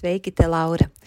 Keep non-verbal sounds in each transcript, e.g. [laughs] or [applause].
Sveiki, te Laura!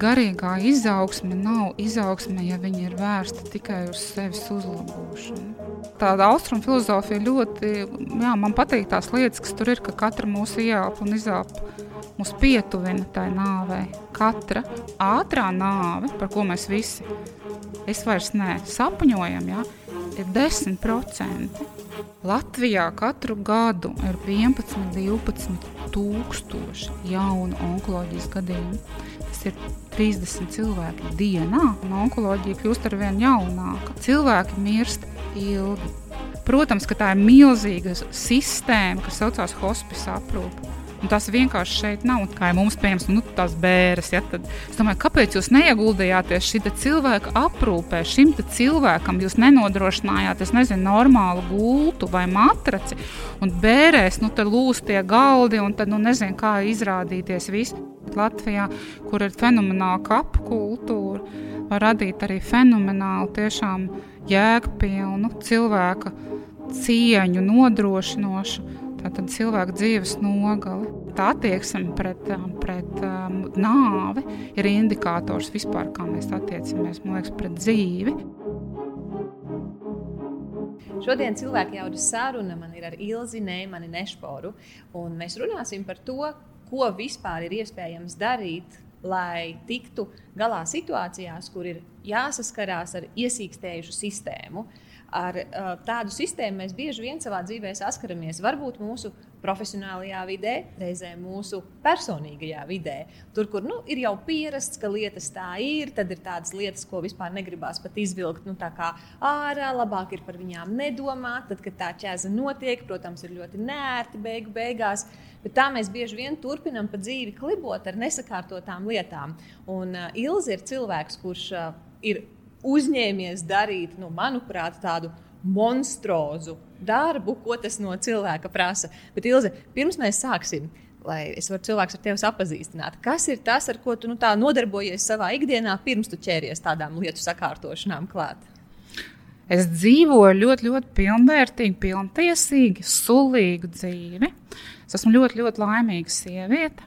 garīgā izaugsme nav izaugsme, ja viņa ir vērsta tikai uz sevis uzlabošanu. Tāda austrumu filozofija ļoti, jā, man patīk tās lietas, kas tur ir, ka katra mūsu ieelpa un izelpa mūs pietuvina tai nāvei. Katra ātrā nāve, par ko mēs visi, es vairs ne sapņojam, jā, ir 10%. Latvijā katru gadu ir 11, 12 tūkstoši jaunu onkoloģijas gadījumu. Tas ir 30 cilvēki dienā, un onkoloģija kļūst ar vien jaunāka. Cilvēki mirst ilgi. Protams, ka tā ir milzīga sistēma, kas saucās hospice aprūpe. Un tas vienkārši šeit nav. Kā jau mums pieejams, nu, tās bērres. Ja, tad es domāju, kāpēc jūs neieguldījāties šī cilvēka aprūpē, šim cilvēkam jūs nenodrošinājāt, es nezinu, normālu gultu vai matraci. Un bērēs, nu, tad lūs tie galdi, un tad, nu, nezinu, kā izrādīties viss. Latvijā, kur ir fenomenāla kapu kultūra, var radīt arī fenomenālu, tiešām jēgpilnu cilvēka cieņu nodrošinošu Tātad cilvēka dzīves nogali. Tā attieksme pret, um, pret um, nāvi ir indikators vispār, kā mēs attiecamies liekas, pret dzīvi. Šodien cilvēka jaudas saruna man ir ar Ilzi Neimani Nešporu, mēs runāsim par to, ko vispār ir iespējams darīt, lai tiktu galā situācijās, kur ir jāsaskarās ar iesīkstējušu sistēmu. Ar uh, tādu sistēmu mēs bieži vien savā dzīvē saskaramies. Varbūt mūsu profesionālajā vidē, reizē mūsu personīgajā vidē. Tur, kur nu, ir jau pierasts, ka lietas tā ir, tad ir tādas lietas, ko vispār negribās pat izvilkt nu, ārā. Labāk ir par viņām nedomāt. Tad, kad tā ķēze notiek, protams, ir ļoti nērti beigu beigās. Bet tā mēs bieži vien turpinām pa dzīvi klibot ar nesakārtotām lietām. Un uh, Ilze ir cilvēks, kurš uh, ir uzņēmies darīt, nu, manuprāt, tādu monstrozu darbu, ko tas no cilvēka prasa. Bet, Ilze, pirms mēs sāksim, lai es varu cilvēks ar tevi apazīstināt, kas ir tas, ar ko tu nu, nodarbojies savā ikdienā, pirms tu ķēries tādām lietu sakārtošanām klāt? Es dzīvoju ļoti, ļoti pilnvērtīgu, pilntiesīgu, sulīgu dzīvi. Es esmu ļoti, ļoti laimīga sieviete.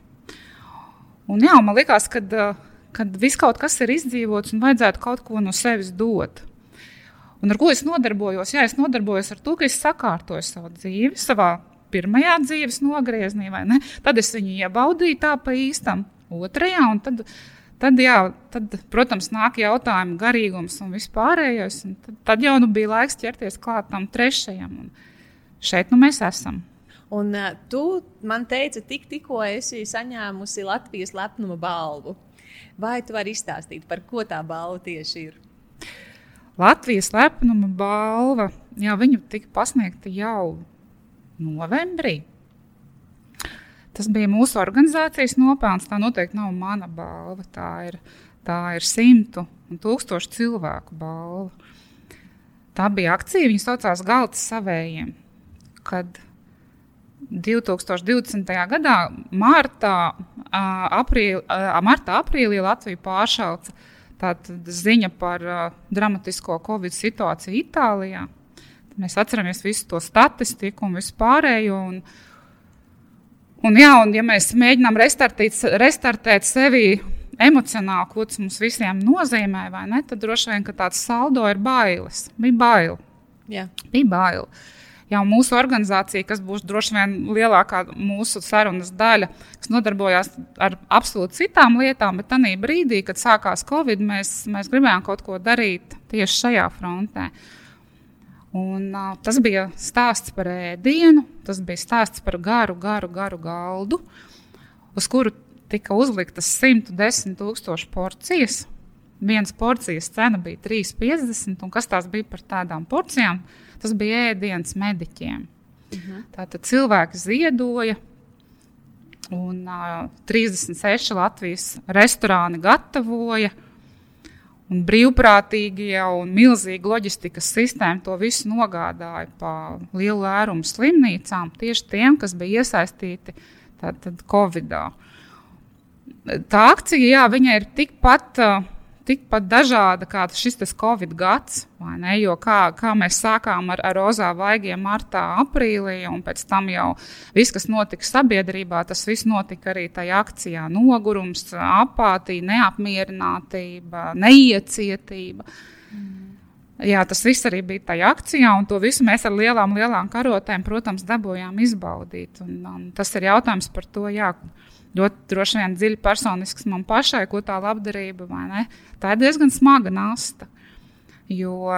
Un jā, man liekas, ka uh, kad viss kaut kas ir izdzīvots un vajadzētu kaut ko no sevis dot. Un ar ko es nodarbojos? Jā, es nodarbojos ar to, ka es sakārtoju savu dzīvi, savā pirmajā dzīves nogriezienī, vai ne? Tad es viņu iebaudīju tā pa īstam, otrajā, un tad, tad, jā, tad protams, nāk jautājumi, garīgums un vispārējais. Un tad, tad jau nu bija laiks ķerties klāt tam trešajam, un šeit nu mēs esam. Un uh, tu man teici, tik, tikko esi saņēmusi Latvijas lepnuma balvu. Vai tu vari izstāstīt, par ko tā balva tieši ir? Latvijas lepnuma balva, jā, tika pasniegta jau novembrī. Tas bija mūsu organizācijas nopelns. Tā noteikti nav mana balva. Tā ir, tā ir simtu un tūkstošu cilvēku balva. Tā bija akcija, viņas saucās Galtas savējiem. Kad 2020. gadā, martā, aprīl, martā aprīlī Latvija pāršauca ziņa par dramatisko Covid situāciju Itālijā. Mēs atceramies visu to statistiku un vispārējo. Un, Un, jā, un ja mēs mēģinām restartīt, restartēt sevi emocionāli, ko tas mums visiem nozīmē, ne, tad droši vien tāds saldo ir bailes. Bija bail. Jā. Bija bail. Jā, mūsu organizācija, kas būs droši vien lielākā mūsu sarunas daļa, kas nodarbojās ar absolūti citām lietām, bet tajā brīdī, kad sākās Covid, mēs, mēs gribējām kaut ko darīt tieši šajā frontē. Un, uh, tas bija stāsts par ēdienu, tas bija stāsts par garu, garu, garu galdu, uz kuru tika uzliktas 110 tūkstoši porcijas. Vienas porcijas cena bija 3,50. Un kas tās bija par tādām porcijām? Tas bija ēdiens mediķiem. Uh mhm. -huh. Tātad cilvēki ziedoja, un uh, 36 Latvijas restorāni gatavoja. Un brīvprātīgie un milzīgi loģistikas sistēma to visu nogādāja pa lielu lērumu slimnīcām, tieši tiem, kas bija iesaistīti Covid-19 tā akcija, jā, viņa ir tikpat, tikpat dažāda kā šis Covid gads. Jo kā, kā mēs sākām ar, ar rozā vaigiem martā, aprīlī, un pēc tam jau viss, kas notika sabiedrībā, tas viss notika arī tajā akcijā. Nogurums, apātija, neapmierinātība, neiecietība. Mm. Jā, tas viss arī bija tajā akcijā, un to visu mēs ar lielām, lielām karotēm, protams, dabūjām izbaudīt. Un, un tas ir jautājums par to, jā, ļoti droši vien dziļi personisks man pašai, ko tā labdarība vai ne. Tā ir diezgan smaga nasta. Jo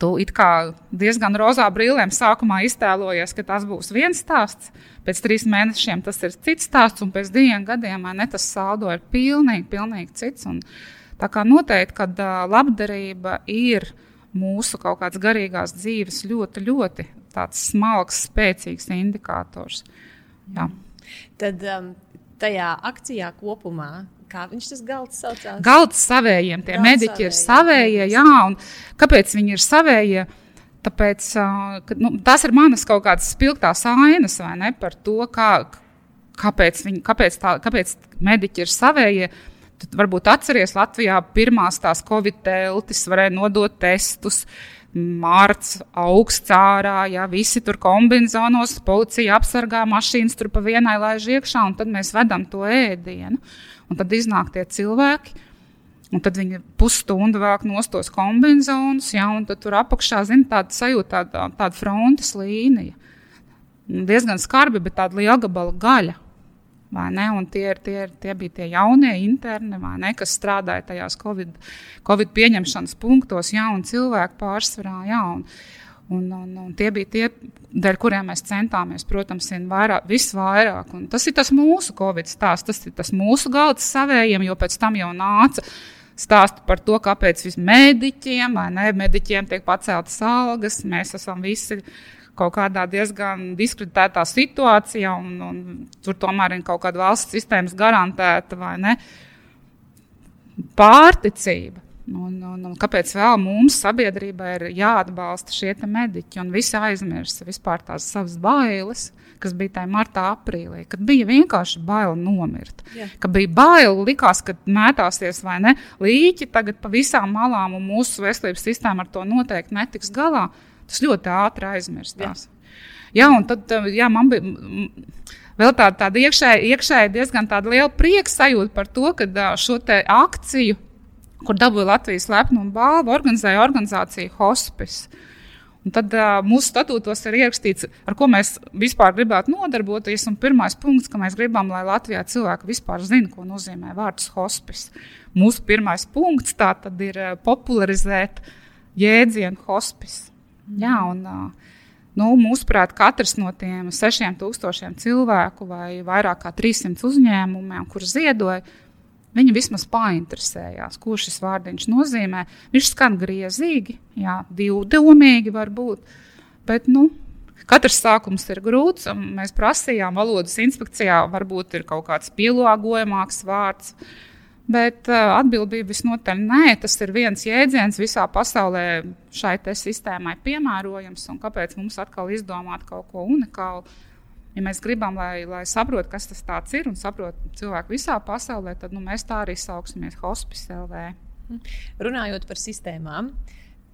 tu diezgan rozā brīlēm sākumā iztēlojies, ka tas būs viens stāsts, pēc trīs mēnešiem tas ir cits stāsts, un pēc diviem gadiem ne, tas saldo ir pilnīgi, pilnīgi cits. Un tā kā noteikti, ka labdarība ir mūsu kaut kāds garīgās dzīves ļoti, ļoti smalks, spēcīgs indikators. Jā. Mm. Tad um, tajā akcijā kopumā kā viņš tas galds saucās? Galds savējiem, tie galds mediķi savējiem. ir savējie, jā, un kāpēc viņi ir savējie? Tāpēc, ka, nu, tas ir manas kaut kādas spilgtās ainas, vai ne, par to, kā, kāpēc, viņi, kāpēc, tā, kāpēc mediķi ir savējie. Tad varbūt atceries Latvijā pirmās tās covid teltis, varēja nodot testus. Uh, Mārts augsts ārā, ja visi tur kombinācijos, policija apsargā mašīnas tur pa vienai laiž iekšā, un tad mēs vedam to ēdienu. Un tad iznāk tie cilvēki, un tad viņi pusstundu vēl nostos kombinācijos, ja, un tur apakšā, zina, tāda sajūta, tāda, tāda frontes līnija. Diezgan skarbi, bet tāda liela gabala gaļa. Tie, ir, tie, ir, tie bija tie jaunie interni, ne, kas strādāja tajās COVID, COVID pieņemšanas punktos, jauni cilvēki pārsvarā. Jā, un, un, un, un tie bija tie, dēļ kuriem mēs centāmies, protams, vairāk, visvairāk. Un tas ir tas mūsu Covid stāsts, tas ir tas mūsu galds savējiem, jo pēc tam jau nāca stāstu par to, kāpēc vismaz mediķiem, vai ne, mediķiem tiek paceltas algas, mēs esam visi kaut kādā diezgan diskreditētā situācijā, un, un tur tomēr ir kaut kāda valsts sistēmas garantēta vai ne pārticība. Un, un, un kāpēc vēl mums, sabiedrībai, ir jāatbalsta šie mediķi? Un visi aizmirsa vispār tās savas bailes, kas bija tajā martā, aprīlī, kad bija vienkārši bail nomirt. Yeah. Kad bija bail, likās, ka mētāsies vai ne līķi tagad pa visām malām, un mūsu veselības sistēma ar to noteikti netiks galā. Tas ļoti ātri aizmirstās. Jā, jā un tad jā, man bija. Vēl tāda, tāda iekšēji, iekšēji diezgan liela prieka sajūta par to, ka šo akciju, kur dabūja Latvijas lepnumu balvu, organizēja organizācija Hospice. Un tad uh, mūsu statūtos ir ierakstīts, ar ko mēs vispār gribētu nodarboties. Un pirmais punkts, ka mēs gribam, lai Latvijā cilvēki vispār zinātu, ko nozīmē vārds hospice. Mūsu pirmais punkts tā tad ir popularizēt jēdzienu hospice. Jā, un, nu, mūsuprāt, katrs no tiem 6000 cilvēku vai vairāk kā 300 uzņēmumiem, kurus ziedoja, viņi vismaz painteresējās, ko šis vārdiņš nozīmē. Viņš skan griezīgi, jā, divdomīgi var būt. Bet, nu, katrs sākums ir grūts. Mēs prasījām valodas inspekcijā, varbūt ir kaut kāds pielāgojamāks vārds. Uh, Bet uh, atbildība visnotaļ nē, tas ir viens jēdziens visā pasaulē šai sistēmai piemērojams. Kāpēc mums atkal izdomāt kaut ko unikālu? Ja mēs gribam, lai, lai saprotu, kas tas ir un saprotu cilvēku visā pasaulē, tad nu, mēs tā arī sauksimies Hospice LV. Runājot par sistēmām,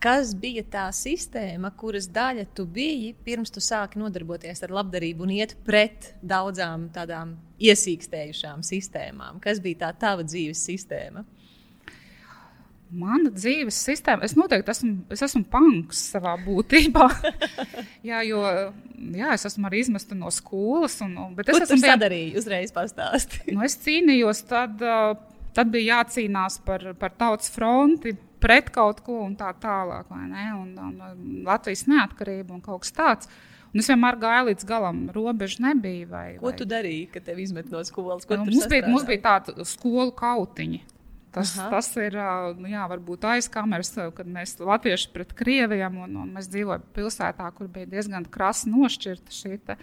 Kas bija tā sistēma, kuras daļa tu biji pirms tu sāki nodarboties ar labdarību un iet pret daudzām tādām iesīkstējušām sistēmām? Kas bija tā tava dzīves sistēma? Mana dzīves sistēma, es noteikti esmu, es esmu punks savā būtībā. [laughs] jā, jo jā, es esmu arī izmesta no skolas. Un, bet es esmu sadarījis, uzreiz pastāstījis. nu, es cīnījos, tad, tad bija jācīnās par, par tautas fronti, pret kaut ko un tā tālāk. Un, un Latvijas neatkarība un kaut kas tāds. Un es vienmēr gāju līdz galam, robeža nebija. Vai, ko vai... tu darīji, kad tevi izmet no skolas? Nu, mums, bija, mums bija tāda skolu kautiņa. Tas, Aha. tas ir nu jā, varbūt aizkameras, kad mēs latvieši pret krieviem un, un mēs dzīvojam pilsētā, kur bija diezgan krasi nošķirta šī te,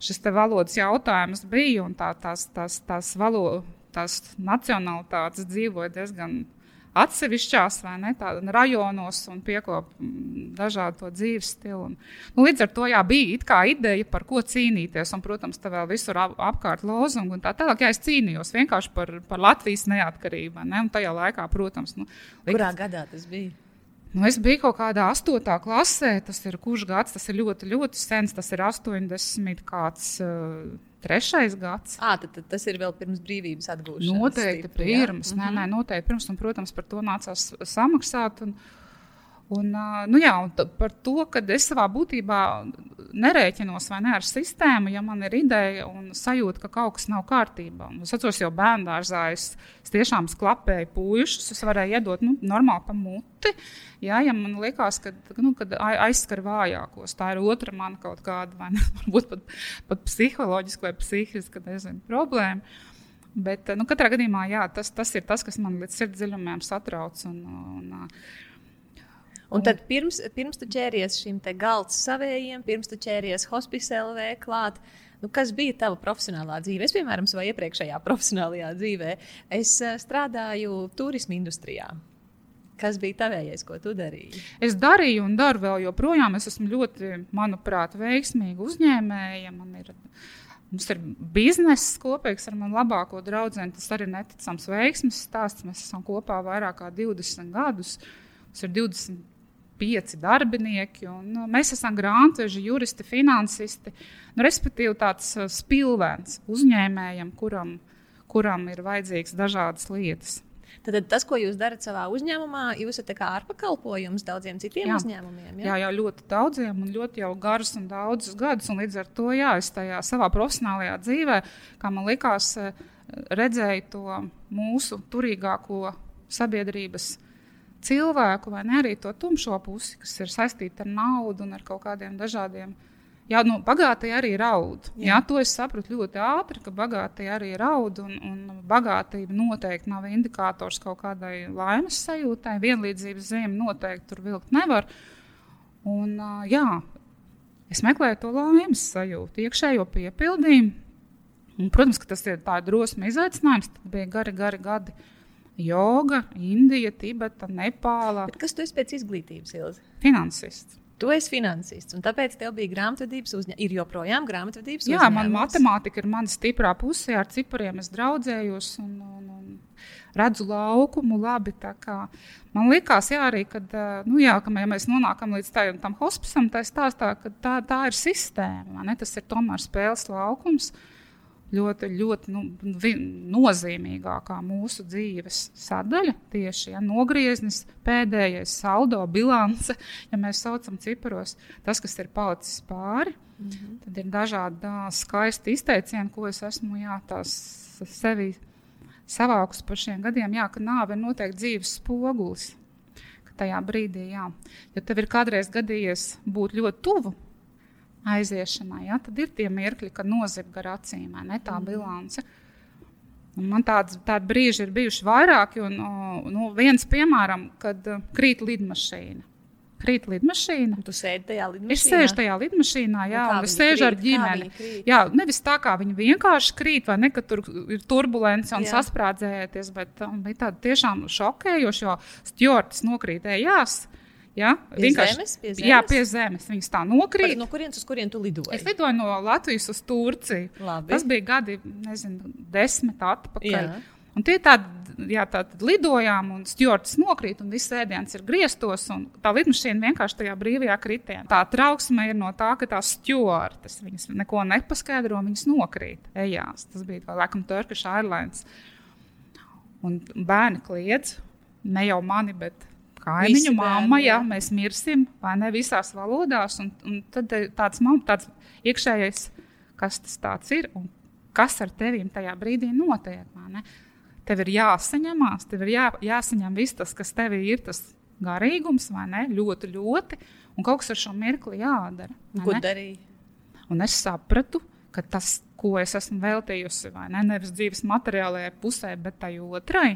šis te valodas jautājums bija un tā, tās, tās, tās, valo, tās nacionalitātes dzīvoja diezgan atsevišķās ne, tādā rajonos un piekop mm, dažādu dzīves stilu. Un, nu, līdz ar to jā, bija ideja, par ko cīnīties. Un, protams, tā vēl visur ap, apkārt lozungu un tā tālāk. Jā, es cīnījos vienkārši par, par Latvijas neatkarību. Ne? Un tajā laikā, protams, nu, likt... kurā gadā tas bija? Nu, es biju kaut kādā astotā klasē, tas ir kurš gads, tas ir ļoti, ļoti sens, tas ir 80 kāds. Uh, trešais gads. À, tad, tad tas ir vēl pirms brīvības atgūšanas. Noteikti stipri, pirms. Nē, nē, noteikti pirms. Un, protams, par to nācās samaksāt. Un, Un, nu jā, un par to, ka es savā būtībā nerēķinos ne, ar sistēmu, ja man ir ideja un sajūta, ka kaut kas nav kārtībā. Es atceros, jau bērnu dārzā es, es tiešām sklapēju puikas, es varēju iedot nu, normāli pa muti. Jā, ja man liekas, ka nu, aizskar vājākos, tā ir otra man kaut kāda, vai ne, [laughs] varbūt pat, pat psiholoģiska vai psihiska nezinu, problēma. Bet nu, katrā gadījumā jā, tas, tas ir tas, kas man līdz sirdsdziļumiem satrauc. Un, un, Un tad pirms, pirms tu ķēries šim te galds savējiem, pirms tu ķēries hospice LV klāt, nu, kas bija tava profesionālā dzīve? Es, piemēram, savā iepriekšējā [laughs] profesionālajā dzīvē, es uh, strādāju turismu industrijā. Kas bija tavējais, ko tu darīji? Es darīju un daru vēl joprojām. Es esmu ļoti, manuprāt, veiksmīga uzņēmēja. Man ir, mums ir bizness kopīgs ar manu labāko draugu. Tas arī ir neticams veiksmes stāsts. Mēs esam kopā vairāk kā 20 gadus. Tas ir 20 pieci darbinieki. Un, nu, mēs esam grāmatveži, juristi, finansisti. Nu, respektīvi, tāds uh, spilvens uzņēmējam, kuram, kuram ir vajadzīgs dažādas lietas. Tad, tad tas, ko jūs darat savā uzņēmumā, jūs esat kā ārpakalpojums daudziem citiem jā. uzņēmumiem. Jā, jā, ļoti daudziem un ļoti jau garus un daudzus gadus. Un līdz ar to, jā, es tajā savā profesionālajā dzīvē, kā man likās, uh, redzēju to mūsu turīgāko sabiedrības cilvēku, vai ne arī to tumšo pusi, kas ir saistīta ar naudu un ar kaut kādiem dažādiem. Jā, nu, bagātība arī raud. Jā. Jā, to es sapratu ļoti ātri, ka bagātība arī raud. Un, un bagātība noteikti nav indikators kaut kādai laimes sajūtai. Vienlīdzības zīme noteikti tur vilkt nevar. Un, jā, es meklēju to laimes sajūtu, iekšējo piepildījumu. Un, protams, ka tas ir tāds drosmes izaicinājums. Tad bija gari, gari gadi Joga, Indija, Tibeta, Nepāla. Bet kas tu esi pēc izglītības, Ilzi? Finansists. Tu esi finansists, un tāpēc tev bija grāmatvedības uzņēmums. Ir joprojām grāmatvedības uzņēmums. Jā, man matemātika ir mana stiprā pusē, ar cipriem es draudzējos un, un, un redzu laukumu labi. Man liekas, jā, arī, kad, nu, jā, ka, ja mēs nonākam līdz tā, tam hospicam, tā, stāstā, tā, tā ir sistēma. Tas ir tomēr spēles laukums. Uh, ļoti, ļoti nu, nozīmīgākā mūsu dzīves sadaļa. Tieši ja, nogrieznis, pēdējais saldo, bilance, ja mēs saucam ciparos, tas, kas ir palicis pāri. Mm -hmm. Tad ir dažādi skaisti izteicieni, ko es esmu jā, sevi savākus par šiem gadiem. Jā, ka nāve ir noteikti dzīves spogulis. Tajā brīdī, jā. ja tev ir kādreiz gadījies būt ļoti tuvu aiziešanai, ja, tad ir tie mirkļi, kad nozag gar acīm, ne tā mm. bilance. Un man tāds, tādi brīži ir bijuši vairāki. Un, nu, viens, piemēram, kad krīt lidmašīna. Krīt lidmašīna. Tu sēdi tajā lidmašīnā. Es sēžu tajā lidmašīnā, jā, un, un es sēžu ar ģimeni. Jā, nevis tā kā viņi vienkārši krīt, vai ne, ka tur ir turbulence un jā. sasprādzēties, bet um, bija tāda tiešām šokējoša, jo stjorts nokrītējās. Ja? Pie Vienkārši, zemes, pie zemes? Jā, pie zemes. Viņas tā nokrīt. Par, no kurienes uz kurien tu lidoji? Es lidoju no Latvijas uz Turciju. Labi. Tas bija gadi, nezinu, desmit atpakaļ. Jā. Un tie tādi, jā, tātad lidojām, un stūraļs nokrīt, un viss ēdiens ir griestos, un tā lidmašīna vienkārši tajā brīvajā kritienā. Tā trauksme ir no tā, ka tās stūraļas viņas neko nepaskaidro, viņas nokrīt ejās. Tas bija kā laikam Turkish Airlines. Un bērni kliedz, ne jau mani, bet kaimiņu mamma, jā, mēs mirsim, vai ne visās valodās. Un, un tad tāds, man, tāds iekšējais, kas tas ir un kas ar tevīm tajā brīdī notiek. Tev ir jāsaņemās, tev ir jā, jāsaņem viss tas, kas tev ir, tas garīgums, vai ne? Ļoti, ļoti. Un kaut kas ar šo mirkli jādara. Ko darīja? Un es sapratu, ka tas, ko es esmu veltījusi, vai ne, nevis dzīves materiālajai pusē, bet tai otrai,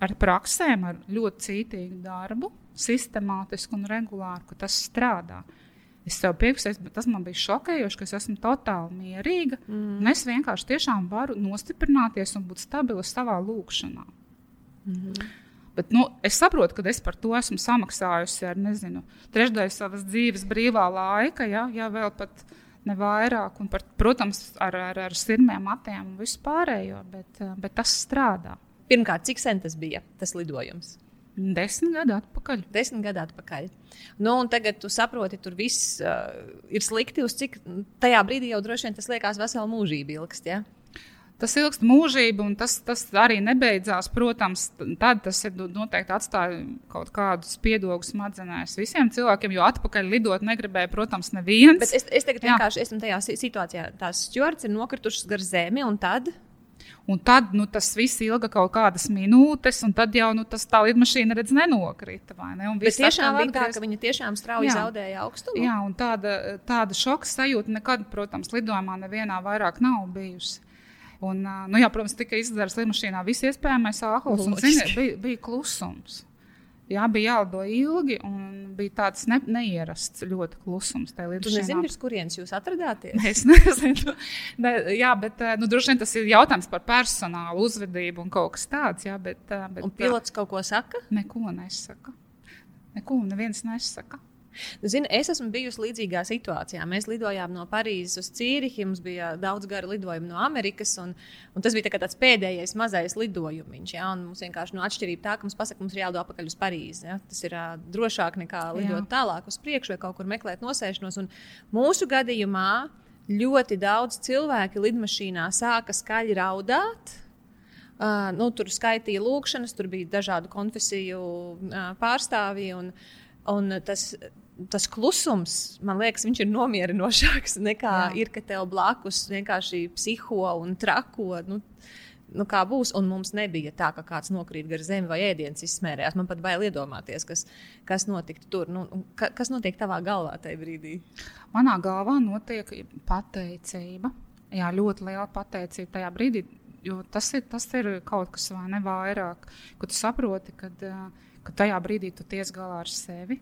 ar praksēm, ar ļoti cītīgu darbu, sistemātisku un regulāru, ka tas strādā. Es sev piefiksēju, bet tas man bija šokējoši, ka es esmu totāli mierīga. Mm. Es vienkārši tiešām varu nostiprināties un būt stabila savā lūkšanā. Mm. Bet, nu, es saprotu, ka es par to esmu samaksājusi ar nezinu, trešdaļu savas dzīves brīvā laika, ja, ja vēl pat ne vairāk, un par, protams, ar, ar, ar sirmiem matiem un visu pārējo, bet, bet tas strādā. Pirmkārt, cik sen tas bija tas lidojums? Desmit gadu atpakaļ. Desmit gadu atpakaļ. Nu, tagad tu saproti, tur viss uh, ir slikti. Uz cik tajā brīdī jau droši vien tas liekas veselu mūžību ilgst. Ja? Tas ilgst mūžību, un tas, tas arī nebeidzās. Protams, tad tas ir noteikti atstāja kaut kādu spiedogu smadzenēs visiem cilvēkiem, jo atpakaļ lidot negribēja, protams, neviens. Bet es, es tagad Jā. vienkārši esmu tajā situācijā. Tās stūraļas ir nokritušas gar zemi, un tad Un tad nu, tas viss ilga kaut kādas minūtes, un tad jau nu, tas tā lidmašīna redz nenokrita. Ne? Bet tiešām bija tā, ka viņa tiešām strauji jā. zaudēja augstumu. Jā, un tāda, tāda šoka sajūta nekad, protams, lidojumā nevienā vairāk nav bijusi. Un, nu, jā, protams, tika izdarīts lidmašīnā viss iespējamais āhls, un zini, bija, bija klusums. Jā, bija jālido ilgi, un bija tāds ne, neierasts ļoti klusums. Jūs nezināt, pirms kurienes jūs atradāties? [laughs] Es nezinu. ne, jā, bet nu, droši vien tas ir jautājums par personālu uzvedību un kaut kas tāds. Jā, bet, bet, un pilots kaut ko saka? Neko nesaka. Neko neviens nesaka. Nu, zini, es esmu bijusi līdzīgā situācijā. Mēs lidojām no Parīzes uz Cīrihi, mums bija daudz garu lidojumu no Amerikas, un, un tas bija tā tāds pēdējais mazais lidojums. Ja? Mums vienkārši no atšķirība tā, ka mums pasaka, mums ir jālido atpakaļ uz Parīzi. Ja? Tas ir uh, drošāk nekā lidot Jā. tālāk uz priekšu vai kaut kur meklēt nosēšanos. Un mūsu gadījumā ļoti daudz cilvēki lidmašīnā sāka skaļi raudāt. Uh, nu, tur skaitīja lūkšanas, tur bija dažādu konfesiju uh, pārstāvji. Un, un tas tas klusums, man liekas, ir nomierinošāks [laughs] nekā Jā. ir, ka tev blakus vienkārši psiho un trako. Nu, nu, kā būs, un mums nebija tā, ka kāds nokrīt gar zemi vai ēdienas izsmērējās. Man pat bail iedomāties, kas, kas notiktu tur. Nu, ka, kas notiek tavā galvā tajā brīdī? Manā galvā notiek pateicība. Jā, ļoti liela pateicība tajā brīdī, jo tas ir, tas ir kaut kas vai ne vairāk, kad tu saproti, kad, ka tajā brīdī tu tiec galā ar sevi.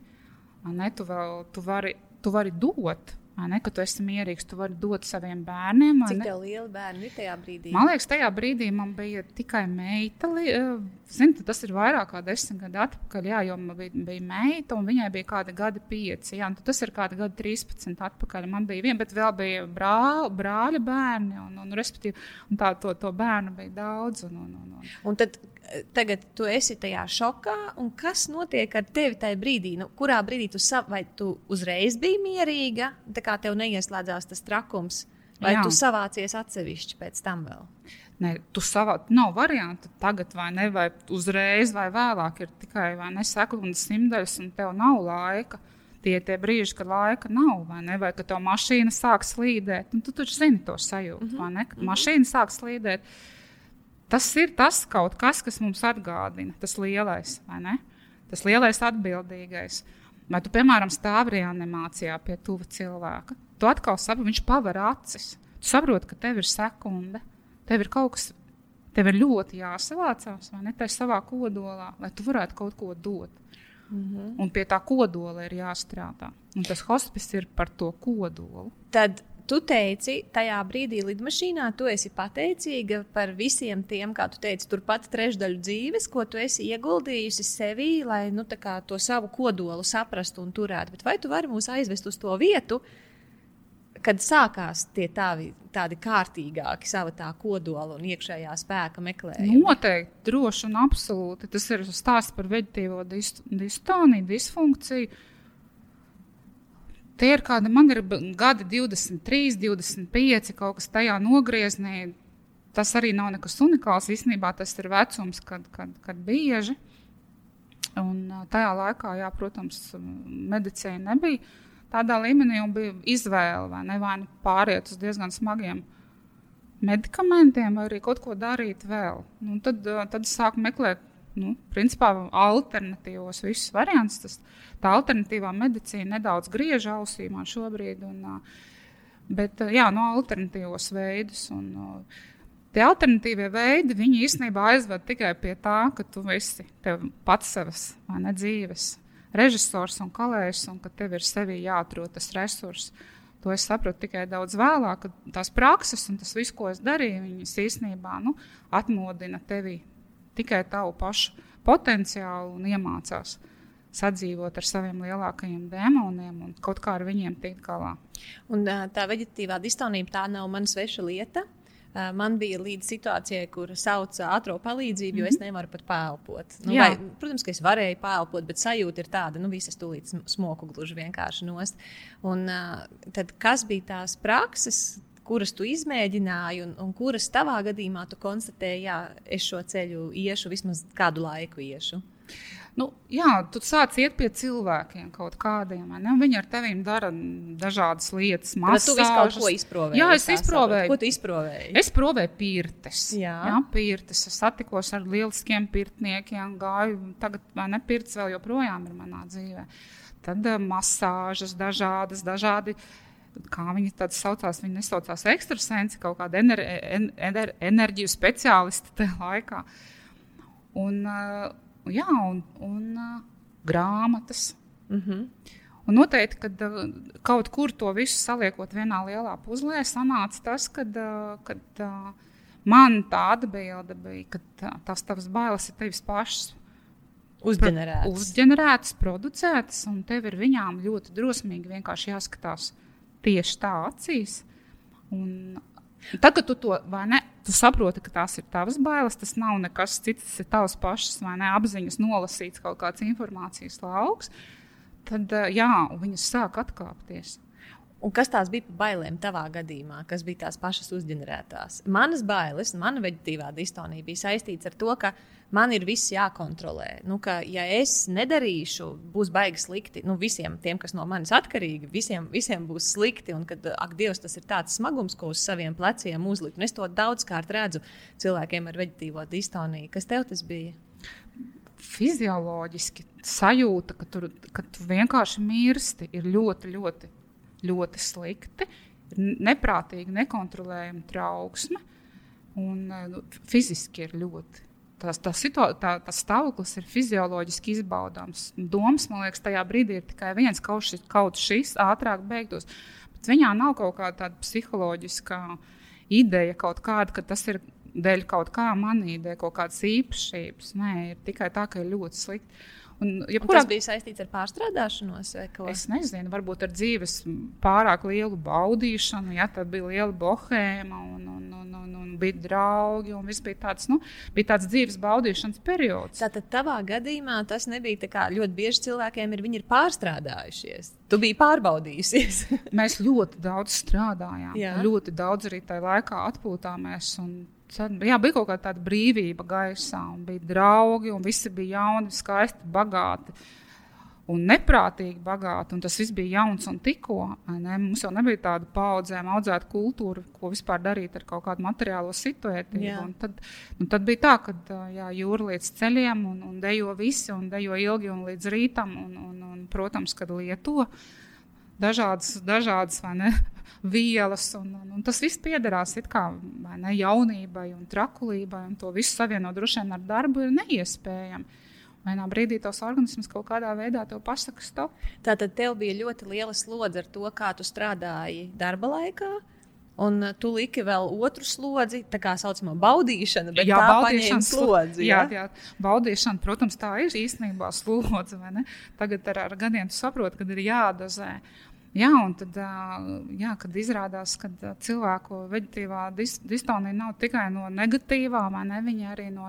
Ne, tu, vēl, tu, vari, tu vari dot. Ne, ka tu esi mierīgs, tu vari dot saviem bērniem. Cik liela bērna ir tajā brīdī? Man liekas, tajā brīdī man bija tikai meita. Eh, zini, tas ir vairāk kā desmit gadi atpakaļ, jā, jo man bija, bija meita, un viņai bija kādi gadi pieci. Jā, tas ir kādi gadi 13 atpakaļ. Man bija viena, bet vēl bija brā, brāļa bērni, un, un, respektīvi, un tā, to, to bērnu bija daudz. Un, un, un, un. un tad tagad tu esi tajā šokā, un kas notiek ar tevi tajā brīdī? Nu, kurā brīdī tu, sa, tu uzreiz biji mierīga, tā kā tev neieslēdzās tas trakums, vai Jā. tu savācies atsevišķi pēc tam vēl? Ne, tu savā nav varianta tagad, vai ne, vai uzreiz, vai vēlāk. Ir tikai sekundes simtdaļas, un tev nav laika. Tie ir tie brīži, kad laika nav, vai ne, vai kad tev mašīna sāk slīdēt. Nu, tu taču zini to sajūtu, mm -hmm. vai ne? Kad mm -hmm. mašīna sāk slīdēt, Tas ir tas kaut kas, kas mums atgādina, tas lielais, tas lielais atbildīgais. Vai tu, piemēram, stāv reanimācijā pie tuva cilvēka, tu atkal saproti, viņš paver acis. Tu saproti, ka tev ir sekunde, tev ir kaut kas, tev ir ļoti jāsavācās, vai ne, tā savā kodolā, lai tu varētu kaut ko dot. Mm -hmm. Un pie tā kodola ir jāstrādā. Un tas hospice ir par to kodolu. Tad Tu teici, tajā brīdī lidmašīnā tu esi pateicīga par visiem tiem, kā tu teici, turpat trešdaļu dzīves, ko tu esi ieguldījusi sevī, lai nu, to savu kodolu saprastu un turētu. Bet vai tu vari mūs aizvest uz to vietu, kad sākās tie tavi, tādi kārtīgāki, sava tā kodola un iekšējā spēka meklējumi? Noteikti, droši un absolūti. Tas ir stāsts par veģetīvo distoniju, disfunkciju. Tie ir kādi, man ir gadi 23, 25, kaut kas tajā nogrieznī. Tas arī nav nekas unikāls. Īsnībā tas ir vecums, kad, kad, kad bieži. Un tajā laikā, jā, protams, medicīna nebija tādā līmenī, un bija izvēle vai ne, vai nu pāriet uz diezgan smagiem medikamentiem, vai arī kaut ko darīt vēl. Nu, tad, tad sāku meklēt nu, principā, alternatīvos visus variantus. Tas, tā alternatīvā medicīna nedaudz griež ausī man šobrīd, un, bet jā, no alternatīvos veidus. Un, Tie alternatīvie veidi, īstenībā aizved tikai pie tā, ka tu esi pats savas ne dzīves režisors un kalējs, un ka tev ir sevī jāatrod tas resurss. To es sapratu tikai daudz vēlāk, kad tās prakses un tas viss, ko es darīju, viņas īstenībā nu, atmodina tevi tikai tavu pašu potenciālu un iemācās sadzīvot ar saviem lielākajiem demoniem un kaut kā ar viņiem tikt galā. Un, tā veģetīvā distonija tā nav mana sveša lieta. Man bija līdz situācijai, kur sauca ātrā palīdzību, jo mm -hmm. es mhm. nevaru pat pēlpot. Nu, vai, protams, ka es varēju pēlpot, bet sajūta ir tāda, nu, visas tūlīt smoku gluži vienkārši nost. Un, tad, kas bija tās prakses, kuras tu izmēģināji, un, un kuras tavā gadījumā tu konstatēji, jā, es šo ceļu iešu vismaz kādu laiku iešu. Nu, jā, tu sāc iet pie cilvēkiem kaut kādiem. Viņi ar tevi dara dažādas lietas, mākslinieks. Tu visu kaut ko izprovēji. Jā, es izprovēju. Ko tu izprovēji? Es provēju pirtes. Jā, jā pirtes. Es satikos ar lieliskiem pirtniekiem, gāju. Tagad man ne pirts vēl joprojām ir manā dzīvē. Tad uh, masāžas dažādas, dažādi. dažādi kā viņi tad saucās, viņi nesaucās ekstrasensi, kaut kāda ener, ener, enerģiju speciālisti tajā laikā. Un, uh, jā, un, un uh, grāmatas. Mm -hmm. Un noteikti, kad uh, kaut kur to visu saliekot vienā lielā puzlē, sanāca tas, kad, kad man tā atbilde bija, ka tās tavas bailes ir tevis pašas. Uzģenerētas. Uzģenerētas, producētas, un tev ir viņām ļoti drosmīgi vienkārši jāskatās uh, tieši tā acīs. Un Tad, kad tu to ne, tu saproti, ka tās ir tavas bailes, tas nav nekas cits, tas ir tavs pašas ne apziņas nolasīts kaut kāds informācijas lauks, tad jā, viņas sāk atkāpties. Un kas tās bija bailēm tavā gadījumā, kas bija tās pašas uzģenerētās? Manas bailes, mana veģetīvā distonija bija saistīta ar to, ka man ir viss jākontrolē. Nu, ka, ja es nedarīšu, būs baigi slikti. Nu, visiem tiem, kas no manis atkarīgi, visiem, visiem būs slikti. Un kad, ak, Dievs, tas ir tāds smagums, ko uz saviem pleciem uzlikt. Un es to daudzkārt redzu cilvēkiem ar veģetīvo distoniju. Kas tev tas bija? Fizioloģiski sajūta, ka, tur, ka tu vienkārši mirsti, ir ļoti, ļoti ļoti slikti, ir neprātīgi, nekontrolējama trauksme, un nu, fiziski ir ļoti. Tas, tā situā, tā, tas stāvoklis ir fizioloģiski izbaudāms. Domas, man liekas, tajā brīdī ir tikai viens, kaut šis, kaut šis ātrāk beigtos. Bet viņā nav kaut kāda psiholoģiska ideja, kaut kāda, ka tas ir dēļ kaut kā manīdē, kaut kādas īpašības. Nē, ir tikai tā, ka ir ļoti slikti. Un, ja kurā... Tas bija saistīts ar pārstrādāšanos, vai ko? Es nezinu, varbūt ar dzīves pārāk lielu baudīšanu. Jā, tad bija liela bohēma, un, un, un, un, un bija draugi, un viss bija tāds, nu, bija tāds dzīves baudīšanas periods. Tātad tavā gadījumā tas nebija kā ļoti bieži cilvēkiem ir, viņi ir pārstrādājušies. Tu biji pārbaudījusies. Mēs ļoti daudz strādājām, jā. ļoti daudz arī tajā laikā atpūtāmies. Un, Tad, jā, bija kaut kāda brīvība gaisā, un bija draugi, un visi bija jauni, skaisti, bagāti. Un neprātīgi bagāti, un tas viss bija jauns un tikko. Ne? Mums jau nebija tāda paudzēm audzēta kultūra, ko vispār darīt ar kaut kādu materiālo situētību. Tad, nu, tad bija tā, ka jūra līdz ceļiem, un, un dejo visi, un dejo ilgi un līdz rītam, un, un, un protams, kad lieto dažādas, dažādas ne, vielas. Un, un, un tas viss piederās kā, ne, jaunībai un trakulībai, un to visu savienot droši vien ar darbu ir neiespējami. Vienā brīdī tavs organisms kaut kādā veidā te pasaka, stop. Tātad tev bija ļoti liela slodze ar to, kā tu strādāji darba laikā. Un tu liki vēl otru slodzi, tā kā saucamā baudīšana, bet jā, tā baudīšana slodzi. Jā? jā, jā, baudīšana, protams, tā ir īstenībā slodze. Tagad ar, ar gadiem tu saproti, kad ir jādozē. Jā, un tad, jā, kad izrādās, ka cilvēku veģetīvā dis distonija nav tikai no negatīvā, vai ne, viņa arī no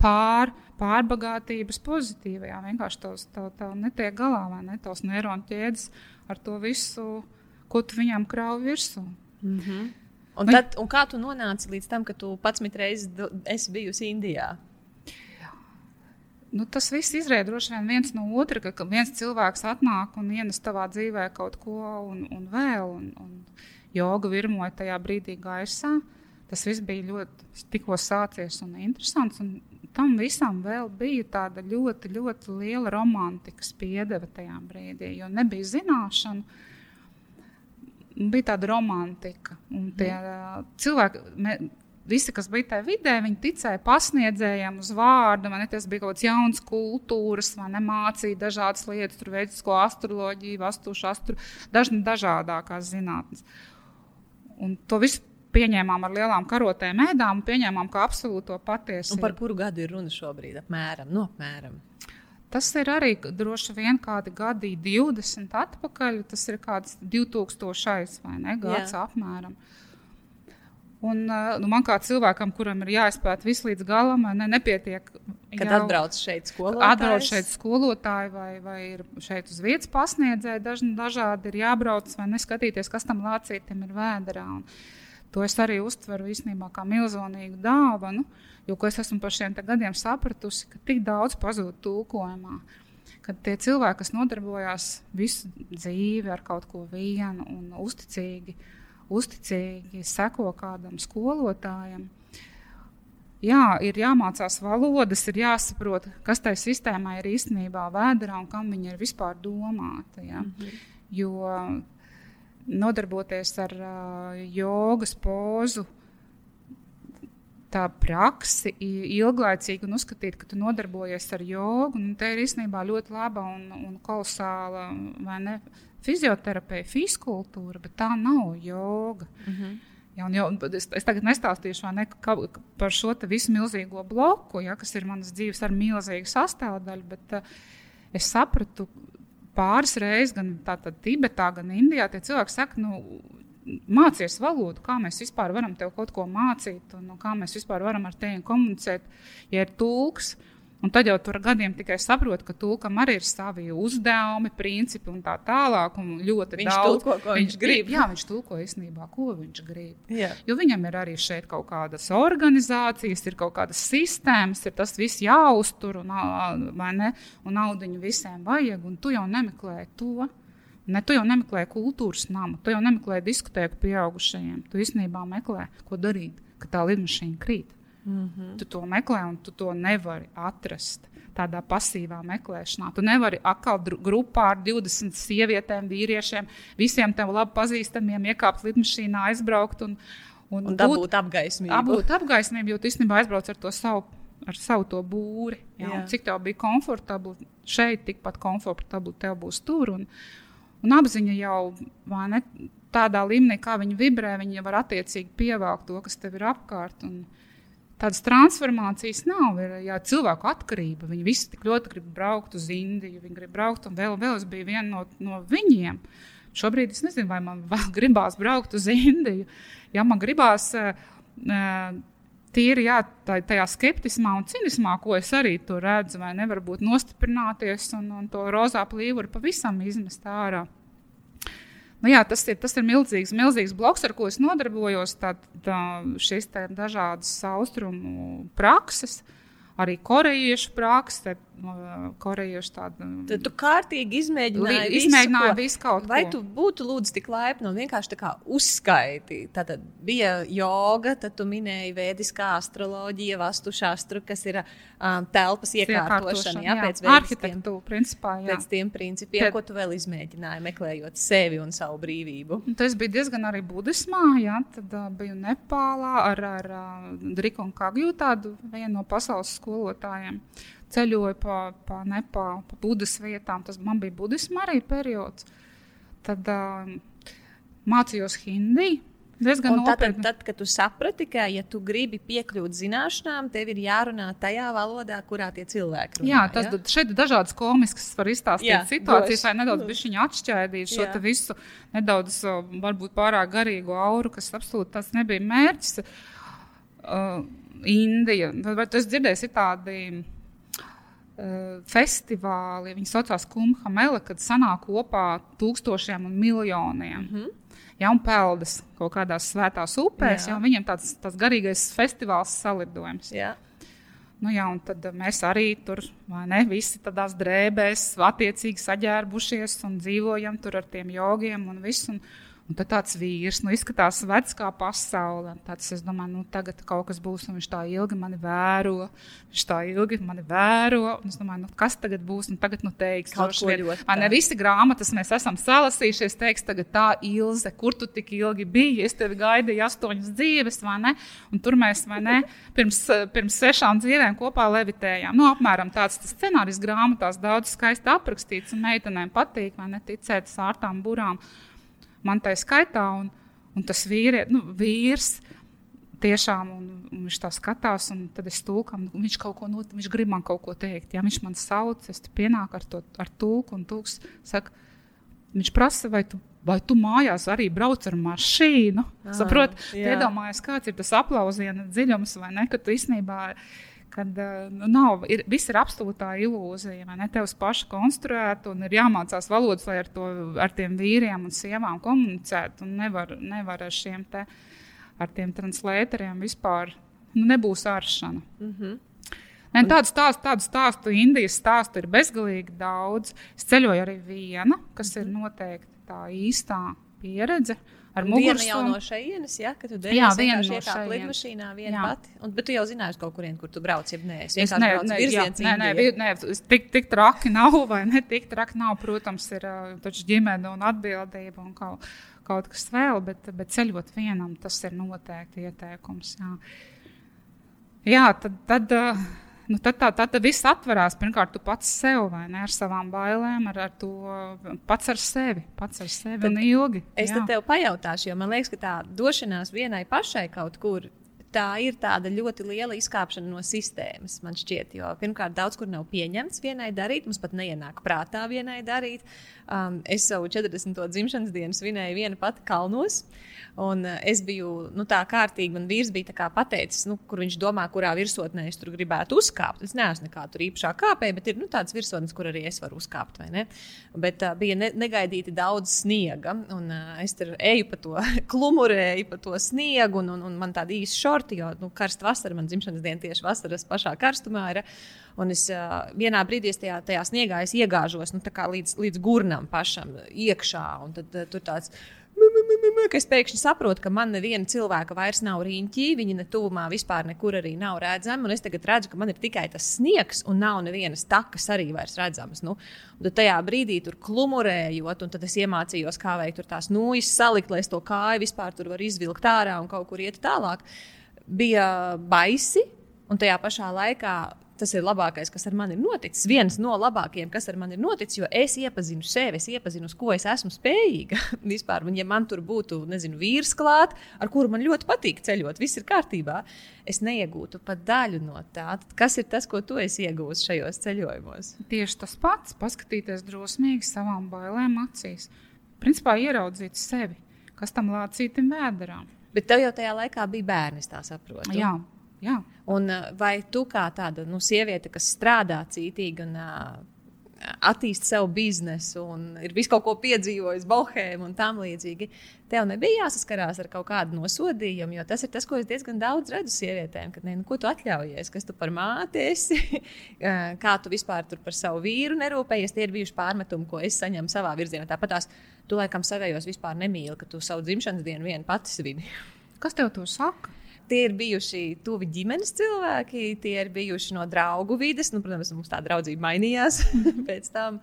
pār, pārbagātības pozitīvajā. Vienkārši tos tā, tā netiek galā, vai ne, tos neironu ķēdes ar to visu, ko tu viņam krauj virsū. Mm -hmm. un, tad, un kā tu nonāci līdz tam, ka tu pats reizes esi bijusi Indijā? Nu, tas viss izriet droši vien viens no otra, ka, viens cilvēks atnāk un ienes tavā dzīvē kaut ko un, un vēl, un, un joga virmoja tajā brīdī gaisā. Tas viss bija ļoti tikko sācies un interesants. Un tam visam vēl bija tāda ļoti, ļoti liela romantikas piedeva tajā brīdī, jo nebija zināšana. Bija tāda romantika. Tie mm. cilvēki, visi, kas bija tajā vidē, viņi ticēja pasniedzējiem uz vārdu. Man, tas bija kaut kāds jauns kultūras, man nemācīja dažādas lietas, tur veidisko astroloģiju, astūšu astru, daž, dažādākās zinātnes. Un to visu pieņēmām ar lielām karotēm, ēdām un pieņēmām kā absolūto patiesu. Par kuru gadu ir runa šobrīd? Apmēram, no nu, apmēram. Tas ir arī droši vien kādi gadi, 20 atpakaļ. Tas ir kāds 2000 vai ne gads Jā. apmēram. Un, nu, man kā cilvēkam, kuram ir jāizpēta viss līdz galam, ne, nepietiek. Kad jau, atbrauc šeit skolotāji, atbrauc šeit skolotāji vai, vai ir šeit uz vietas pasniedzēji, daž, dažādi ir jābrauc vai neskatīties, kas tam lācītam ir vēderā. Un to es arī uztveru īstenībā kā milzīgu dāvanu, jo es esmu par šiem gadiem sapratusi, ka tik daudz pazūd tulkojumā. Kad tie cilvēki, kas nodarbojās visu dzīvi ar kaut ko vienu un uzticīgi, uzticīgi seko kādam skolotājam. Jā, ir jāmācās valodas, ir jāsaprot, kas tai sistēmai ir īstenībā vēdā un kam viņa ir vispār domāta. Ja? Mm -hmm. Jo nodarboties ar uh, jogas pozu, tā praksi ilglaicīgi un uzskatīt, ka tu nodarbojies ar jogu, nu, tā ir īstenībā ļoti laba un, un kolosāla ne, fizioterapija, fiskultūra, bet tā nav joga. Mm -hmm. Ja, jau, es, es tagad nestāstīšu ne, ka, par šo visu milzīgo bloku, ja, kas ir manas dzīves ar milzīgu sastāvdaļu, bet uh, es sapratu pāris reizes, gan tātad, Tibetā, gan Indijā, tie cilvēki saka, nu, mācies valodu, kā mēs vispār varam tev kaut ko mācīt, un, un kā mēs vispār varam ar tevi komunicēt, ja ir tulks. Uh, Un tad jau tur gadiem tikai saprot, ka tulkam arī ir savi uzdevumi, principi un tā tālāk. Un ļoti viņš daudz tulko, ko viņš, grib. Jā, viņš tulko īstenībā, ko viņš grib. Jā. Jo viņam ir arī šeit kaut kādas organizācijas, ir kaut kādas sistēmas, ir tas viss jāuztur un, ne, un naudiņu visiem vajag. Un tu jau nemeklē to. Ne, tu jau nemeklē kultūras namu, tu jau nemeklē diskutēt ar pieaugušajiem. Tu īstenībā meklē, ko darīt, kad tā lidmašīna krīt. Mm -hmm. Tu to meklē, un tu to nevari atrast tādā pasīvā meklēšanā. Tu nevari atkal grupā ar 20 sievietēm, vīriešiem, visiem tev labi pazīstamiem, iekāpt lidmašīnā, aizbraukt un, un, un dabūt apgaismību. Dabūt apgaismību, jo tu īstenībā aizbrauc ar to savu. Ar savu to būri. Jā, jā. Cik tev bija komfortabli šeit, tikpat komfortabli tev būs tur. Un, un apziņa jau ne, tādā līmenī, kā viņa vibrē, viņa var attiecīgi pievelkt to, kas tev ir apkārt. Un, tādas transformācijas nav. Ir jā, cilvēku atkarība. Viņi visi tik ļoti grib braukt uz Indiju, viņi grib braukt, un vēl, vēl es biju viena no, no viņiem. Šobrīd es nezinu, vai man [laughs] vēl gribās braukt uz Indiju. Ja man gribās, uh, tīri jā, tajā skeptismā un cinismā, ko es arī tur redzu, vai nevar būt nostiprināties un, un to rozā plīvuru pavisam izmest ārā. Nu, jā, tas ir, tas ir milzīgs, milzīgs bloks, ar ko es nodarbojos. Tā, tā, šīs tā dažādas austrumu prakses, arī korejiešu prakse, korejiešu tādu. Tad tu kārtīgi izmēģināji, li, izmēģināji visu, visu kaut ko. Vai tu būtu lūdzu tik laipni un vienkārši tā kā uzskaiti? Tad bija joga, tad tu minēji vēdiskā astroloģija, vastu šastru, kas ir um, telpas iekārtošana, jā, jā. pēc arhitektūra, principā, jā. Pēc tiem principiem, Tad... ko tu vēl izmēģināji, meklējot sevi un savu brīvību. Tas bija diezgan arī budismā, jā, tad uh, biju Nepālā ar, ar uh, Driku un Kagju, tādu vienu no pasaules skolotājiem ceļoju pa, pa Nepālu, pa Budas vietām. Tas man bija budisma arī periods. Tad uh, mācījos hindi. Un tad, tad, kad tu saprati, ka, ja tu gribi piekļūt zināšanām, tev ir jārunā tajā valodā, kurā tie cilvēki runā. Jā, tas ja? šeit ir dažādas komiskas, var izstāstīt Jā, situācijas, vai nedaudz atšķaidīt šo visu nedaudz, varbūt pārāk garīgu auru, kas absolūti tas nebija mērķis. Uh, Indija, vai tu esi dzirdējis, ir tādi festivāli, viņi saucās Kumhamela, kad sanāk kopā tūkstošiem un miljoniem. Mm -hmm. Ja, un peldas kaut kādās svētās upēs, Jā. jau viņiem tāds, tāds garīgais festivāls salidojums. Jā. Nu, jā, un tad uh, mēs arī tur, vai ne, visi tādās drēbēs, attiecīgi saģērbušies un dzīvojam tur ar tiem jogiem un visu. Un, un tad tāds vīrs, nu, izskatās vecs kā pasaule. Tāds, es domāju, nu, tagad kaut kas būs, un viņš tā ilgi mani vēro. Viņš tā ilgi mani vēro. Es domāju, nu, kas tagad būs, un tagad, nu, teiks, Kaut ko ļoti vai ne visi grāmatas mēs esam salasījušies, teiks, tagad tā Ilze, kur tu tik ilgi biji, es tevi gaidīju astoņas dzīves, vai ne? Un tur mēs, vai ne, pirms, pirms sešām dzīvēm kopā levitējām. Nu, apmēram tāds tas scenārijs grāmatās daudz skaisti aprakstīts, un meitenēm patīk, vai ne, ticēt sārtām burām. Man tā skaitā, un, un tas vīrie, nu, vīrs. Tiešām, un, un viņš tā skatās, un tad es tulkam, viņš kaut ko no, viņš grib man kaut ko teikt. Ja viņš man sauc, es pienāku ar, to, ar tulku, un tulks saka, viņš prasa, vai tu, vai tu mājās arī brauc ar mašīnu. Ah, Saprot, jā. iedomājies, kāds ir tas aplausiena dziļums, vai ne, ka tu īstenībā. Kad uh, nu, nav, ir, viss ir absolūtā ilūzija, vai ne? Tev paša konstruēta un ir jāmācās valodas, lai ar, to, ar tiem vīriem un sievām komunicētu. Un nevar, nevar ar šiem te, ar tiem translēteriem vispār, nu, nebūs āršana. Mm -hmm. Ne, tādu stāstu, tādu stāstu, Indijas stāstu ir bezgalīgi daudz. Es ceļoju arī viena, kas ir noteikti tā īstā pieredze. Ar Viena jau no šejienes, ja, ka tu Jā, devies viena no šejienes. lidmašīnā viena Jā. pati. Un, bet tu jau zināji, kaut kurien, kur tu brauc, ja nē, es vienkārši ne, braucu jā, virziens nē, nē, vi- nē, es tik, tik traki [laughs] nav, vai ne? Tik traki nav, protams, ir taču ģimene un atbildība un kaut, kaut kas vēl, bet, bet ceļot vienam, tas ir noteikti ieteikums. Jā, jā tad, tad, ā, nu, tad, tā, tad viss atverās. Pirmkārt, tu pats sev, vai ne? Ar savām bailēm, ar, ar to pats ar sevi, pats ar sevi Tad un ilgi. Es jā. tad tev pajautāšu, jo man liekas, ka tā došanās vienai pašai kaut kur. Tā ir tāda ļoti liela izkāpšana no sistēmas, man šķiet. Jo, pirmkārt, daudz kur nav pieņemts vienai darīt, mums pat neienāk prātā vienai darīt. Um, es savu 40. dzimšanas dienu svinēju viena pati kalnos. Un, uh, es biju nu, tā kārtīgi, man vīrs bija pateicis, nu, kur viņš domā, kurā virsotnē es tur gribētu uzkāpt. Es neesmu nekā tur īpašā kāpē, bet ir nu, tāds virsotnes, kur arī es varu uzkāpt. Bet uh, bija ne, negaidīti daudz sniega, un uh, es tur eju pa to [laughs] klumurēju, pa to sniegu, un, un, un man tāda īsa šorti, jo nu, karsta vasara, man dzimšanas diena tieši vasaras pašā karstumā ir. Un es uh, vienā brīdī es tajā, tajā sniegā iegāžos nu, līdz, līdz gurnam pašam iekšā. Un tad uh, tur tāds ka es pēkšņi saprotu, ka man neviena cilvēka vairs nav rīņķī, viņa ne tuvumā vispār nekur arī nav redzama. Es tagad redzu, ka man ir tikai tas sniegs, un nav nevienas takas arī vairs redzamas. Nu, tad tajā brīdī tur klumurējot, un tad es iemācījos, kā veikt tās nūjas salikt, lai es to kāju vispār tur varu izvilkt ārā un kaut kur iet tālāk. Bija baisi, un tajā pašā laikā tas ir labākais, kas ar mani ir noticis. Viens no labākajiem, kas ar mani ir noticis, jo es iepazinu sevi, es iepazinu, uz ko es esmu spējīga. [laughs] Vispār, un ja man tur būtu, nezinu, vīrs klāt, ar kuru man ļoti patīk ceļot, viss ir kārtībā, es neiegūtu pat daļu no tā. Tad kas ir tas, ko tu esi iegūmis šajos ceļojumos? Tieši tas pats, paskatīties drosmīgi savām bailēm acīs. Principā ieraudzīt sevi, kas tam lācītam vēderām. Bet tev jau tajā laikā bija bērni, es tā saprotu. Jā, jā. Un, uh, vai tu kā tāda nu, sieviete, kas strādā cītīgi un uh, attīst savu biznesu un ir visu kaut ko piedzīvojis, bohēmu un tam līdzīgi, tev nebija jāsaskarās ar kaut kādu nosodījumu, jo tas ir tas, ko es diezgan daudz redzu sievietēm, kad ne, nu, ko tu atļaujies, kas tu par māti esi, uh, [laughs] kā tu vispār tur par savu vīru nerūpējies. Tie ir bijuši pārmetumi, ko es saņemu savā virzienā. Tāpat tās tu laikam savējos vispār nemīli, ka tu savu dzimšanas dienu vien pati svini. Kas tev to saka? Tie ir bijuši tuvi ģimenes cilvēki, tie ir bijuši no draugu vides. Nu, protams, mums tā draudzība mainījās [laughs] pēc tam.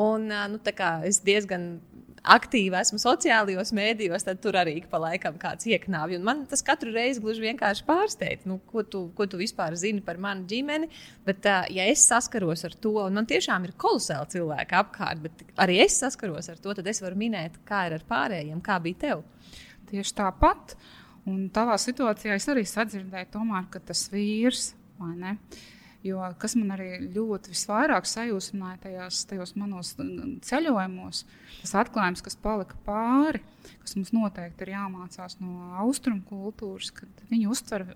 Un, nu, tā es diezgan aktīvi esmu sociālajos mēdījos, tad tur arī pa laikam kāds ieknāvj. Un Man tas katru reizi gluži vienkārši pārsteidz, nu, ko, tu, ko tu vispār zini par manu ģimeni. Bet, ja es saskaros ar to, un man tiešām ir kolosāli cilvēki apkārt, bet arī es saskaros ar to, tad es varu minēt, kā ir ar pārējiem, kā bija tev. tieši tāpat. Un tavā situācijā es arī sadzirdēju, tomēr, ka tas vīrs, vai ne? Jo, kas man arī ļoti visvairāk sajūsmināja tajās, tajos manos ceļojumos, tas atklājums, kas palika pāri, kas mums noteikti ir jāmācās no austrumu kultūras, kad viņi uztver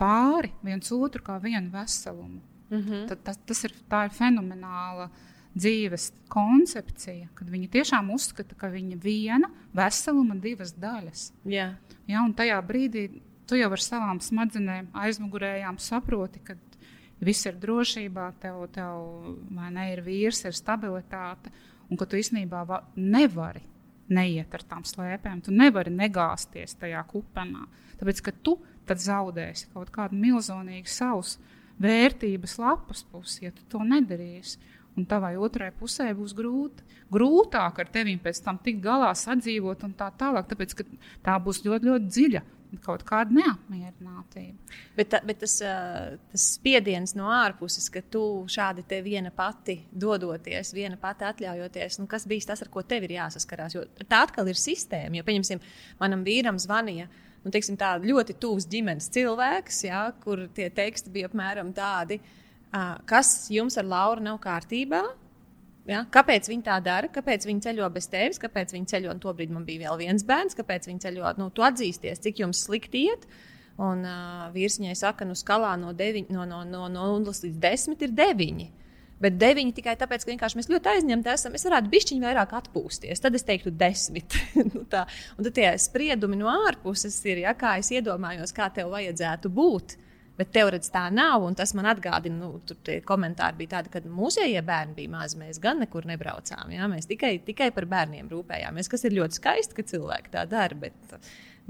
pāri viens otru kā vienu veselumu. Mm -hmm. Tad, tas, tas ir, ir fenomenāla dzīves koncepcija, kad viņi tiešām uzskata, ka viņa viena veseluma divas daļas. Yeah. Ja, un tajā brīdī tu jau ar savām smadzenēm aizmugurējām saproti, ka viss ir drošībā, tev, tev ne, ir vīrs, ir stabilitāte, un ka tu īstenībā nevari neiet ar tām slēpēm. Tu nevari negāzties tajā kupenā, tāpēc ka tu zaudēsi kaut kādu milzīgu savus vērtības lapas pusi, ja tu to nedarīsi. Un tavai otrai pusē būs grūti, grūtāk ar tevi pēc tam tikt galā, sadzīvot un tā tālāk, tāpēc ka tā būs ļoti, ļoti dziļa kaut kāda neapmierinātība. Bet, bet tas, tas spiediens no ārpuses, ka tu šādi te viena pati dodoties, viena pati atļaujoties, nu, kas bija tas, ar ko tev ir jāsaskarās? Jo tā atkal ir sistēma. Jo, pieņemsim, manam vīram zvanīja. Nu, teiksim, ļoti tuvs ģimenes cilvēks, ja, kur tie teksti bija apmēram tādi, kas jums ar Lauru nav kārtībā, Ja? Kāpēc viņi tā dara? Kāpēc viņi ceļo bez tevis? Kāpēc viņi ceļo? Un tobrīd man bija vēl viens bērns. Kāpēc viņi ceļo? Nu, tu atzīsties, cik jums slikti iet. Un uh, vīrs viņai saka, nu, skalā no, deviņ, no, no, no, no 0 līdz 10 ir 9. Bet 9 tikai tāpēc, ka mēs ļoti aizņemti esam. Es varētu bišķiņu vairāk atpūsties. Tad es teiktu 10. [laughs] nu, tā. un tad tie spriedumi no ārpuses ir, ja, kā es iedomājos, kā tev vajadzētu būt. Uh, Bet teorētiski tā nav. Tas man atgādina, nu, tur tie komentāri bija tādi, ka mūsējie bērni bija mazi. Mēs gan nekur nebraucām. Jā? Mēs tikai, tikai par bērniem rūpējāmies. Kas ir ļoti skaisti, ka cilvēki tā dara. Bet,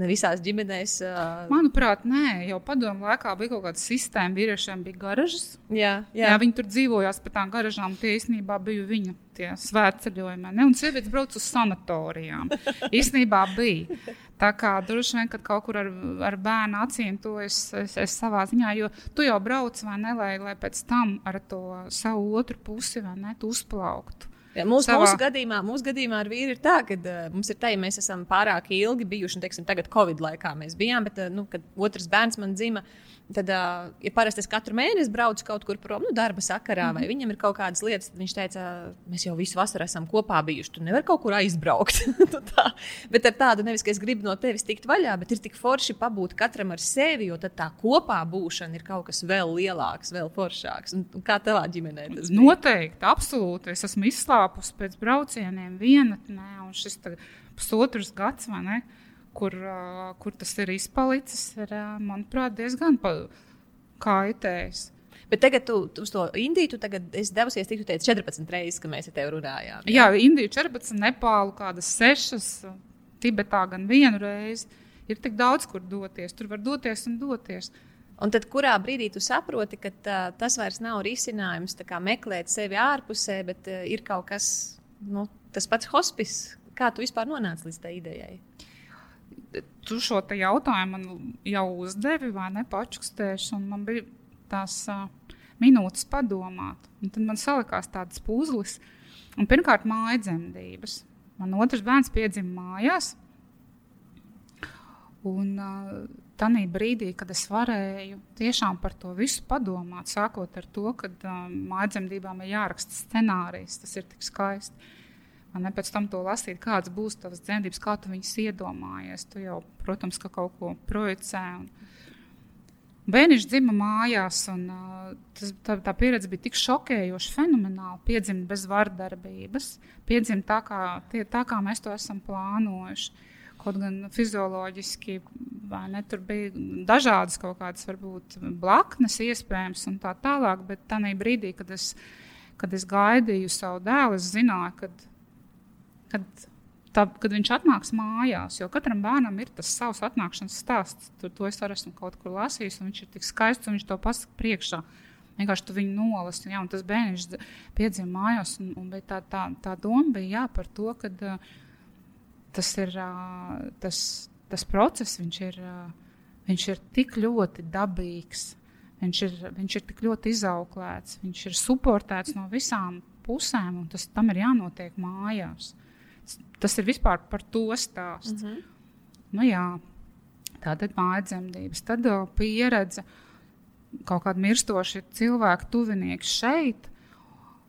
Ne visās ģimenēs. Uh... Manuprāt, nē, jau padomu laikā bija kaut kāda sistēma. Vīriešiem bija garažas. Jā, jā. jā viņi tur dzīvojās pa tām garažām. Tie īstenībā bija viņu svētceļojumi. Un sievietes brauc uz sanatorijām. [laughs] īstenībā bija. Tā kā droši vien, kad kaut kur ar, ar bērnu acīm to es, es, es savā ziņā, jo tu jau brauc vai ne, lai, lai pēc tam ar to savu otru pusi vai ne, uzplauktu. Ja, mūsu, savā... mūsu, gadījumā, mūsu gadījumā ar vīru ir tā, ka uh, mums ir tā, ja mēs esam pārāk ilgi bijuši, un teiksim, tagad Covid laikā mēs bijām, bet uh, nu, kad otrs bērns man dzima. Tad, ja parasti es katru mēnesi braucu kaut kur prom, nu, darba sakarā, mm -hmm. vai mhm. viņam ir kaut kādas lietas, tad viņš teica, mēs jau visu vasaru esam kopā bijuši. Tu nevari kaut kur aizbraukt. [laughs] Nu tā. Bet ar tādu nevis, ka es gribu no tevis tikt vaļā, bet ir tik forši pabūt katram ar sevi, jo tad tā kopā būšana ir kaut kas vēl lielāks, vēl foršāks. Un, un kā tavā ģimenē tas bija? Noteikti, absolūti. Es esmu izslāpusi pēc braucieniem vienatnē, un šis pusotrs gads, vai ne? Kur, kur tas ir izpalicis, ir, manuprāt, diezgan kaitējis. Bet tagad tu, tu uz to Indiju, tu tagad esi devusies, tik tu teici 14 reizes, kad mēs ar tevi runājām. Jā, jā Indija 14, Nepālu kādas 6, Tibetā gan vienu reizi. Ir tik daudz, kur doties. Tur var doties un doties. Un tad, kurā brīdī tu saproti, ka tā, tas vairs nav risinājums meklēt sevi ārpusē, bet uh, ir kaut kas, nu, tas pats hospice. Kā tu vispār nonāci līdz tai idejai? Tu šo jautājumu man jau uzdevi, vai ne? Pačukstēšu, un man bija tās uh, minūtes padomāt. Un tad man salikās tāds puzlis. Un pirmkārt, māja dzemdības. Man otrs bērns piedzima mājās. Un uh, tajā brīdī, kad es varēju tiešām par to visu padomāt, sākot ar to, ka uh, māja dzemdībām ir jāraksta scenārijs, tas ir tik skaisti Ne, pēc tam to lasīt, kādas būs tavas dzemdības, kā tu viņus iedomājies. Tu jau, protams, ka kaut ko projicē. Un... Bērniņš dzima mājās, un tas, tā, tā pieredze bija tik šokējoša, fenomenāla. Piedzimt bez vardarbības, piedzimt tā kā, tie, tā, kā mēs to esam plānojuši. Kaut gan fizioloģiski ne, tur bija dažādas kaut kādas, varbūt, blaknes, iespējams, un tā tālāk. Bet tajā brīdī, kad es, kad es gaidīju savu dēlu, es zināju, ka kad, tā, kad viņš atnāks mājās. Jo katram bērnam ir tas savs atnākšanas stāsts. Tur to es arī esmu kaut kur lasījis, un viņš ir tik skaists, un viņš to pasaka priekšā. Vienkārši tu viņu nolasi. Jā, tas bērns piedzima mājās, un, un tā, tā, tā doma bija jā, par to, ka uh, tas ir uh, tas, tas process, viņš ir, uh, viņš ir tik ļoti dabīgs. Viņš ir, viņš ir tik ļoti izauklēts, viņš ir suportēts no visām pusēm, un tas tam ir jānotiek mājās. Tas ir vispār par to stāsts. Mm -hmm. Nu, jā, tā tad mājadzemdības, tad uh, pieredze, kaut kāda mirstoša cilvēka tuvinieks šeit,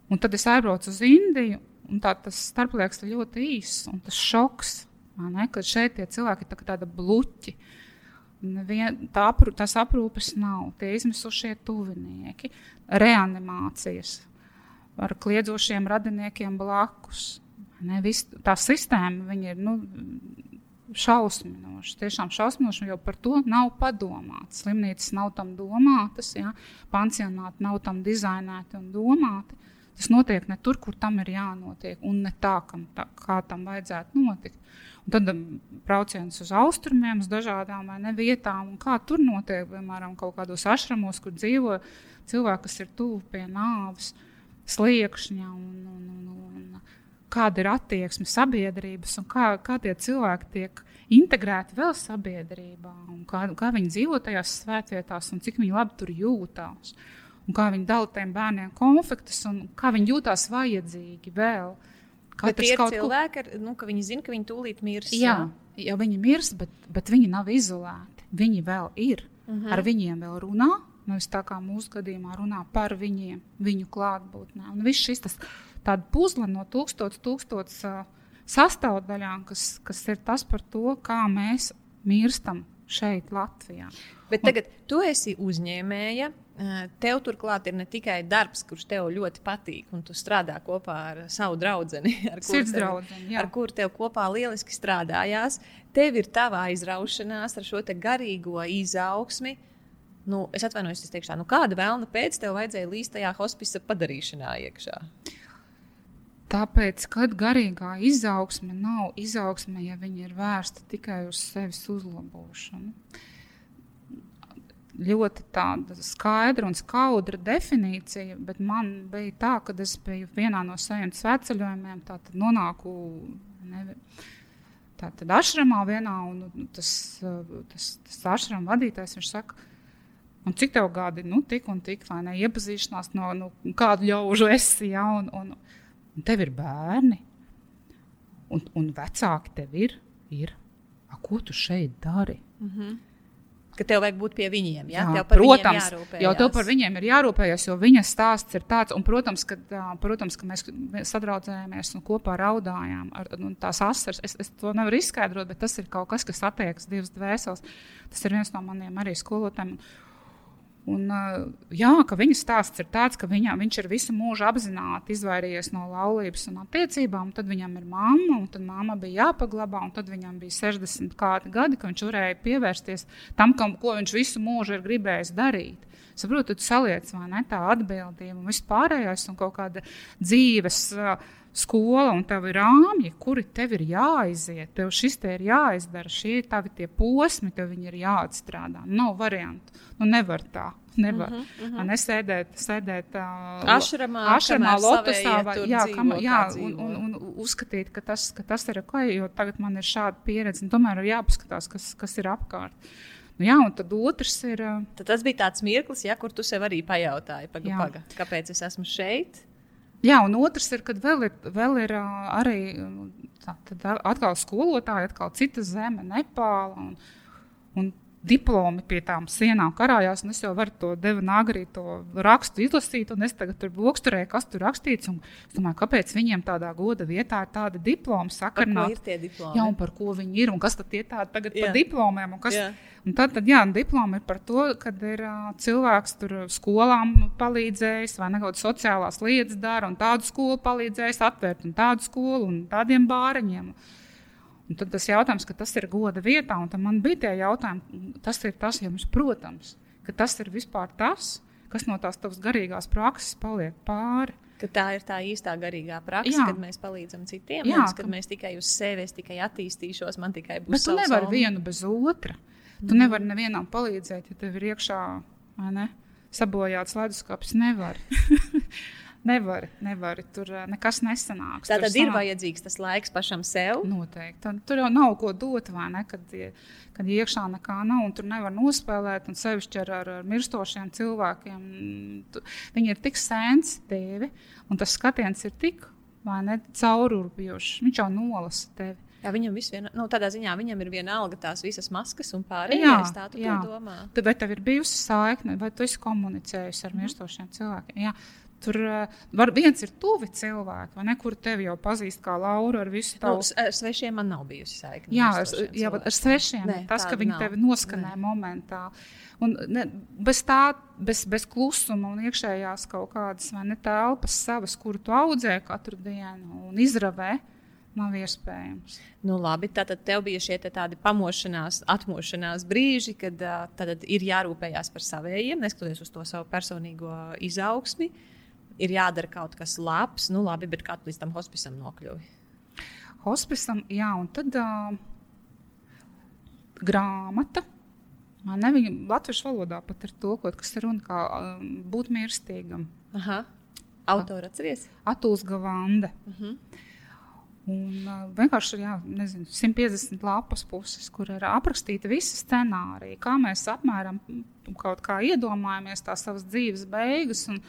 un tad es aizbraucu uz Indiju, un tā, tas starplieks ir ļoti īss, un tas šoks, ne, kad šeit tie cilvēki ir tā, tāda bluķi. Nevien, tā aprū, tās aprūpes nav, tie izmisušie tuvinieki, reanimācijas ar kliedzošiem radiniekiem blakus. Ne, vis, tā sistēma ir nu, šausminoša. Tiešām šausminoša, jo par to nav padomāts. Slimnīcas nav tam domātas, ja? pansionāti nav tam dizainēti un domāti. Tas notiek ne tur, kur tam ir jānotiek, un ne tā, kam, tā kā tam vajadzētu notikt. Un tad um, brauciens uz austrumiem, uz dažādām ne, vietām, kā tur notiek, piemēram, kaut kādos ašramos, kur dzīvo cilvēki, kas ir tuvu pie nāves sliekšņa. Un, un, un, un, kāda ir attieksme sabiedrības un kā, kā tie cilvēki tiek integrēti vēl sabiedrībā, kā, kā viņi dzīvo tajās svētvietās, un cik viņi labi tur jūtās. Un kā viņi dala tiem bērniem konfliktus, un kā viņi jūtās vajadzīgi vēl. Katrs ir cilvēki, ar, nu, ka viņi zina, ka viņi tūlīt mirs. Jā, jā viņi mirs, bet, bet viņi nav izolēti. Viņi vēl ir. Uh mhm. -huh. Ar viņiem vēl runā. Nu, tā kā mūsu gadījumā runā par viņiem, viņu klātbūtnē. Un viss šis tas tāda puzle no tūkstoš, tūkstoš uh, sastāvdaļām, kas, kas ir tas par to, kā mēs mirstam šeit, Latvijā. Bet tagad un, tu esi uzņēmēja. Tev turklāt ir ne tikai darbs, kurš tev ļoti patīk, un tu strādā kopā ar savu draugu, ar kuru kur tev kopā lieliski strādājās. Tev ir tava aizraušanās ar šo garīgo izaugsmi. Nu, es atvainojos, es teikšu, nu, kāda vēlna pēc tev vajadzēja līst tajā hospisa padarīšanā iekšā? Tāpēc, kad garīgā izaugsme nav izaugsme, ja viņa ir vērsta tikai uz sevis uzlabošanu, ļoti tāda skaidra un skaudra definīcija, bet man bija tā, ka es biju vienā no saviem sveceļojumiem, tad nonāku nevi, tātad ašramā vienā, un tas, tas, tas ašram vadītājs, viņš saka, Un cik tev gadi, nu, tik un tik, vai ne, iepazīšanās no nu, kādu ļaužu esi, ja, un, un, un tev ir bērni, un, un vecāki tev ir. ir. A, ko tu šeit dari? Mm -hmm. Ka tev vajag būt pie viņiem. Ja? Jā, protams, jau tev par viņiem ir jārūpējas, jo viņa stāsts ir tāds. Un, protams, ka, protams, ka mēs sadraudzējāmies un kopā raudājām ar nu, tās asaras. Es, es to nevaru izskaidrot, bet tas ir kaut kas, kas attiekas divas dvēseles. Tas ir viens no maniem arī skolotājiem. Un, jā, ka viņa stāsts ir tāds, ka viņa, viņš ir visu mūžu apzināti izvairījies no laulības un attiecībām. Tad viņam ir mamma, un tad mamma bija jāpaglabā, un tad viņam bija 60 kādi gadi, ka viņš varēja pievērsties tam, kam, ko viņš visu mūžu ir gribējis darīt. Saprotu, tu saliec vai ne tā atbildība un viss pārējais un kaut kāda dzīves. Uh, skola un tev ir rāmji, kuri tev ir jāiziet. Tev šis te ir jāizdara, šie ir tavi tie posmi, tev viņi ir jāatstrādā. Nav variantu. Nu, nevar tā. Nevar. Uh -huh, uh -huh. Nesēdēt, sēdēt ašramā, ašramā lotusā, vai, jā, kam, jā, un, un, un uzskatīt, ka tas, ka tas ir ok, jo tagad man ir šāda pieredze. Tomēr ir jāpaskatās, kas, kas ir apkārt. Nu, jā, un tad otrs ir. Tad tas bija tāds mirklis, ja, kur tu sev arī pajautāji, paga, paga, kāpēc es esmu šeit. Jā, un otrs ir, kad vēl ir, vēl ir arī tā, atkal skolotāji, atkal cita zeme, Nepāla. Un, un diplomi pie tām sienām karājās, un es jau varu to devinu agrī to rakstu izlasīt, un es tagad tur bloksturēju, kas tur rakstīts, un es domāju, kāpēc viņiem tādā goda vietā ir tāda diploma sakarnā. ir tie diplomi? Jā, un par ko viņi ir, un kas tad tie tādi tagad jā. par diplomiem, un kas, jā. un tad, tad jā, diploma ir par to, kad ir uh, cilvēks tur skolām palīdzējis, vai nekādas sociālās lietas dara, un tādu skolu palīdzējis atvērt, un tādu skolu, un tādiem bāriņiem. Un tad tas jautājums, ka tas ir goda vietā, un man bija tie jautājumi, tas ir tas jums, protams, ka tas ir vispār tas, kas no tās tavas garīgās prakses paliek pāri. Ka tā ir tā īstā garīgā praksa, Jā. kad mēs palīdzam citiem. Jā, nevis, kad ka... mēs tikai uz sevi, es tikai attīstīšos, man tikai būs. Bet tu nevari vienu bez otra. Tu mm. nevari nevienam palīdzēt, ja tev ir iekšā ne, sabojāts leduskapis. Nevar. [laughs] Nevar, nevar, tur eh, nekas nesanāks. Tā tad ir sanāk... vajadzīgs tas laiks pašam sev. Noteikti. Tad, tur jau nav ko dot, vai ne? Kad, kad iekšā nekā nav, un tur nevar nospēlēt, un sevišķi ar, ar, ar mirstošiem cilvēkiem. Tu, viņi ir tik sensitīvi, un tas skatiens ir tik caururbijošs. Viņš jau nolasa tevi. Jā, viņam vien, nu, tādā ziņā viņam ir viena alga tās visas maskas un pārējais. Tā tu jā. domā. Tad, vai tev ir bijusi saikne, vai tu esi komunicējusi ar mirstošiem cilvēkiem? Jā. Tur uh, var, viens ir tuvi cilvēki, vai ne, kur tevi jau pazīst kā Lauru ar visu tavu. Nu, ar svešiem man nav bijusi saikne. Jā, ar, jā ar svešiem. Nē, tas, ka viņi nav. tevi noskanē Nē. momentā. Un ne, bez tā, bez, bez klusuma un iekšējās kaut kādas ne, telpas savas, kuru tu audzē katru dienu un izravē, nav iespējams. Nu, labi, tātad tev bija šie tādi pamošanās, atmošanās brīži, kad tad ir jārūpējas par saviem, neskatoties uz to savu personīgo izaugsmi. Uh, ir jādara kaut kas labs, nu labi, bet kā tu līdz tam hospisam nokļuvi? Hospisam, jā, un tad uh, grāmata. Man viņa latviešu valodā pat ir tulkot, kas ir runa kā uh, būt mirstīgam. Aha. Autora atceries? Atuls Gavande. Uh mhm. -huh. Un uh, vienkārši ir jā, nezinu, 150 lapas puses, kur ir aprakstīta visa scenārija, kā mēs apmēram kaut kā iedomājamies tās savas dzīves beigas. Un,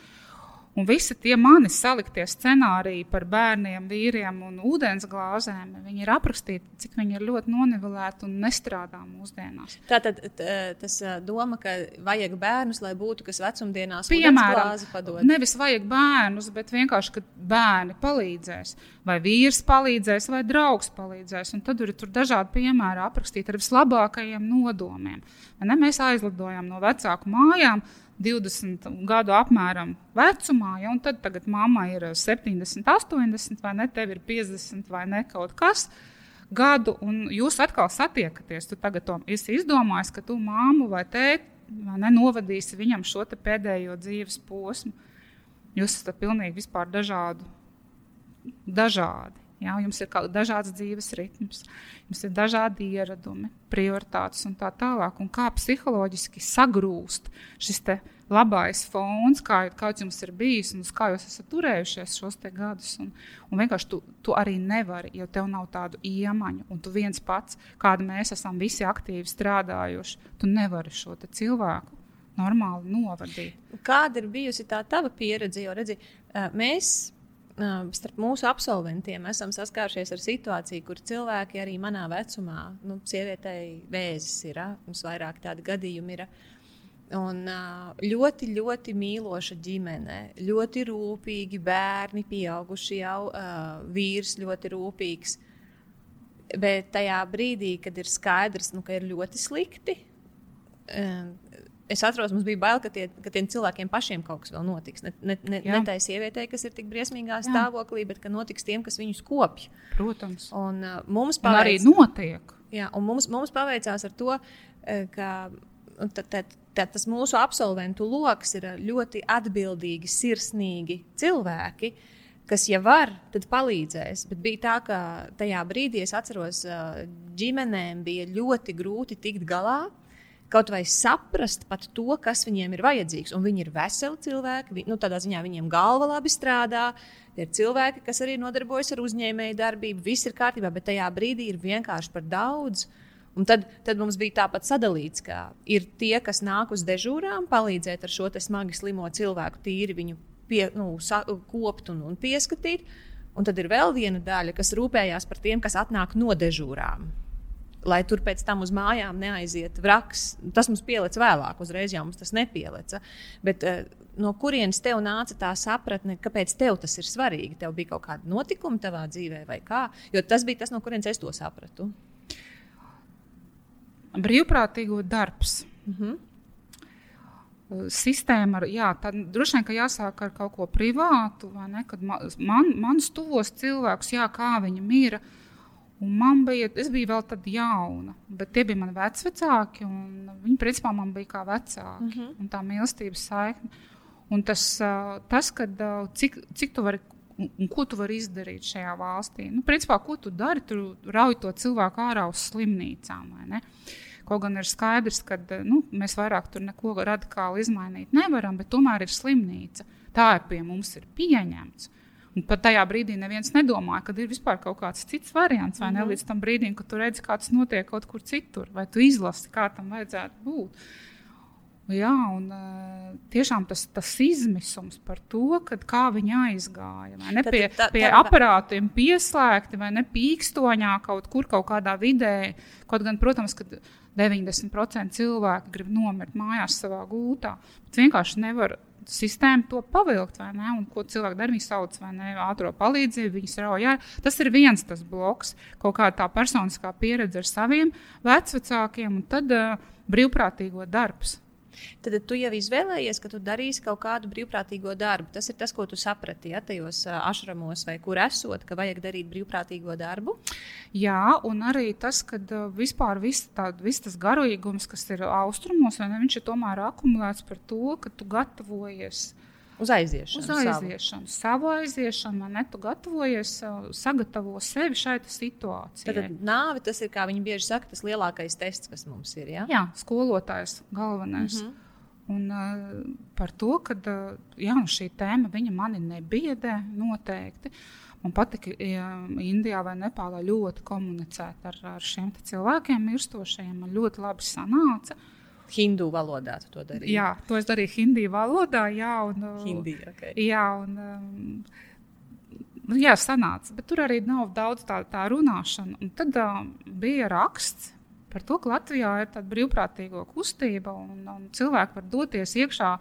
Un visi tie mani saliktie scenāriji par bērniem, vīriem un ūdens glāzēm, viņi ir aprakstīti, cik viņi ir ļoti nonivelēti un nestrādā mūsdienās. Tā tad tas doma, ka vajag bērnus, lai būtu kas vecumdienās piemēram, nevis vajag bērnus, bet vienkārši, ka bērni palīdzēs, vai vīrs palīdzēs, vai draugs palīdzēs. Un tad ir tur dažādi piemēri aprakstīti ar vislabākajiem nodomiem. Ne, mēs aizlidojām no vecāku mājām 20 gadu apmēram vecumā, ja, un tad tagad mamma ir 70, 80, vai ne, tev ir 50 vai ne kaut kas. Gadu, un jūs atkal satiekaties. Tu tagad esi izdomājis, ka tu māmu vai tēti novadīsi viņam šo pēdējo dzīves posmu. Jūs esat pilnīgi dažādi. dažādi. Jā, jums ir dažāds dzīves ritms, jums ir dažādi ieradumi, prioritātes un tā tālāk. Un kā psiholoģiski sagrūst šis labais fons, kā, kāds jums ir bijis un uz kā jūs esat turējušies šos gadus. Un, un vienkārši tu, tu arī nevari, jo tev nav tādu iemaņu, un tu viens pats, kāda mēs esam visi aktīvi strādājuši, tu nevari šo cilvēku normāli novadīt. Kāda ir bijusi tā tava pieredze? Jo redzi, mēs starp mūsu absolventiem esam saskārušies ar situāciju, kur cilvēki arī manā vecumā, nu, sievietei vēzis ir, mums vairāk tādi gadījumi ir. Un ļoti, ļoti mīloša ģimene, ļoti rūpīgi bērni, pieauguši jau, vīrs ļoti rūpīgs. Bet tajā brīdī, kad ir skaidrs, nu, ka ir ļoti slikti, es atceros, mums bija bail, ka, tie, ka tiem cilvēkiem pašiem kaut kas vēl notiks. Ne, ne, ne, ne tai sievietei, kas ir tik briesmīgā Jā. stāvoklī, bet ka notiks tiem, kas viņus kopj. Protams. Un, uh, mums paveic... un arī notiek. Jā, un mums, mums paveicās ar to, ka tad, tad, tad tas mūsu absolventu lokus ir ļoti atbildīgi, sirsnīgi cilvēki. Kas, ja var, tad palīdzēs. Bet bija tā, ka tajā brīdī es atceros, ģimenēm bija ļoti grūti tikt galā kaut vai saprast to, kas viņiem ir vajadzīgs. Un viņi ir veseli cilvēki, nu, tādā ziņā viņiem galva labi strādā. Ir cilvēki, kas arī nodarbojas ar uzņēmēju darbību, viss ir kārtībā, bet tajā brīdī ir vienkārši par daudz. Un tad, tad mums bija tāpat sadalīts, ka ir tie, kas nāk uz dežūrām, palīdzēt ar šo smagi slimo cilvēku, tīri viņu pie, nu, sa, kopt un, un pieskatīt. Un tad ir vēl viena daļa, kas rūpējās par tiem, kas atnāk no dežūrām lai tur pēc tam uz mājām neaiziet vraks. Tas mums pielica vēlāk, uzreiz jau mums tas nepielica. Bet, uh, no kurienes tev nāca tā sapratne, kāpēc tev tas ir svarīgi? Tev bija kaut kāda notikuma tavā dzīvē, vai kā? Jo tas bija tas, no kurienes es to sapratu. Brīvprātīgo darbs. Mm -hmm. Sistēma, jā, tad droši vien jāsāk ar kaut ko privātu, vai ne? Kad man, man, manus tuvos cilvēkus, jā, kā viņi ir, uh, Un man bija, es biju vēl tāda jauna, bet tie bija mani vecāki. Viņi principā man bija kā vecāki. Mm -hmm. Un tā mīlestības saikne. Un tas, tas kad, cik, cik tu vari un, un ko tu vari izdarīt šajā valstī. Nu, principā, ko tu dari? Tu rauj to cilvēku ārā uz slimnīcām. Kaut gan ir skaidrs, ka nu, mēs vairāk tur neko radikāli izmainīt nevaram, bet tomēr ir slimnīca. Tā ir pie mums ir pieņemts. Un pat tajā brīdī neviens nedomāja, ka ir vispār kaut kāds cits variants, vai mm -hmm. ne mhm. līdz tam brīdim, kad tu redzi, kā tas notiek kaut kur citur, vai tu izlasi, kā tam vajadzētu būt. Jā, un tiešām tas, tas izmisums par to, kad, kā viņi aizgāja. Vai ne pie, pie aparātiem pieslēgti, vai ne pīkstoņā kaut kur, kaut kādā vidē. Kaut gan, protams, ka 90% cilvēku grib nomirt mājās savā gultā. Bet vienkārši nevar sistēma to pavilkt, vai ne? Un ko cilvēki dara? Viņi sauc ne ātrā palīdzību, viņi strauji. ārā. Tas ir viens tas bloks, kaut kāda tā personiskā pieredze ar saviem vecākiem, un tad uh, brīvprātīgo darbs. Tad tu jau izvēlējies, ka tu darīsi kaut kādu brīvprātīgo darbu. Tas ir tas, ko tu saprati ja, tajos ašramos vai kur esot, ka vajag darīt brīvprātīgo darbu. Jā, un arī tas, ka vispār viss, tā, viss tas garīgums, kas ir austrumos, ne, viņš ir tomēr akumulēts par to, ka tu gatavojies Uz aiziešanu. uz savu. aiziešanu, savu aiziešanu, vai ne? Tu gatavojies, uh, sagatavo sevi šai situācijai. Tad nāve tas ir, kā viņi bieži saka, tas lielākais tests, kas mums ir. Ja? Jā, skolotājs galvenais. Mm -hmm. Un, uh, par to, ka uh, jā, šī tēma mani nebiedē noteikti. Man patika, ja Indijā vai Nepālā ļoti komunicēt ar, ar šiem cilvēkiem, mirstošajiem. Man ļoti labi sanāca. Hindu valodā tu to darīji. Jā, to es darīju hindi valodā. Jā, un, uh, Hindi, okay. Jā, un, um, nu, jā, sanāca, bet tur arī nav daudz tā, tā runāšana. Un tad uh, bija raksts par to, ka Latvijā ir tāda brīvprātīga kustība un, un cilvēki var doties iekšā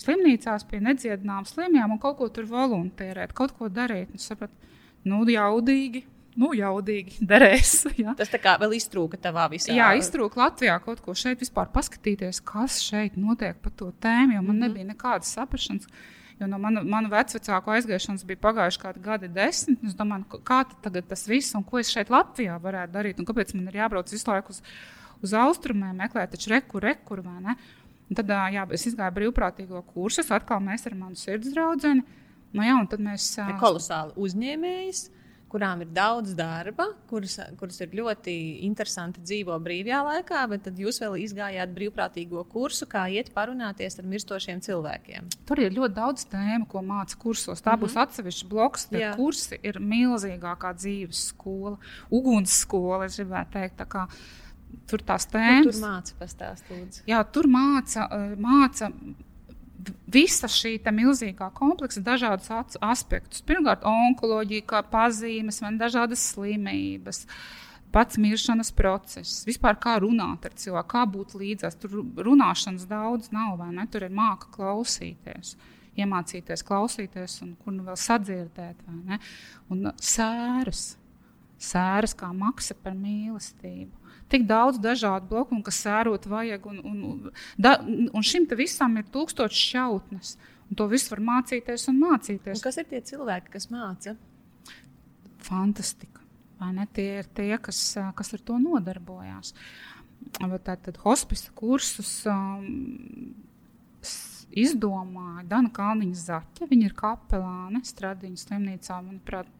slimnīcās pie nedziedināmām slimībām un kaut ko tur voluntērēt, kaut ko darīt. Un sapratu, nu, jaudīgi. Nu, jaudīgi derēs. Jā. Tas tā kā vēl iztrūka tavā visā. Jā, iztrūka Latvijā kaut ko šeit vispār paskatīties, kas šeit notiek par to tēmu, jo man mm -hmm. nebija nekādas saprašanas. Jo no manu, manu vecāku aizgāšanas bija pagājuši kādi gadi, desmit. Es domāju, nu, kā tas viss, un ko es šeit Latvijā varētu darīt, un kāpēc man ir jābrauc visu laiku uz, uz austrumiem, meklēt taču reku, reku, vai ne? Un tad jā, es izgāju brīvprātīgo kursu, atkal mēs ar manu sirds draugu. Nu, jā, un tad mēs. Ir kolosāli uzņēmējs, kurām ir daudz darba, kuras, kuras ir ļoti interesanti dzīvo brīvajā laikā, bet tad jūs vēl izgājāt brīvprātīgo kursu, kā iet parunāties ar mirstošiem cilvēkiem. Tur ir ļoti daudz tēmu, ko māca kursos. Tā mm -hmm. būs atsevišķa bloks. Jā. kursi ir milzīgākā dzīves skola, ugunsskola, es gribētu teikt. tā Tur tās tēmas tur māca pastāstīt. Jā, tur māca, eh, māca visa šī milzīgā kompleksa dažādus aspektus. Pirmkārt, onkoloģija, kā pazīmes, vai dažādas slimības. Pats miršanas process, vispār kā runāt ar cilvēku, kā būt līdzās. Tur runāšanas daudz nav, vai ne? Tur ir māka klausīties, iemācīties klausīties, un kur nu vēl sadzirdēt, vai ne? Un sēras, sēras kā maksa par mīlestību tik daudz dažādu bloku, kas sērot vajag. Un, un, da, un šim visam ir tūkstoši šautnes. Un to visu var mācīties un mācīties. Un kas ir tie cilvēki, kas māca? Fantastika. Vai ne? Tie ir tie, kas, kas ar to nodarbojās. Tātad hospisa kursus um, izdomāja Dana Kalniņa Zaķa. Viņa ir kapelāne Stradiņas slimnīcā, manuprāt,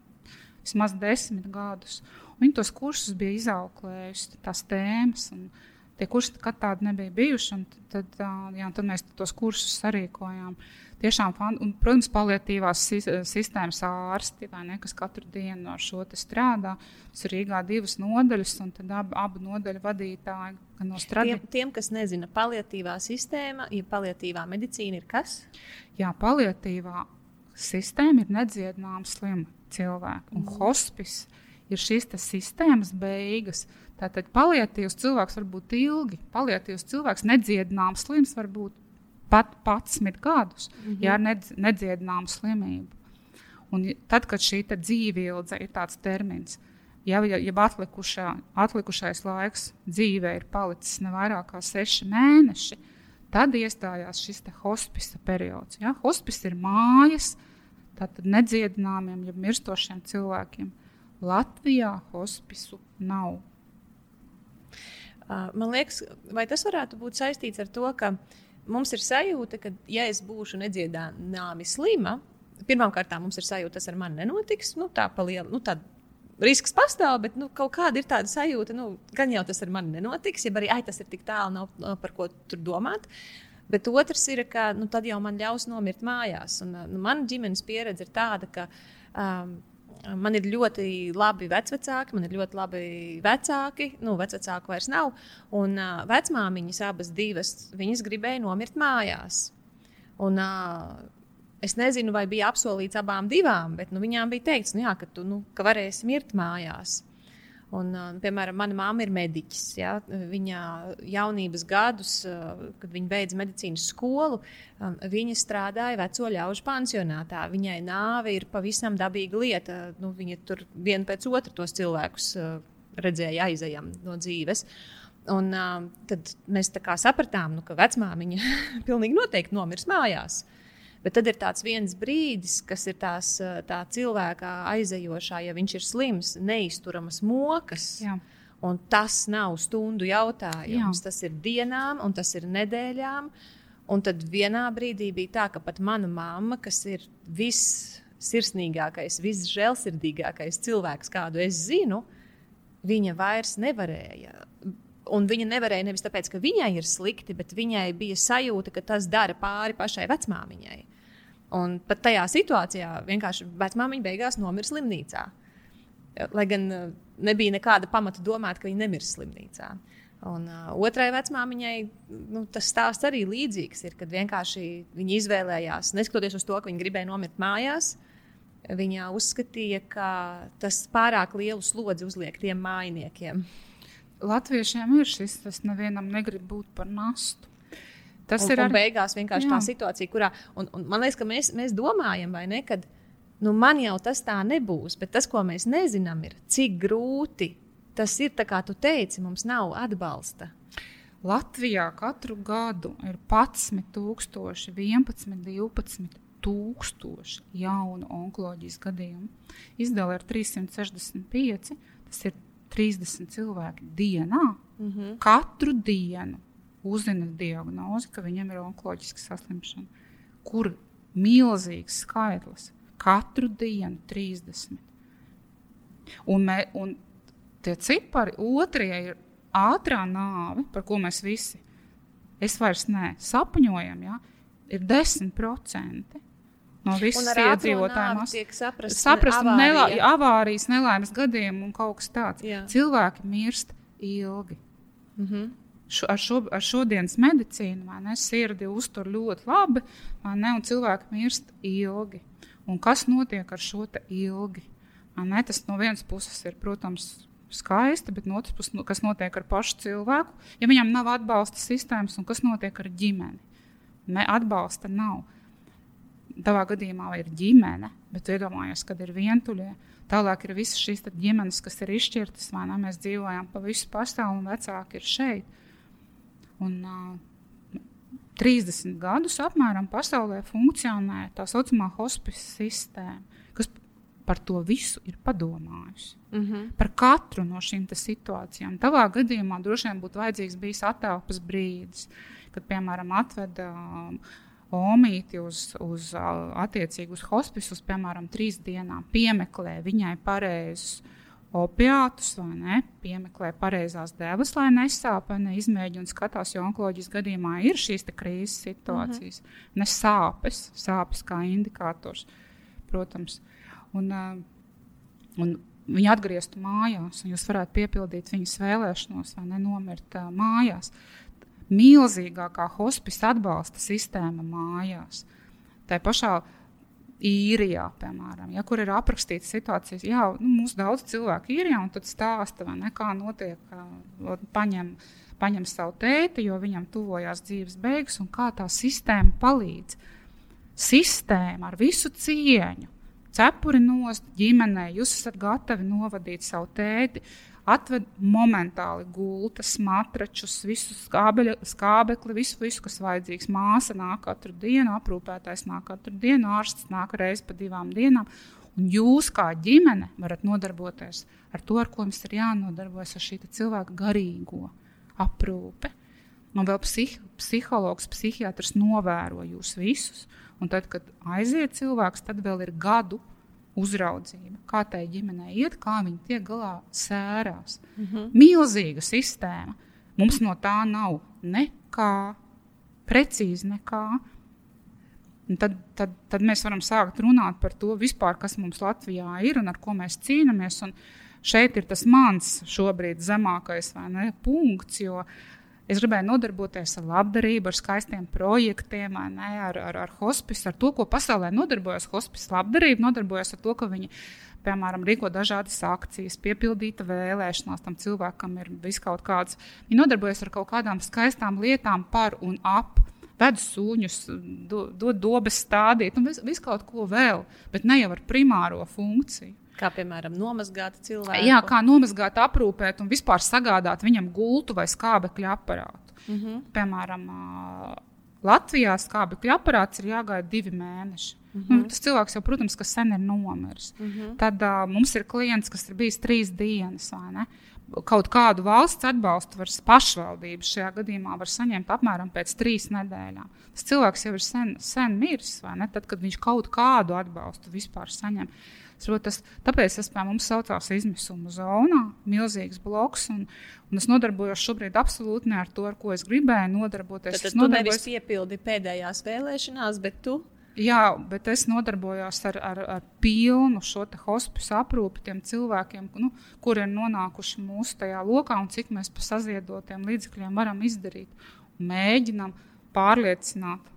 vismaz desmit gadus. Viņa tos kursus bija izauklējusi, tās tēmas. un Tie kursi nekad tādi nebija bijuši. un Tad, jā, tad mēs tos kursus sarīkojām. Tiešām, un, protams, paliatīvās sis- sistēmas ārsti, ne, kas katru dienu ar šo strādā. Tas ir Rīgā divas nodaļas, un tad ab, abu nodaļu vadītāji no Tiem, strādājuma. tiem, kas nezina, paliatīvā sistēma, ja paliatīvā medicīna ir kas? Jā, paliatīvā sistēma ir nedziedināma slima cilvēka. Un hospis ir šīs sistēmas beigas. Tātad paliatīvs cilvēks var būt ilgi. Paliatīvs cilvēks nedziedināms slims var būt pat 11 gadus, mm -hmm. ja ar nedz, nedziedināmu slimību. Un tad, kad šī te dzīvība ir tāds termins, ja, ja, ja atlikušā, atlikušais laiks dzīvē ir palicis ne vairāk kā seši mēneši, tad iestājās šis hospisa periods. Ja? Hospis ir mājas, nedziedināmiem, ja mirstošiem cilvēkiem. Latvijā hospisu nav. Uh, Man liekas, vai tas varētu būt saistīts ar to, ka mums ir sajūta, ka, ja es būšu nedziedāmi slima, pirmkārt, mums ir sajūta, tas ar mani nenotiks. Nu, tā paliela, nu, tā risks pastāv, bet nu, kaut kāda ir tāda sajūta, nu, gan jau tas ar mani nenotiks, ja arī ai, tas ir tik tālu, nav, nav par ko tur domāt. Bet otrs ir, ka nu, tad jau man ļaus nomirt mājās. Un, nu, mana ģimenes pieredze ir tāda, ka um, man ir ļoti labi vecāki, man ir ļoti labi vecāki. Nu, vecāku vairs nav. Un uh, vecmāmiņas abas divas, viņas gribēja nomirt mājās. Un, uh, es nezinu, vai bija apsolīts abām divām, bet nu, viņām bija teikts, nu, jā, ka tu nu, ka varēsi mirt mājās. Un, piemēram, mana mamma ir mediķis. Ja? Viņa jaunības gadus, kad viņa beidza medicīnas skolu, viņa strādāja veco ļaužu pansionātā. Viņai nāve ir pavisam dabīga lieta. Nu, viņa tur vienu pēc otru tos cilvēkus redzēja aizejam no dzīves. Un, tad mēs sapratām, nu, ka vecmāmiņa [laughs] pilnīgi noteikti nomirs mājās. Uh, Bet tad ir tāds viens brīdis, kas ir tās, tā cilvēka aizejošā, ja viņš ir slims, neizturamas mokas. Jā. Un tas nav stundu jautājums. Jā. Tas ir dienām, un tas ir nedēļām. Un tad vienā brīdī bija tā, ka pat mana mamma, kas ir vissirsnīgākais, visžēlsirdīgākais cilvēks, kādu es zinu, viņa vairs nevarēja. Un viņa nevarēja nevis tāpēc, ka viņai ir slikti, bet viņai bija sajūta, ka tas dara pāri pašai vecmāmiņai. Un pat tajā situācijā vienkārši vecmāmiņa beigās nomira slimnīcā. Lai gan uh, nebija nekāda pamata domāt, ka viņa nemirs slimnīcā. Un, uh, otrai vecmāmiņai nu, tas stāsts arī līdzīgs ir, kad vienkārši viņa izvēlējās, neskatoties uz to, ka viņa gribēja nomirt mājās, viņa uzskatīja, ka tas pārāk lielu slodzi uzliek tiem mājiniekiem. Latviešiem ir šis, tas nevienam negrib būt par nastu. Tas un, ir arī beigās vienkārši jā. tā situācija, kurā un, un man liekas, ka mēs, mēs domājam, vai ne, kad nu, man jau tas tā nebūs, bet tas, ko mēs nezinām, ir cik grūti tas ir. Kā tu teici, mums nav atbalsta. Latvijā katru gadu ir 11, 000, 11, 12 tūkstoši jaunu onkoloģijas gadījumu. Izdala ir 365, tas ir 30 cilvēki dienā. Mm -hmm. Katru dienu uzzina diagnozi, ka viņam ir onkoloģiska saslimšana, kur milzīgs skaitlis katru dienu 30. Un, mē, un tie cipari otrie ir ātrā nāve, par ko mēs visi, es vairs ne sapņojam, ja, ir 10% no visas iedzīvotājiem. Saprast, saprast avārija. nelā, avārijas, nelaimes gadījumu un kaut kas tāds. Jā. Cilvēki mirst ilgi. Mm -hmm šo, ar, šo, ar šodienas medicīnu ne, sirdi uztur ļoti labi, ne, un cilvēki mirst ilgi. Un kas notiek ar šo ilgi? Ne, tas no vienas puses ir, protams, skaisti, bet no otras puses, nu, kas notiek ar pašu cilvēku, ja viņam nav atbalsta sistēmas, un kas notiek ar ģimeni? Ne, atbalsta nav. Tavā gadījumā ir ģimene, bet iedomājieties, kad ir vientuļie. Tālāk ir visas šīs ģimenes, kas ir izšķirtas, vai ne? Mēs dzīvojam pa visu pasauli, un vecāki ir šeit. Un, uh, 30 gadus apmēram pasaulē funkcionē tā saucamā hospice sistēma, kas par to visu ir padomājusi. Mm -hmm. Par katru no šīm situācijām. Tavā gadījumā droši vien būtu vajadzīgs bijis attēlpas brīdis, kad, piemēram, atveda um, omīti uz, uz attiecīgu uz, piemēram, trīs dienām, piemeklē viņai pareizus opiātus, vai ne, piemeklē pareizās devas, lai nesāpē, neizmēģina un skatās, jo onkoloģijas gadījumā ir šīs krīzes situācijas. Mm -hmm. Ne sāpes, sāpes kā indikators, protams. Un, uh, un viņi atgrieztu mājās, un jūs varētu piepildīt viņas vēlēšanos, vai nenomirt uh, mājās. Milzīgākā hospice atbalsta sistēma mājās. Tā pašā īrijā, piemēram, ja, kur ir aprakstīta situācijas, jā, nu, mums daudz cilvēku īrijā, un tad stāsta, ne, kā notiek, kā paņem, paņem savu tēti, jo viņam tuvojās dzīves beigas, un kā tā sistēma palīdz. Sistēma ar visu cieņu, cepuri nost ģimenei, jūs esat gatavi novadīt savu tēti, atved momentāli gultas, matračus, visu skābeļa, skābekli, visu, visu, kas vajadzīgs. Māsa nāk katru dienu, aprūpētājs nāk katru dienu, ārsts nāk reizi pa divām dienām. Un jūs, kā ģimene, varat nodarboties ar to, ar ko jums ir jānodarbojas ar šī cilvēka garīgo aprūpi. Un vēl psih, psihologs, psihiatrs novēro jūs visus. Un tad, kad aiziet cilvēks, tad vēl ir gadu uzraudzība, kā tai ģimenei iet, kā viņi tiek galā sērās. Mm -hmm. Milzīga sistēma. Mums no tā nav nekā, precīzi nekā. Un tad, tad, tad mēs varam sākt runāt par to, vispār, kas mums Latvijā ir un ar ko mēs cīnāmies. Un šeit ir tas mans šobrīd zemākais ne, punkts, jo Es gribēju nodarboties ar labdarību, ar skaistiem projektiem, ne, ar, ar, ar hospisu, ar to, ko pasaulē nodarbojas hospice. Labdarība nodarbojas ar to, ka viņi, piemēram, rīko dažādas akcijas, piepildīta vēlēšanās tam cilvēkam ir viskaut kāds. Viņi nodarbojas ar kaut kādām skaistām lietām par un ap. Ved sūņus, dod do, dobes stādīt, un visu vis kaut ko vēl, bet ne jau ar primāro funkciju. Kā piemēram, nomazgāt cilvēku. Jā, kā nomazgāt, aprūpēt un vispār sagādāt viņam gultu vai skābekļa aparātu. Mm -hmm. Piemēram, Latvijā skābekļa aparāts ir jāgaida divi mēneši. Mm -hmm. nu, tas cilvēks jau, protams, sen ir nomiris. Mm -hmm. Tad uh, mums ir klients, kas ir bijis trīs dienas. Kaut kādu valsts atbalstu var pašvaldības šajā gadījumā var saņemt apmēram pēc trīs nedēļām. Tas cilvēks jau ir sen, sen miris, vai ne? Tad, kad viņš kaut kādu atbalstu vispār saņem. Tas, tāpēc tas pie mums saucās izmisuma zonā, milzīgs bloks. Un, un es nodarbojos šobrīd absolūti ne ar to, ar ko es gribēju nodarboties. Tad, tad tu nevis piepildi pēdējās vēlēšanās, bet tu. Jā, bet es nodarbojos ar, ar, ar pilnu šo hospisu aprūpi tiem cilvēkiem, nu, kuriem ir nonākuši mūsu tajā lokā un cik mēs pa saziedotiem līdzekļiem varam izdarīt. Mēģinām pārliecināt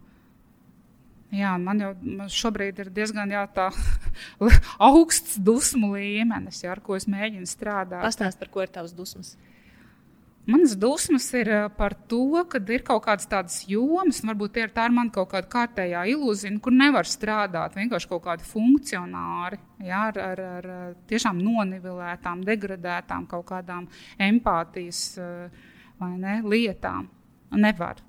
Jā, man jau man šobrīd ir diezgan jā, [laughs] augsts dusmu līmenis, jā, ar ko es mēģinu strādāt. Pastāst, par ko ir tavs dusmas? Manas dusmas ir par to, ka ir kaut kādas tādas jomas, varbūt tie ir, tā ir man kaut kāda kārtējā ilūzija, kur nevar strādāt vienkārši kaut kādi funkcionāri, jā, ar, ar, ar tiešām nonivilētām, degradētām kaut kādām empātijas ne, lietām. Nevar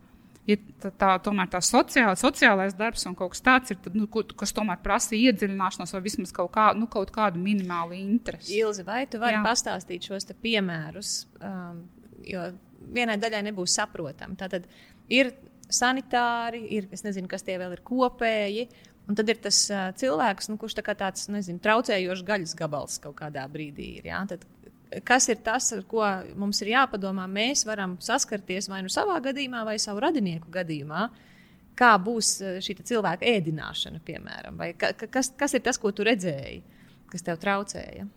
ja tā, tā, tomēr tā sociāla, sociālais darbs un kaut kas tāds ir, tad, nu, kas tomēr prasa iedziļināšanos vai vismaz kaut, kā, nu, kaut kādu minimālu interesi. Ilzi, vai tu vari Jā. pastāstīt šos piemērus, um, jo vienai daļai nebūs saprotami. Tātad ir sanitāri, ir, es nezinu, kas tie vēl ir kopēji. Un tad ir tas uh, cilvēks, nu, kurš tā tāds nezinu, traucējošs gaļas gabals kaut kādā brīdī ir. Ja? Tad kas ir tas, ar ko mums ir jāpadomā. Mēs varam saskarties vai nu savā gadījumā, vai savu radinieku gadījumā. Kā būs eh, šī cilvēka ēdināšana, piemēram, vai ka, kas, kas ir tas, ko tu redzēji, kas tev traucēja?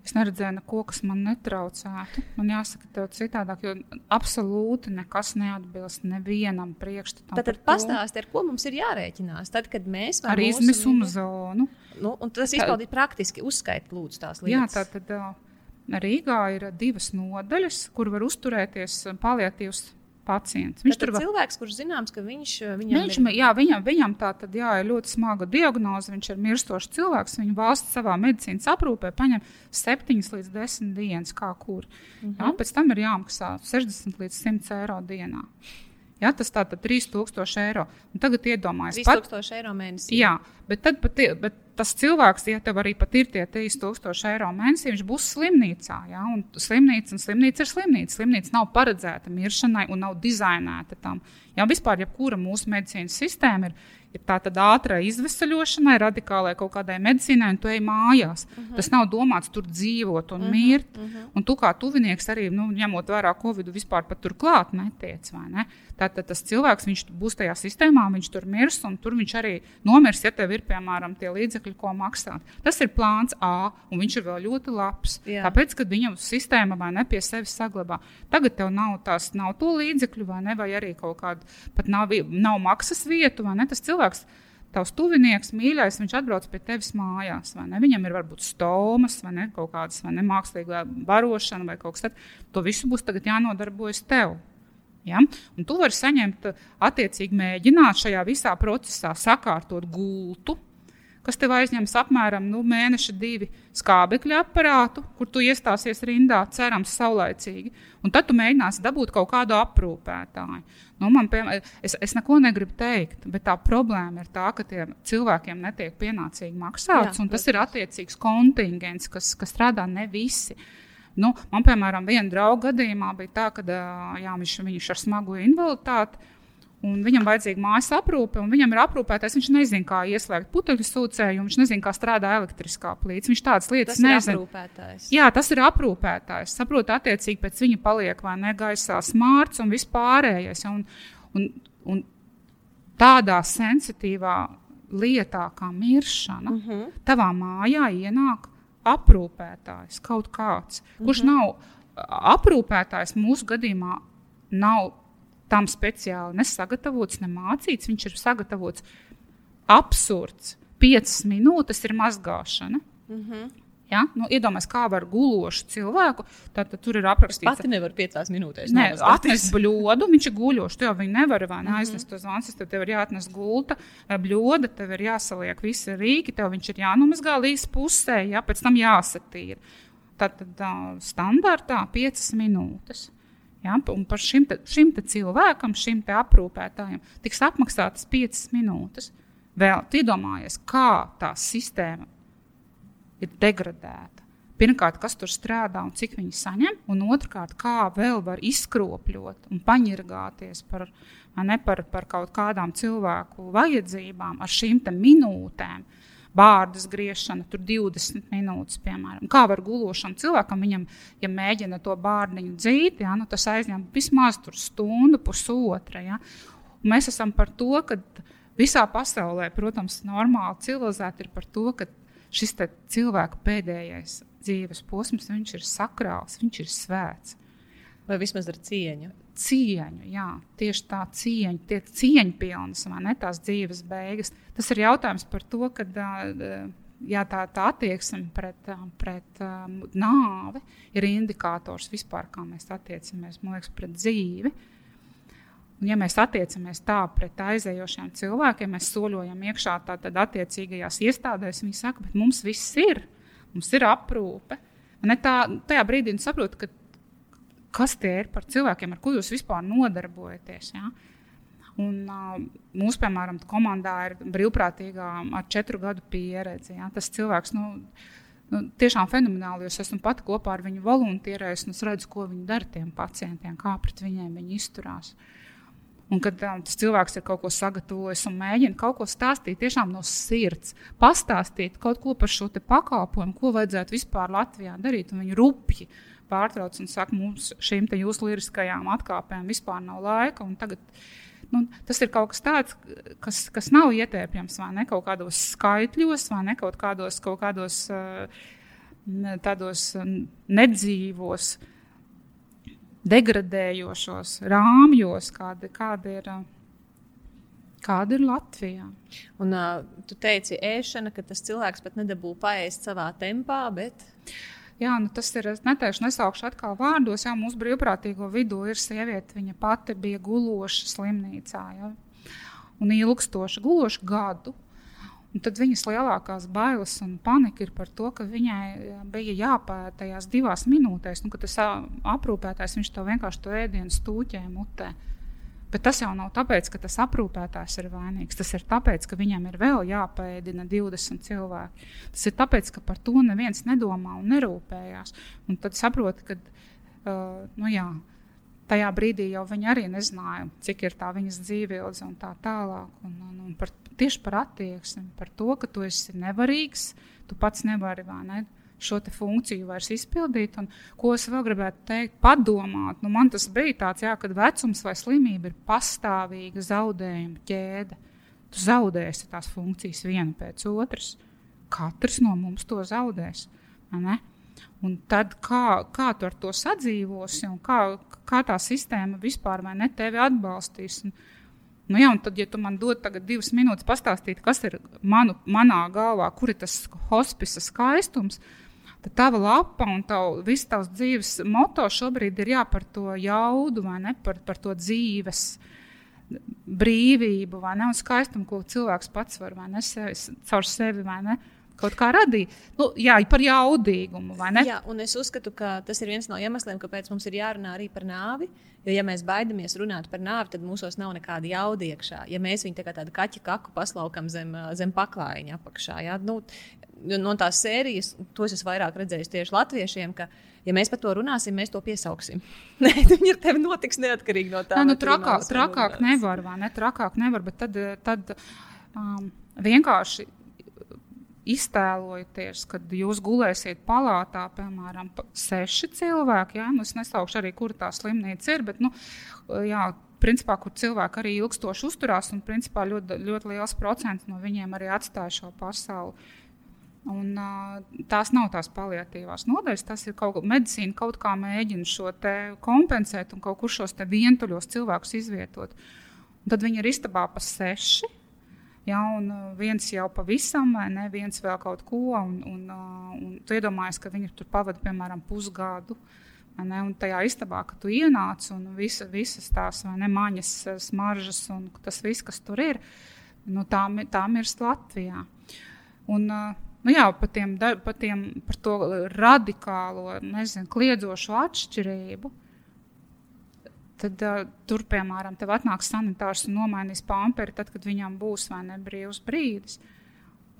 Es neredzēju neko, kas man netraucētu. Man jāsaka, tev citādāk, jo absolūti nekas neatbilst nevienam priekšstatam. Tad, tad pastāsti, ar ko mums ir jārēķinās. Tad, kad mēs ar izmisuma zonu. Nu, tas izpaudīt praktiski, uzskait lūdzu tās lietas. Jā, tā tad. Uh, Rīgā ir divas nodaļas, kur var uzturēties paliatīvs pacients. Viņš tur ir cilvēks, kurš zināms, ka viņš, viņam, viņš, ir... jā, viņam, viņam tā tad, jā, ir ļoti smaga diagnoze. Viņš ir mirstošs cilvēks. Viņa valsts savā medicīnas aprūpē paņem 7 līdz 10 dienas, kā kur. Mm -hmm. jā, pēc tam ir jāmaksā 60 līdz 100 eiro dienā. Ja, tas tā tad 3000 eiro. Un tagad iedomājieties, 3000 pat, eiro mēnesī. Jā, bet, tad, pat, bet tas cilvēks, ja tev arī pat ir tie 3000 eiro mēnesī, viņš būs slimnīcā. Ja? Un slimnīca, un slimnīca ir slimnīca. Slimnīca nav paredzēta miršanai un nav dizainēta tam. Ja vispār jebkura mūsu medicīnas sistēma ir ir tā tāda ātrā izvesaļošanai, radikālai kaut kādai medicīnai, un tu ej mājās. Uh mhm. -huh. Tas nav domāts tur dzīvot un uh mhm, -huh. mirt. Uh mhm. -huh. Un tu kā tuvinieks arī, nu, ņemot vērā Covid, vispār pat tur klāt netiec. Ne? Tātad tas cilvēks būs tajā sistēmā, viņš tur mirs, un tur viņš arī nomirs, ja tev ir piemēram tie līdzekļi, ko maksāt. Tas ir plāns A, un viņš ir vēl ļoti labs. Jā. Tāpēc, kad viņam sistēma vai ne pie sevis saglabā, tagad tev nav tās, nav to līdzekļu, vai ne, vai arī kaut kāda pat nav, nav maksas vietu, vai ne. Tas cilvēks cilvēks, tavs tuvinieks, mīļais, viņš atbrauc pie tevis mājās. Viņam ir varbūt stomas, vai ne, kaut kādas vai ne, mākslīgā barošana vai kaut kas tāds. To visu būs jānodarbojas tev. Ja? Un tu vari saņemt, attiecīgi mēģināt šajā visā procesā sakārtot gultu, kas tev aizņems apmēram nu, mēneša, divi skābekļa aparātu, kur tu iestāsies rindā, cerams, saulaicīgi. Un tad tu mēģināsi dabūt kaut kādu aprūpētāju. Nu, man, piemēram, es, es neko negribu teikt, bet tā problēma ir tā, ka tiem cilvēkiem netiek pienācīgi maksāts, Jā, un tas ir attiecīgs kontingents, kas, kas strādā ne visi. Nu, man, piemēram, viena drauga gadījumā bija tā, ka jā, viņš, viņš ar smagu invaliditāti Un viņam vajadzīga mājas aprūpe, un viņam ir aprūpētais. Viņš nezina, kā ieslēgt putekļu sūcēju, viņš nezina, kā strādā elektriskā plīts. Viņš tādas lietas tas nezina. Jā, tas ir aprūpētājs. Saprot, attiecīgi pēc viņa paliek vai ne gaisā smārts un vispārējais. Un, un, un tādā sensitīvā lietā kā miršana, uh mhm. -huh. tavā mājā ienāk aprūpētājs kaut kāds, kurš mhm. -huh. nav aprūpētājs mūsu gadījumā nav tam speciāli nesagatavots, ne mācīts. Viņš ir sagatavots absurds. Piecas minūtes ir mazgāšana. Mm -hmm. Ja? Nu, Iedomājieties, kā var gulošu cilvēku. Tad, tad tur ir aprakstīts, ka pati nevar piecās minūtēs. Nē, atnest bļodu, viņš ir guļošs. Tu jau viņu nevari vai ne, aizvest mm -hmm. uz vannas. Tad tev ir jāatnes gulta, eh, bļoda, tev ir jāsaliek visi rīki, tev viņš ir jānomazgā līdz pusē, ja pēc tam jāsatīra. Tad, tad tā, standartā piecas minūtes. Ja, un par šim, te, šim te cilvēkam, šim aprūpētājam, tiks apmaksātas piecas minūtes. Vēl iedomājies, kā tā sistēma ir degradēta. Pirmkārt, kas tur strādā un cik viņi saņem, un otrkārt, kā vēl var izkropļot un paņirgāties par, ne, par, par kaut kādām cilvēku vajadzībām ar šīm minūtēm. Bārdas griešana, tur 20 minūtes, piemēram. Kā var gulošam cilvēkam, viņam, ja mēģina to bārniņu dzīt, ja, nu, tas aizņem vismaz stundu, pusotra. Ja. Un mēs esam par to, ka visā pasaulē, protams, normāli civilizēti ir par to, ka šis cilvēka pēdējais dzīves posms, viņš ir sakrāls, viņš ir svēts. Vai vismaz ar cieņu? Cieņu, jā, tieši tā cieņa, tie cieņpilnas, vai ne tās dzīves beigas. Tas ir jautājums par to, ka jā, tā, tā attieksme pret, pret nāvi ir indikators vispār, kā mēs attiecamies liekas, pret dzīvi. Un, ja mēs attiecamies tā pret aizējošiem cilvēkiem, mēs soļojam iekšā tādā attiecīgajās iestādēs, viņi saka, bet mums viss ir, mums ir aprūpe. Ne tā, tajā brīdī saprotu, ka, kas tie ir par cilvēkiem, ar ko jūs vispār nodarbojaties. Ja? Un, uh, mūsu, piemēram, komandā ir brīvprātīgā ar četru gadu pieredzi. Ja? Tas cilvēks, nu, nu, tiešām fenomenāli, jo es esmu pati kopā ar viņu voluntierējis un es redzu, ko viņi dara tiem pacientiem, kā pret viņiem viņi izturās. Uh, Un kad um, tas cilvēks ir kaut ko sagatavojis un mēģina kaut ko stāstīt tiešām no sirds, pastāstīt kaut ko par šo pakalpojumu, ko vajadzētu vispār Latvijā darīt, un viņi rupji pārtrauc un saka, mums šīm jūsu liriskajām atkāpēm vispār nav laika. Tagad, nu, tas ir kaut kas tāds, kas, kas nav ietērpjams vai ne kaut kādos skaitļos, vai ne kaut kādos, kaut kādos uh, tādos nedzīvos degradējošos rāmjos, kāda, kāda, ir, kāda ir Latvijā. Un uh, tu teici, ēšana, ka tas cilvēks pat nedabū paēst savā tempā, bet. Jā, nu tas ir. Es neteikšu, nesaukšu atkal vārdos. Jā, mūsu brīvprātīgo vidū ir sieviete. Viņa pati bija guloša slimnīcā. Ja? Un ilgstoši guloša gadu. Un tad viņas lielākās bailes un panika ir par to, ka viņai eh, bija jāpēta tajās divās minūtēs, nu, kad tas aprūpētājs to vienkārši to ēdienu stūķē mutē. Bet tas jau nav tāpēc, ka tas aprūpētājs ir vainīgs. Tas ir tāpēc, ka viņam ir vēl jāpēdina 20 cilvēki. Tas ir tāpēc, ka par to neviens nedomā un nerūpējās. Un tad saproti, ka uh, nu jā, tajā brīdī jau viņi arī nezināja, cik ir tā viņas dzīve ilga un tā tālāk. Un, un, un par tieši par attieksmi, par to, ka tu esi nevarīgs, tu pats nevari ne, šo funkciju vairs izpildīt. Un, ko es vēl gribētu teikt, padomāt, nu, man tas bija tāds, jā, kad vecums vai slimība ir pastāvīga zaudējuma ķēde. Tu zaudēsi tās funkcijas vienu pēc otras. Katrs no mums to zaudēs. Un tad kā, kā tu ar to sadzīvosi un kā, kā tā sistēma vispār ne tevi atbalstīs. Un, Nu, jā, tad, ja tu man dod divas minūtes pastāstīt, kas ir manu, manā galvā, kur ir tas hospisa skaistums, tad tava lapa un tav, viss tavs dzīves moto šobrīd ir jā, par to jaudu ne par, par to dzīves brīvību ne un skaistumu, ko cilvēks pats var ne sevi, caur sevi ne kaut kā radīt. Nu, jā, par jaudīgumu. Jā, un es uzskatu, ka tas ir viens no iemesliem, kāpēc mums ir jārunā arī par nāvi. Jo, ja mēs baidamies runāt par nāvi, tad mūsos nav nekāda jauda iekšā. Ja mēs viņu tā kā tādu kaķa kaku paslaukam zem, zem paklājiņa apakšā, jā, nu, no tās sērijas, to es vairāk redzēju tieši latviešiem. Ka, ja mēs par to runāsim, mēs to piesauksim. [laughs] Nē, viņi ar tevi notiks neatkarīgi no tā. Nē, nu, trakā, trakāk nevar, vai ne? Trakāk nevar, bet tad, tad um, vienkārši iztēlojieties, kad jūs gulēsiet palātā, piemēram, seši cilvēki. Jā, nu, es nesaukšu arī, kur tā slimnīca ir, bet, nu, jā, principā, kur cilvēki arī ilgstoši uzturās, un principā ļoti, ļoti liels procents no viņiem arī atstāja šo pasauli. Un, tās nav tās paliatīvās nodaļas, tas ir kaut kas, medicīna kaut kā mēģina šo kompensēt un kaut kur šos vientuļos cilvēkus izvietot. Un tad viņi ir istabā pa seši. Ja, un viens jau pavisam, vai ne, viens vēl kaut ko. Un, un, un tu iedomājies, ka viņi tur pavadīja piemēram pusgadu. Ne, un tajā istabā, kad tu ienāc, un visa, visas tās ne, maņas, smaržas un tas viss, kas tur ir, nu, tā, tā mirst Latvijā. Un, uh, Nu jā, par, tiem, par, tiem, par to radikālo, nezinu, kliedzošo atšķirību. Tad uh, tur, piemēram, tev atnāks sanitārs un nomainīs pamperi, tad, kad viņam būs vai ne brīvs brīdis.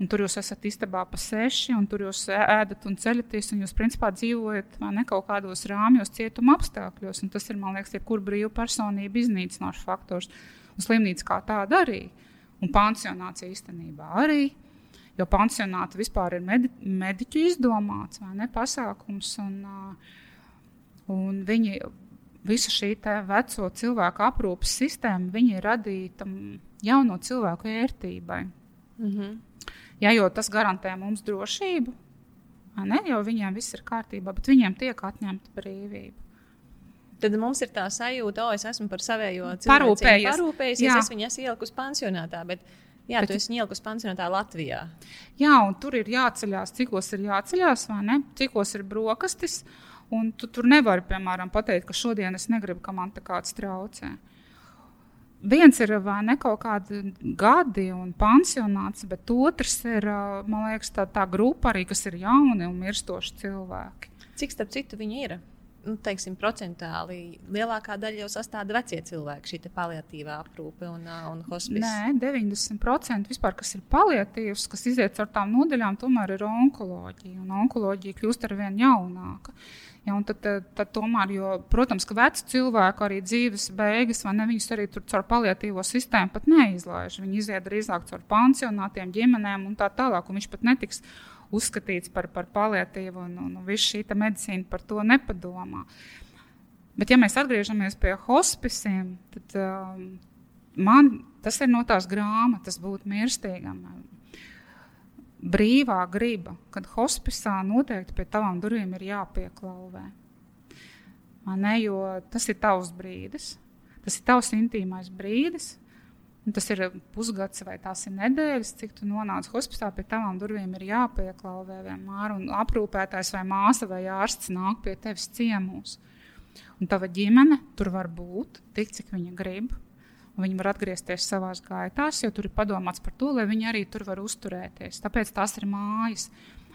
Un tur jūs esat istabā pa seši, un tur jūs ēdat un ceļaties, un jūs principā dzīvojat ne, kaut kādos rāmjos, cietuma apstākļos. Un tas ir, man liekas, jebkura brīva personība iznīcinošs faktors. Un slimnīca kā tāda arī, un pansionācija īstenībā arī. Jo pansionāti vispār ir medi mediķu izdomāts vai ne pasākums. Un, un viņi visu šī veco cilvēku aprūpes sistēma ir radīta jauno cilvēku ērtībai. Mm -hmm. ja, jo tas garantē mums drošību, ne, jo viņiem viss ir kārtībā, bet viņiem tiek atņemta brīvība. Tad mums ir tā sajūta, ka es esmu par savējo cilvēku parūpējies. parūpējies es viņu esmu ielikusi pansionātā. Bet Jā, bet, tu esi ielikusi pansionātā Latvijā. Jā, un tur ir jāceļās, cikos ir jāceļās, vai ne? Cikos ir brokastis. Un tu tur nevari, piemēram, pateikt, ka šodien es negribu, ka man te kāds traucē. Viens ir ne kaut kādi gadi un pansionāts, bet otrs ir, man liekas, tā, tā grupa arī, kas ir jauni un mirstoši cilvēki. Cik starp citu viņi ir? nu, teiksim, procentuāli lielākā daļa jau sastāv vecie cilvēki, šī paliatīvā aprūpe un, un hospice? Nē, 90% vispār, kas ir paliatīvs, kas iziet caur tām nodaļām, tomēr ir onkoloģija. Un onkoloģija kļūst ar vien jaunāka. Ja, tad, tad, tad tomēr, jo, protams, ka veci cilvēki arī dzīves beigas, vai ne, viņus arī tur caur paliatīvo sistēmu pat neizlaiž. Viņi iziet drīzāk caur pansionātiem, ģimenēm un tā tālāk, un viņš pat netiks uzskatīts par, par paliatīvu, un, un, un viss šī medicīna par to nepadomā. Bet, ja mēs atgriežamies pie hospiciem, tad um, man tas ir no tās grāmatas būt mirstīgam. Brīvā griba, kad hospicā noteikti pie tavām durvīm ir jāpieklauvē. Ne, jo tas ir tavs brīdis, tas ir tavs intīmais brīdis, tas ir pusgads vai tās ir nedēļas, cik tu nonāc hospitā, pie tavām durvīm ir jāpieklauvē vienmēr. Un aprūpētājs vai māsa vai ārsts nāk pie tevis ciemos. Un tava ģimene tur var būt tik, cik viņa grib. Viņi var atgriezties savā gaitās, jo tur ir padomāts par to, lai viņi arī tur var uzturēties. Tāpēc tās ir mājas.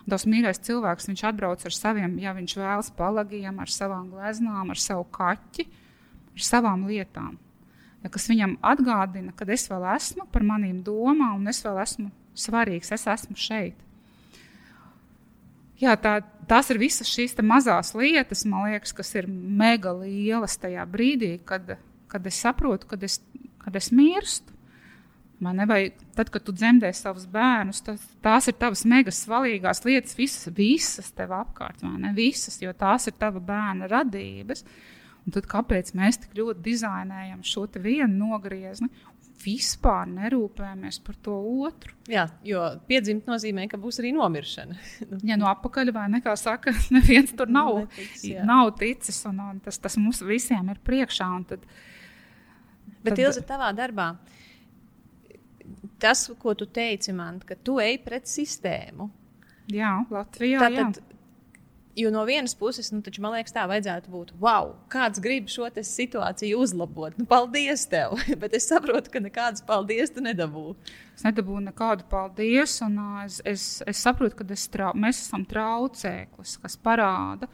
Tas mīļais cilvēks, viņš atbrauc ar saviem, ja viņš vēlas palagiem, ar savām gleznām, ar savu kaķi, ar savām lietām kas viņam atgādina, ka es vēl esmu par maniem domām, un es vēl esmu svarīgs, es esmu šeit. Jā, tā, tās ir visas šīs mazās lietas, liekas, kas ir mega lielas tajā brīdī, kad, kad es saprotu, kad es, kad es mirstu. Man nevajag, tad, kad tu dzemdē savus bērnus, tas, tās ir tavas mega svarīgās lietas, visas, visas tev apkārt, vai ne? Visas, jo tās ir tava bērna radības. Un tad kāpēc mēs tik ļoti dizainējam šo vienu nogriezni? Vispār nerūpējamies par to otru. Jā, jo piedzimt nozīmē, ka būs arī nomiršana. [laughs] ja no apakaļ vai nekā saka, [laughs] neviens tur nav, Netiks, nav ticis, un, un tas, tas mums visiem ir priekšā. Tad, Bet, tad... Ilza, tavā darbā, tas, ko tu teici man, ka tu ej pret sistēmu. Jā, Latvijā. Tātad, jā. Jo no vienas puses, nu, taču, man liekas, tā vajadzētu būt. Wow, kāds grib šo situāciju uzlabot. Nu, paldies tev. [laughs] Bet es saprotu, ka nekādas paldies tu nedabū. Es nedabūju nekādu paldies. Un, uh, es, es, es saprotu, ka es trau, mēs esam traucēklis, kas parāda,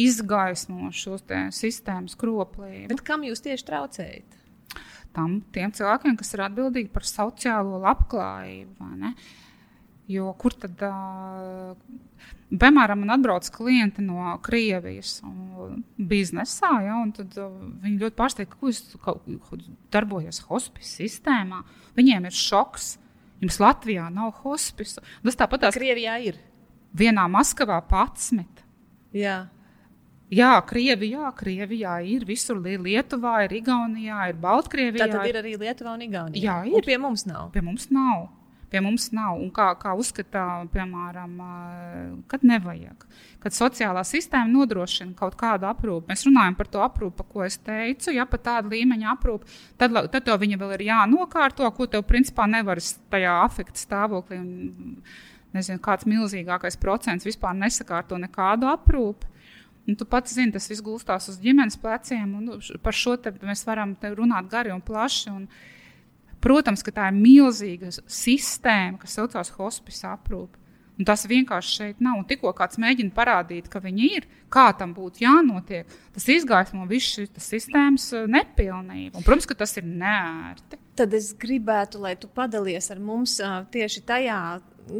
izgaismo šo sistēmas kroplību. Bet kam jūs tieši traucējat? Tam tiem cilvēkiem, kas ir atbildīgi par sociālo labklājību. Jo kur tad, uh, piemēram, man atbrauc klienti no Krievijas biznesā, ja, un tad uh, viņi ļoti pārsteigti, ka jūs darbojaties hospice sistēmā. Viņiem ir šoks. Jums Latvijā nav hospice. Tas tāpat tās Krievijā ir. Vienā Maskavā 11. Jā. Jā, Krievijā, Krievijā ir visur. Lietuvā, ir Igaunijā, ir Baltkrievijā. Tā tad ir arī Lietuva un Igaunija. Jā, ir. Un pie mums nav. Pie mums nav. pie mums nav. Un kā, kā uzskatā, piemēram, kad nevajag. Kad sociālā sistēma nodrošina kaut kādu aprūpi, mēs runājam par to aprūpi, ko es teicu, ja pat tāda līmeņa aprūpi, tad, tad tev viņa vēl ir jānokārto, ko tev principā nevar tajā afekta stāvoklī. Nezinu, kāds milzīgākais procents vispār nesakārto nekādu aprūpi. Un tu pats zini, tas viss gulstās uz ģimenes pleciem. Nu, par šo mēs varam runāt gari un plaši. Un, protams, ka tā ir milzīga sistēma, kas saucās hospice aprūpe. Un tas vienkārši šeit nav. Un tikko kāds mēģina parādīt, ka viņi ir, kā tam būtu jānotiek, tas izgaismo visu šīs sistēmas nepilnību. Un, protams, ka tas ir nērti. Tad es gribētu, lai tu padalies ar mums tieši tajā,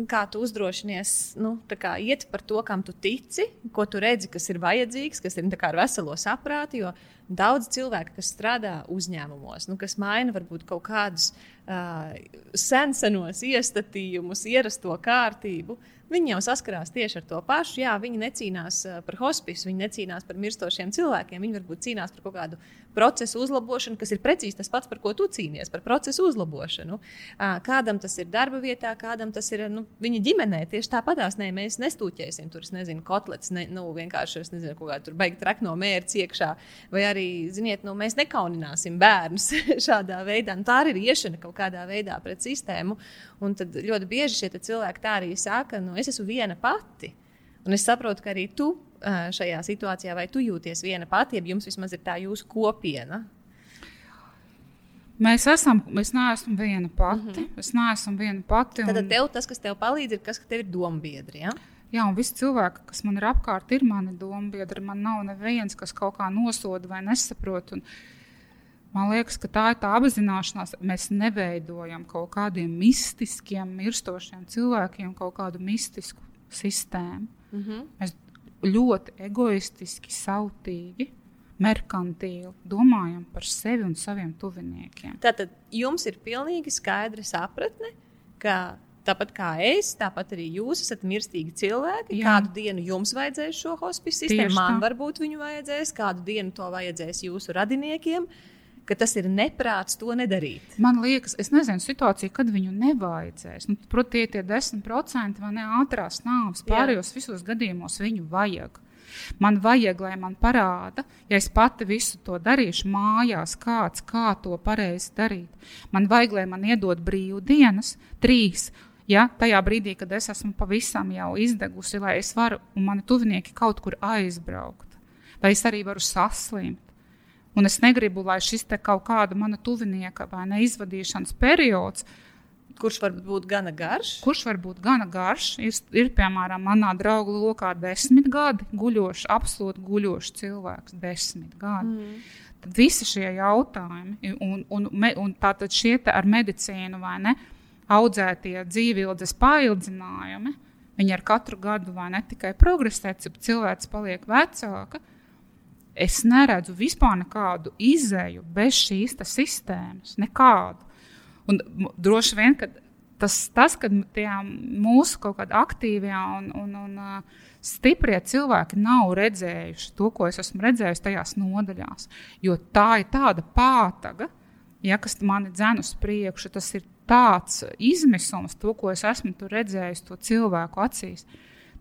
kā tu uzdrošinies nu, iet par to, kam tu tici, ko tu redzi, kas ir vajadzīgs, kas ir ar veselo saprātu. Jo daudz cilvēku, kas strādā uzņēmumos, nu, kas maina varbūt kaut kādus sensenos iestatījumus, ierasto kārtību, Viņi jau saskarās tieši ar to pašu. Jā, viņi necīnās par hospisu, viņi necīnās par mirstošiem cilvēkiem. Viņi varbūt cīnās par kaut kādu procesu uzlabošanu, kas ir precīzi tas pats, par ko tu cīnies, par procesu uzlabošanu. Kādam tas ir darba vietā, kādam tas ir nu, viņa ģimenē. Tieši tāpatās ne, mēs nestūķēsim tur, nezinu, kotlets, ne, nu, vienkārši nezinu, kaut kāda beigta trakno mērķa iekšā. Vai arī, ziniet, nu, mēs nekaunināsim bērnus [laughs] šādā veidā. Nu, tā arī ir iešana kaut kādā veidā pret sistēmu. Un tad ļoti bieži šie cilvēki tā arī saka, nu, es esmu viena pati. Un es saprotu, ka arī tu šajā situācijā, vai tu jūties viena pati, ja jums vismaz ir tā jūsu kopiena? Mēs esam, es neesmu viena pati. Mm -hmm. Es neesmu viena pati. Un... Tad tev tas, kas tev palīdz, ir kas, ka tev ir dombiedri. Ja? Jā, un visi cilvēki, kas man ir apkārt, ir mani dombiedri. Man nav neviens, kas kaut kā nosoda vai nesaprot. Un man liekas, ka tā ir tā apzināšanās. Mēs neveidojam kaut kādiem mistiskiem, mirstošiem cilvēkiem kaut kādu mistisku sistēmu. Mm -hmm. Mēs ļoti egoistiski, sautīgi, merkantīli domājam par sevi un saviem tuviniekiem. Tātad jums ir pilnīgi skaidra sapratne, ka tāpat kā es, tāpat arī jūs esat mirstīgi cilvēki. Jā. Kādu dienu jums vajadzēs šo hospice sistēmu, man varbūt viņu vajadzēs, kādu dienu to vajadzēs jūsu radiniekiem. Uh, ka tas ir neprāts to nedarīt. Man liekas, es nezinu situāciju, kad viņu nevajadzēs. Nu, Protams, tie 10% vai ne ātrās nāves, pārējos Jā. visos gadījumos viņu vajag. Man vajag, lai man parāda, ja es pati visu to darīšu mājās, kāds, kā to pareizi darīt. Man vajag, lai man iedod brīvdienas, trīs. Ja, tajā brīdī, kad es esmu pavisam jau izdegusi, lai es varu un mani tuvinieki kaut kur aizbraukt, vai es arī varu saslimt. Un es negribu, lai šis kaut kāda mana tuvinieka vai neizvadīšanas periods, kurš var būt gana garš. Kurš var būt gana garš? Ir, ir piemēram, manā draugu lokā desmit gadi, guļošs, absolūti guļošs cilvēks, desmit gadi. Mm. Tad visi šie jautājumi, un, un, un, tātad šie ar medicīnu vai ne, audzētie dzīvības paildzinājumi, viņi ar katru gadu vai ne tikai progresē, cik cilvēks paliek vecāks es neredzu vispār nekādu izēju bez šīs sistēmas. Nekādu. Un droši vien, ka tas, tas ka mūsu kaut kādi aktīvie un, un, un stiprie cilvēki nav redzējuši to, ko es esmu redzējis tajās nodaļās. Jo tā ir tāda pātaga, ja, kas mani dzen uz priekšu. Tas ir tāds izmisums, to, ko es esmu redzējis to cilvēku acīs.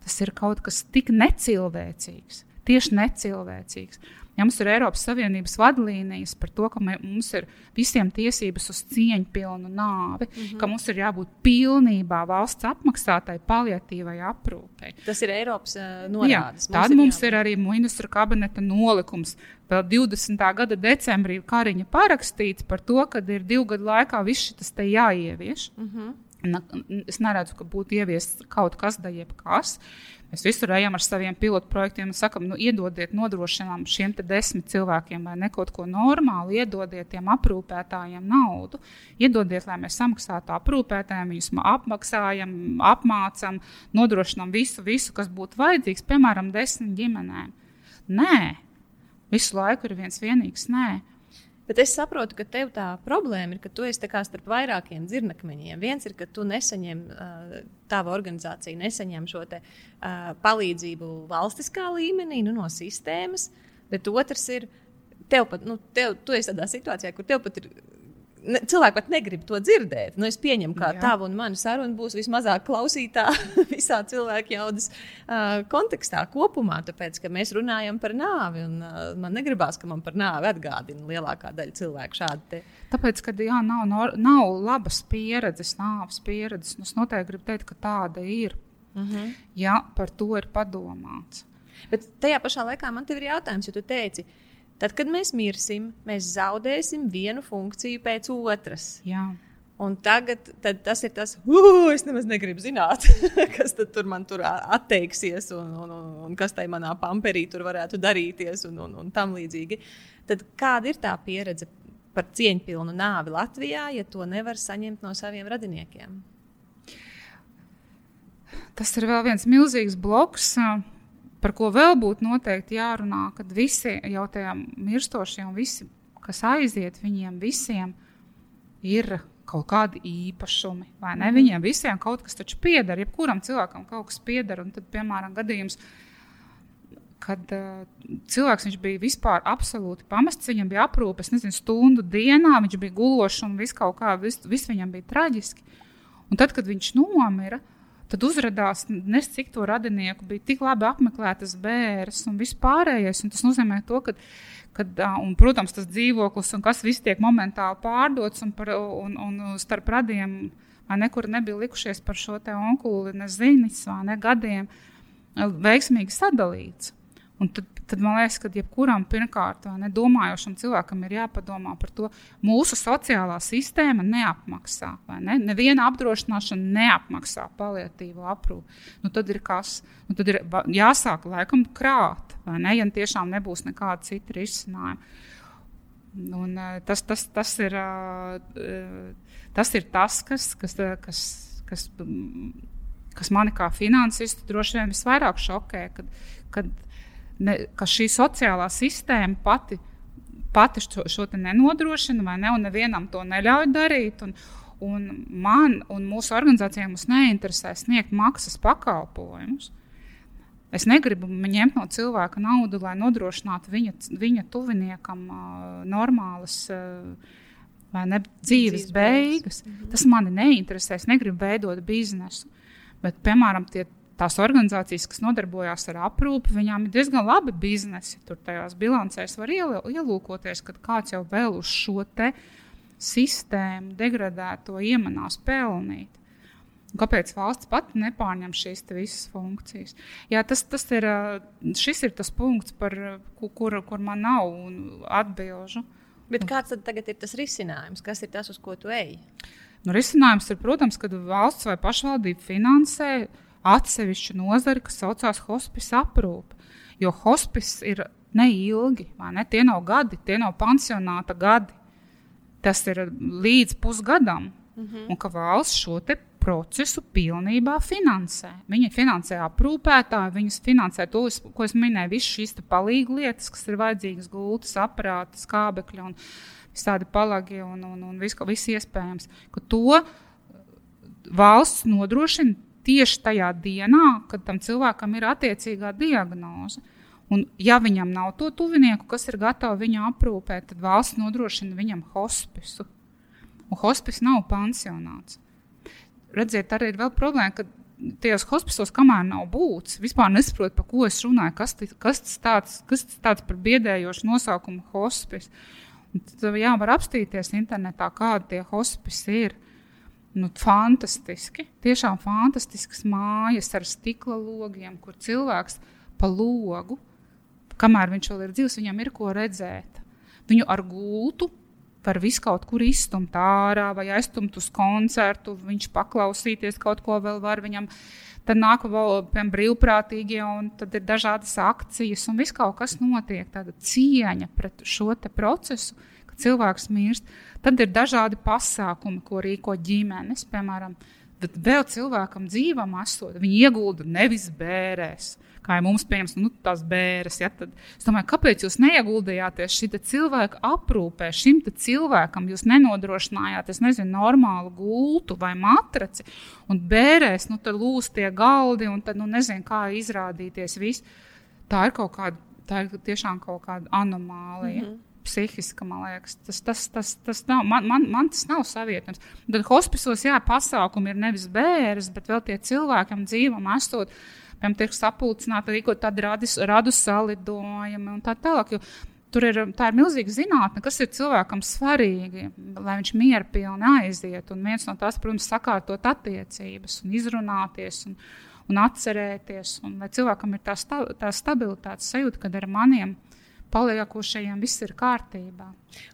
Tas ir kaut kas tik necilvēcīgs tieši necilvēcīgs. Ja mums ir Eiropas Savienības vadlīnijas par to, ka mums ir visiem tiesības uz cieņpilnu nāvi, mm -hmm. ka mums ir jābūt pilnībā valsts apmaksātai paliatīvai aprūpei. Tas ir Eiropas uh, norādes. Jā, tad mums, mums ir arī ministra kabineta nolikums. Vēl 20. gada decembrī Kariņa parakstīts par to, ka ir divu gadu laikā viss šis te jāievieš. Mm -hmm. Es neredzu, ka būtu ieviests kaut kas, da jebkas. Mēs visur ejam ar saviem pilotu projektiem un sakam, nu, iedodiet, nodrošinām šiem desmit cilvēkiem vai ne kaut ko normālu, iedodiet tiem aprūpētājiem naudu, iedodiet, lai mēs samaksātu aprūpētājiem, viņus apmaksājam, apmācam, nodrošinām visu, visu, kas būtu vajadzīgs, piemēram, desmit ģimenēm. Nē, visu laiku ir viens vienīgs nē. Bet es saprotu, ka tev tā problēma ir, ka tu esi starp vairākiem dzirnakmeņiem. Viens ir, ka tu nesaņem, tava organizācija nesaņem šo te, palīdzību valstiskā līmenī, nu, no sistēmas, bet otrs ir, tev pat, nu, tev, tu esi tādā situācijā, kur tev pat ir ne, cilvēki pat negrib to dzirdēt. Nu, es pieņemu, ka tava un mana saruna būs vismazāk klausītā [laughs] visā cilvēka jaudas uh, kontekstā kopumā, tāpēc, ka mēs runājam par nāvi. Un, uh, man negribās, ka man par nāvi atgādina lielākā daļa cilvēku šādi. Te. Tāpēc, kad jā, nav, nav labas pieredzes, nāves pieredzes, es noteikti gribu teikt, ka tāda ir. Uh mhm. -huh. Ja par to ir padomāts. Bet tajā pašā laikā man ir jautājums, jo tu teici, tad, kad mēs mirsim, mēs zaudēsim vienu funkciju pēc otras. Jā. Un tagad tas ir tas, es nemaz negribu zināt, [laughs] kas tur man tur atteiksies, un, un, un, un kas tajā manā pamperī tur varētu darīties, un, un, un tam līdzīgi. Tad kāda ir tā pieredze par cieņpilnu nāvi Latvijā, ja to nevar saņemt no saviem radiniekiem? Tas ir vēl viens milzīgs bloks. Uh, par ko vēl būtu noteikti jārunā, kad visi jau tajā mirstošie un visi, kas aiziet, viņiem visiem ir kaut kādi īpašumi. Vai ne? Mm. Viņiem visiem kaut kas taču pieder, jebkuram cilvēkam kaut kas pieder. Un tad, piemēram, gadījums, kad uh, cilvēks bija vispār absolūti pamests, viņam bija aprūpe, nezinu, stundu dienā, viņš bija gulošs un viss kaut kā, viss vis viņam bija traģiski. Un tad, kad viņš nomira, uh, Tad uzrādījās, cik to radinieku bija tik labi apmeklētas bērns un vispārējais. Un tas nozīmē to, ka, kad, un, protams, tas dzīvoklis un kas viss tiek momentāli pārdots un, par, un, un starp radiem nekur nebija likušies par šo te onkuli, ne zinis, vai ne gadiem, veiksmīgi sadalīts. Un tad, tad man liekas, ka jebkuram pirmkārt nedomājošam cilvēkam ir jāpadomā par to, mūsu sociālā sistēma neapmaksā. Ne? Neviena apdrošināšana neapmaksā paliatīvo aprūpi. Nu, tad ir kas? Nu, tad ir jāsāk laikam krāt, ne? ja tiešām nebūs nekāda cita risinājuma. Un, tas, tas, tas, ir, tas ir tas, kas, kas, kas, kas, kas mani kā finansistu droši vien visvairāk šokē. Kad, kad ne, ka šī sociālā sistēma pati, pati šo, šo nenodrošina, vai ne? Un nevienam to neļauj darīt. Un, un man un mūsu organizācijai mums neinteresē sniegt maksas pakalpojumus. Es negribu ņemt no cilvēka naudu, lai nodrošinātu viņa, viņa tuviniekam uh, normālas uh, ne, dzīves, dzīves beigas. beigas. Tas mani neinteresē. Es negribu veidot biznesu. Bet, piemēram, tie tās organizācijas, kas nodarbojās ar aprūpi, viņām ir diezgan labi biznesi. Tur tajās bilancēs var ielūkoties, kad kāds jau vēl uz šo sistēmu degradēto iemanās pelnīt. Kāpēc valsts pati nepārņem šīs visas funkcijas? Jā, tas, tas ir, šis ir tas punkts, par kuru kur man nav atbilžu. Bet kāds tad ir tas risinājums? Kas ir tas, uz ko tu ej? Nu, risinājums ir, protams, kad valsts vai pašvaldība finansē uh, atsevišķu nozari, kas saucās hospice aprūpe. Jo hospice ir neilgi, ne? Tie nav gadi, tie nav pansionāta gadi. Tas ir līdz pusgadam. Mm -hmm. Un ka valsts šo procesu pilnībā finansē. Viņi finansē aprūpētāju, viņas finansē to, ko es minēju, visas šīs palīgu lietas, kas ir vajadzīgas, gultas, aparāti, skābekļi un visādi palagi un, un, un viss, viss iespējams. Ka to valsts nodrošina tieši tajā dienā, kad tam cilvēkam ir attiecīgā diagnoze. Un, ja viņam nav to tuvinieku, kas ir gatavi viņu aprūpēt, tad valsts nodrošina viņam hospisu. Un hospis nav pansionāts. Redziet, arī ir vēl problēma, ka tajos hospisos, kamēr nav būts, vispār nesaprot, par ko es runāju, kas, kas, tas, tāds, kas tas tāds par biedējošu nosaukumu hospis. Un tad jā, var apstīties internetā, kādi tie hospisi ir nu, fantastiski. Tiešām fantastiskas mājas ar stikla logiem, kur cilvēks pa logu, kamēr viņš vēl ir dzīves, viņam ir ko redzēt. Viņu ar gultu var visu kaut kur izstumt ārā vai aizstumt uz koncertu, viņš paklausīties kaut ko vēl var viņam. Tad nāk vēl piemēram, brīvprātīgie, un tad ir dažādas akcijas, un viss kaut kas notiek. Tāda cieņa pret šo procesu, ka cilvēks mirst. Tad ir dažādi pasākumi, ko rīko ģimenes, piemēram, bet vēl cilvēkam dzīvam esot, viņi iegulda nevis bērēs. Kā jau mums pieņems, nu, tās bērres. Ja, tad es domāju, kāpēc jūs neieguldījāties šī cilvēka aprūpē, šim cilvēkam jūs nenodrošinājāt, es nezinu, normālu gultu vai matraci, un bērēs, nu, tad lūs tie galdi, un tad, nu, nezinu, kā izrādīties viss. Tā ir kaut kāda, tā ir tiešām kaut kāda anomālija. Mm -hmm. Psihiska, man liekas. Tas, tas, tas, tas nav, man, man, man tas nav savietojams. Tad hospisos, jā, pasākumi ir nevis bērns, bet vēl tie cilvēkam dzīvam esot, piemēram, tiek sapulcināti, rīkot radis, radu salidojumi un tā tālāk. Jo, Tur ir, ir milzīga zinātne, kas ir cilvēkam svarīgi, lai viņš mierpilni aiziet. Un viens no tās, protams, sakārtot attiecības un izrunāties un, un atcerēties. Un lai cilvēkam ir tā, sta, tā stabilitātes sajūta, kad ar maniem paliekošajiem viss ir kārtībā.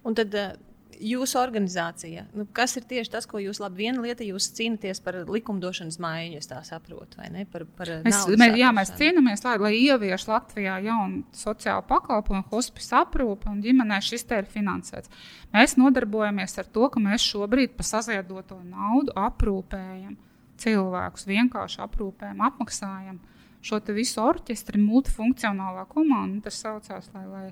Un tad uh, jūsu organizācija, nu, kas ir tieši tas, ko jūs labi viena lieta, jūs cīnāties par likumdošanas maiņu, es tā saprotu, vai ne? Par, par mēs, mēs, jā, mēs cīnāmies, lai, lai ievieš Latvijā jaunu sociālu pakalpojumu, hospice aprūpi un ģimenē šis te ir finansēts. Mēs nodarbojamies ar to, ka mēs šobrīd pa saziedoto naudu aprūpējam cilvēkus, vienkārši aprūpējam, apmaksājam šo visu orķestri, multifunkcionālā komanda. Tas saucās, lai, lai,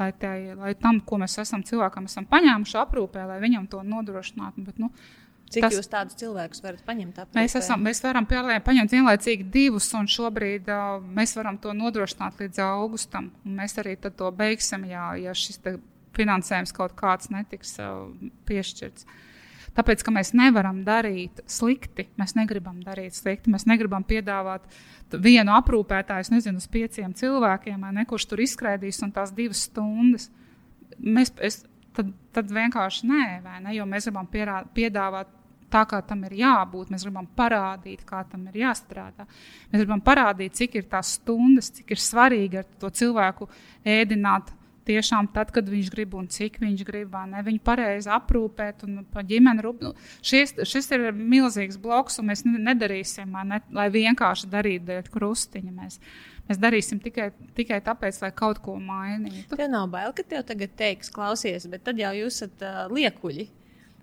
lai, tai, lai tam, ko mēs esam cilvēkam esam paņēmuši aprūpē, lai viņam to nodrošinātu. Bet, nu, Cik tas, jūs tādus cilvēkus varat paņemt? Aprūpē? Mēs, esam, mēs varam paņemt vienlaicīgi divus, un šobrīd uh, mēs varam to nodrošināt līdz augustam. Mēs arī to beigsim, ja, ja šis finansējums kaut kāds netiks uh, piešķirts. Uh, Tāpēc, ka mēs nevaram darīt slikti, mēs negribam darīt slikti. Mēs negribam piedāvāt vienu aprūpētāju, nezinu, uz pieciem cilvēkiem, ne, kurš tur izskrēdīs un tās divas stundas. Mēs, es, tad, tad vienkārši nē, ne, jo mēs gribam pierā, piedāvāt tā, kā tam ir jābūt. Mēs gribam parādīt, kā tam ir jāstrādā. Mēs gribam parādīt, cik ir tās stundas, cik ir svarīgi ar to cilvēku ēdināt tiešām tad, kad viņš grib un cik viņš grib, ne viņu pareizi aprūpēt un par ģimeni rūpēt. Nu, šis, šis ir milzīgs bloks, un mēs nedarīsim, ne, lai vienkārši darītu dēļ krustiņa. Mēs, mēs darīsim tikai, tikai tāpēc, lai kaut ko mainītu. Tev nav bail, ka tev tagad teiks, klausies, bet tad jau jūs esat uh, liekuļi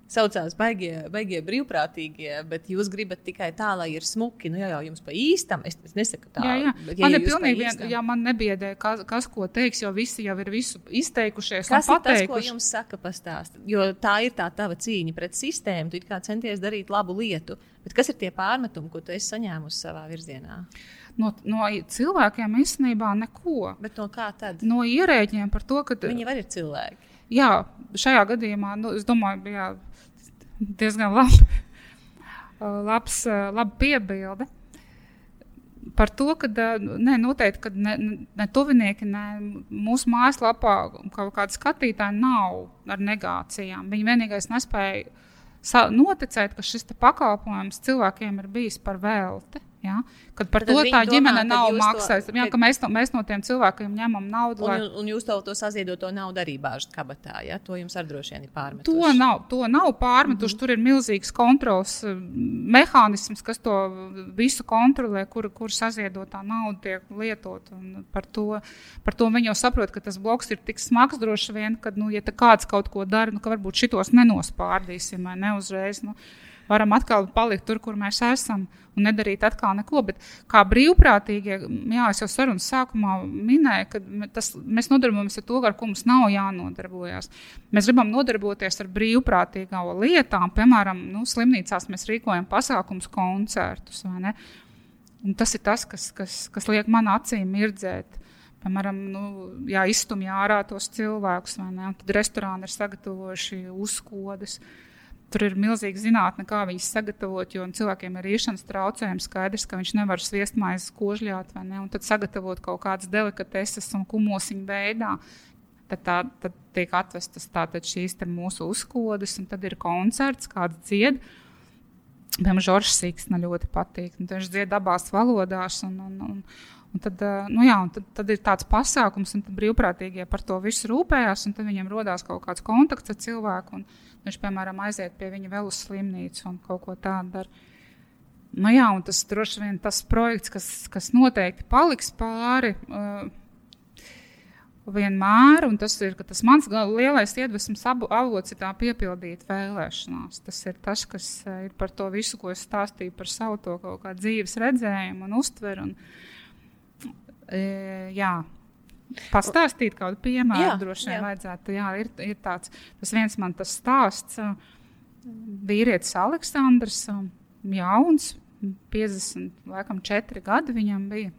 saucās baigie, baigie brīvprātīgie, bet jūs gribat tikai tā, lai ir smuki. Nu, jā, jau jums pa īstam, es, es nesaku tā. Jā, jā. Bet, ja man ir pilnīgi vien, jā, man nebiedē, kas, kas ko teiks, jo visi jau ir visu izteikušies. Kas ir tas, ko jums saka pastāst? Jo tā ir tā tava cīņa pret sistēmu, tu kā centies darīt labu lietu. Bet kas ir tie pārmetumi, ko tu esi saņēmusi savā virzienā? No, no cilvēkiem īstenībā neko. Bet no kā tad? No ierēģiem par to, ka viņi arī ir cilvēki. Jā, šajā gadījumā, nu, es domāju, jā, diezgan labi, [laughs] labs, laba piebilde. Par to, ka ne, noteikti ka ne, ne tuvinieki, ne mūsu mājaslapā kaut kāda skatītāja nav ar negācijām. Viņi vienīgais nespēja noticēt, ka šis pakalpojums cilvēkiem ir bijis par velti. Ja? Kad par Tad to tā ģimene domā, nav maksājusi. Ja, mēs, no, mēs no tiem cilvēkiem ņemam naudu. Un, lai... un jūs to, to saziedoto naudu arī bāžat kabatā. Ja? To jums arī droši vien ir pārmetuši. To nav, to nav pārmetuši. Mm -hmm. Tur ir milzīgs kontrols eh, mehānisms, kas to visu kontrolē, kur, kur saziedotā nauda tiek lietot. Par to, par to viņi jau saprot, ka tas bloks ir tik smags droši vien, ka, nu, ja kāds kaut ko dara, nu, ka varbūt šitos nenospārdīsim vai ne uzreiz. Nu, varam atkal palikt tur, kur mēs esam, un nedarīt atkal neko. Bet kā brīvprātīgie, jā, es jau sarunas sākumā minēju, ka tas, mēs nodarbojamies ar to, ar ko mums nav jānodarbojas. Mēs gribam nodarboties ar brīvprātīgām lietām, piemēram, nu, slimnīcās mēs rīkojam pasākumus, koncertus. Tas ir tas, kas, kas, kas liek man acīm mirdzēt. Piemēram, nu, jā, izstumj ārā tos cilvēkus, vai ne? Un tad restorāni ir sagatavojuši uzkodas. Uh, Tur ir milzīga zinātne, kā viņus sagatavot, jo cilvēkiem ir iešanas traucējumi. Skaidrs, ka viņš nevar sviestmaizes kožļāt, vai ne? Un tad sagatavot kaut kādas delikateses un kumosiņu veidā. Tad, tā, tad tiek atvestas tātad šīs mūsu uzkodas, un tad ir koncerts, kāds dzied. Piemēram, Žoržs Siksna ļoti patīk. Viņš dzied abās valodās. Un, un, un, un tad, nu jā, tad, tad ir tāds pasākums, un brīvprātīgie par to visu rūpējās, tad viņiem rodās kaut kāds kontakts ar cilvēku. Un, Viņš, piemēram, aiziet pie viņa vēl uz slimnīcu un kaut ko tādu dara. Nu, jā, un tas droši vien tas projekts, kas, kas noteikti paliks pāri uh, vienmēr, un tas ir tas mans lielais iedvesmas avots, ir tā piepildīt vēlēšanās. Tas ir tas, kas uh, ir par to visu, ko es stāstīju par savu to kaut kā dzīves redzējumu un uztveru. Un, e, jā, Pastāstīt kādu piemēru, jā, droši vien jā. vajadzētu. Jā, ir, ir tāds, tas viens man tas stāsts. Vīrietis Aleksandrs, jauns, 50, laikam, 4 gadi viņam bija.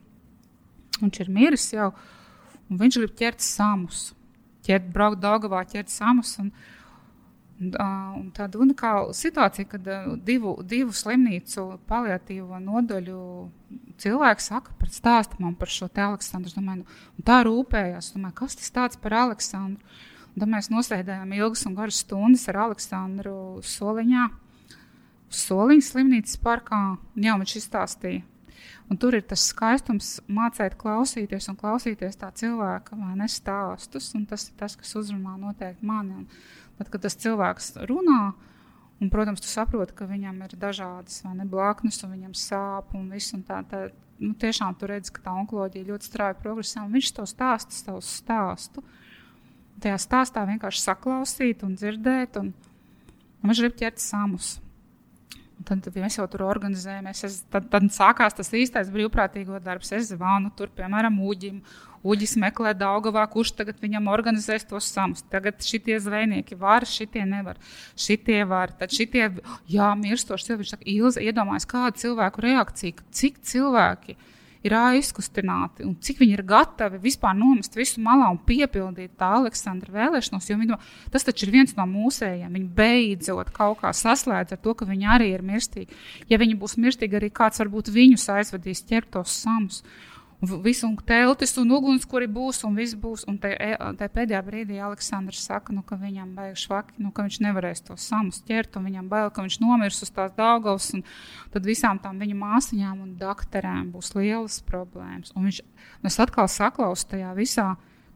Viņš ir miris jau, un viņš grib ķert samus. ķert, braukt Daugavā, ķert samus. Un, un, un tāda unikāla situācija, kad divu, divu slimnīcu paliatīvo nodaļu cilvēki saka par stāstu man par šo te Aleksandru. Domāju, nu, tā rūpējās, domāju, kas tas tāds par Aleksandru. Un tad mēs nosēdējām ilgas un garas stundas ar Aleksandru Soliņā. Soliņas slimnīcas parkā, jā, viņš izstāstīja Un tur ir tas skaistums, mācīt, klausīties un klausīties tā cilvēka nestāstus. Tas ir tas, kas uzrunā noteikti mani. Un tad, kad tas cilvēks runā, un, protams, tu saproti, ka viņam ir dažādas ne, blaknes, un viņam sāp un viss. Un tā, tā, nu, tiešām tur redz, ka tā onkoloģija ļoti strauji progresē. Viņš to stāsta, savu stāstu. Tajā stāstā vienkārši saklausīt un dzirdēt, un, un viņš grib ķert samus. Tad mēs jau tur organizējamies. Es, tad, tad sākās tas īstais brīvprātīgo darbs. Es zvanu tur, piemēram, Uģim. Uģis meklē Daugavā, kurš tagad viņam organizēs tos samus. Tagad šitie zvejnieki var, šitie nevar. Šitie var, tad šitie, jā, mirstoši cilvēki. Viņš saka, Ilze, iedomājas kādu cilvēku reakciju, cik cilvēki ir ir aizkustināti un cik viņi ir gatavi vispār nomest visu malā un piepildīt tā Aleksandra vēlēšanos. Jo viņi, tas taču ir viens no mūsējiem. Viņi beidzot kaut kā saslēdz ar to, ka viņi arī ir mirstīgi. Ja viņi būs mirstīgi, arī kāds varbūt viņus aizvedīs ķert tos samus visu un teltis un ugunskura būs un viss būs. Un te, e, pēdējā brīdī Aleksandrs saka, nu, ka viņam baig švaki, nu, ka viņš nevarēs to samus ķert un viņam bail, ka viņš nomirs uz tās daugavas tad visām tām viņa māsiņām un dakterēm būs lielas problēmas. Un viņš, un es atkal saklausu tajā visā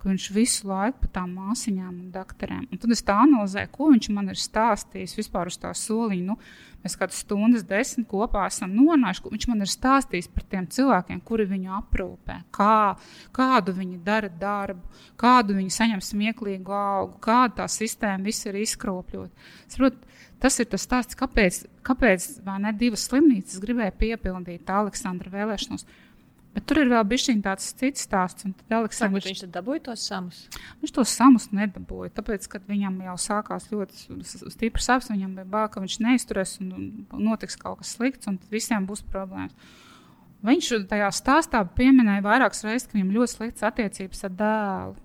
ka viņš visu laiku par tām māsiņām un doktoriem. Un tad es tā analizēju, ko viņš man ir stāstījis vispār uz tā soliņa. Nu, mēs kādas stundas, desmit kopā esam nonākuši. Viņš man ir stāstījis par tiem cilvēkiem, kuri viņu aprūpē, kā, kādu viņi dara darbu, kādu viņi saņem smieklīgu augu, kāda tā sistēma viss ir izkropļota. Tas ir tas stāsts, kāpēc, kāpēc ne, divas slimnīcas gribēja piepildīt Aleksandra vēlēšanos. Bet tur ir vēl bijis tāds cits stāsts. Aleksandrs... Viņš dabūja tos samus. Viņš tos samus nedabūja. Tāpēc, kad viņam jau sākās ļoti stiprs apziņas, viņam bija bail, ka viņš neizturēs un notiks kaut kas slikts, un visiem būs problēmas. Viņš tajā stāstā pieminēja vairākas reizes, ka viņam ļoti slikts attiecības ar dēlu.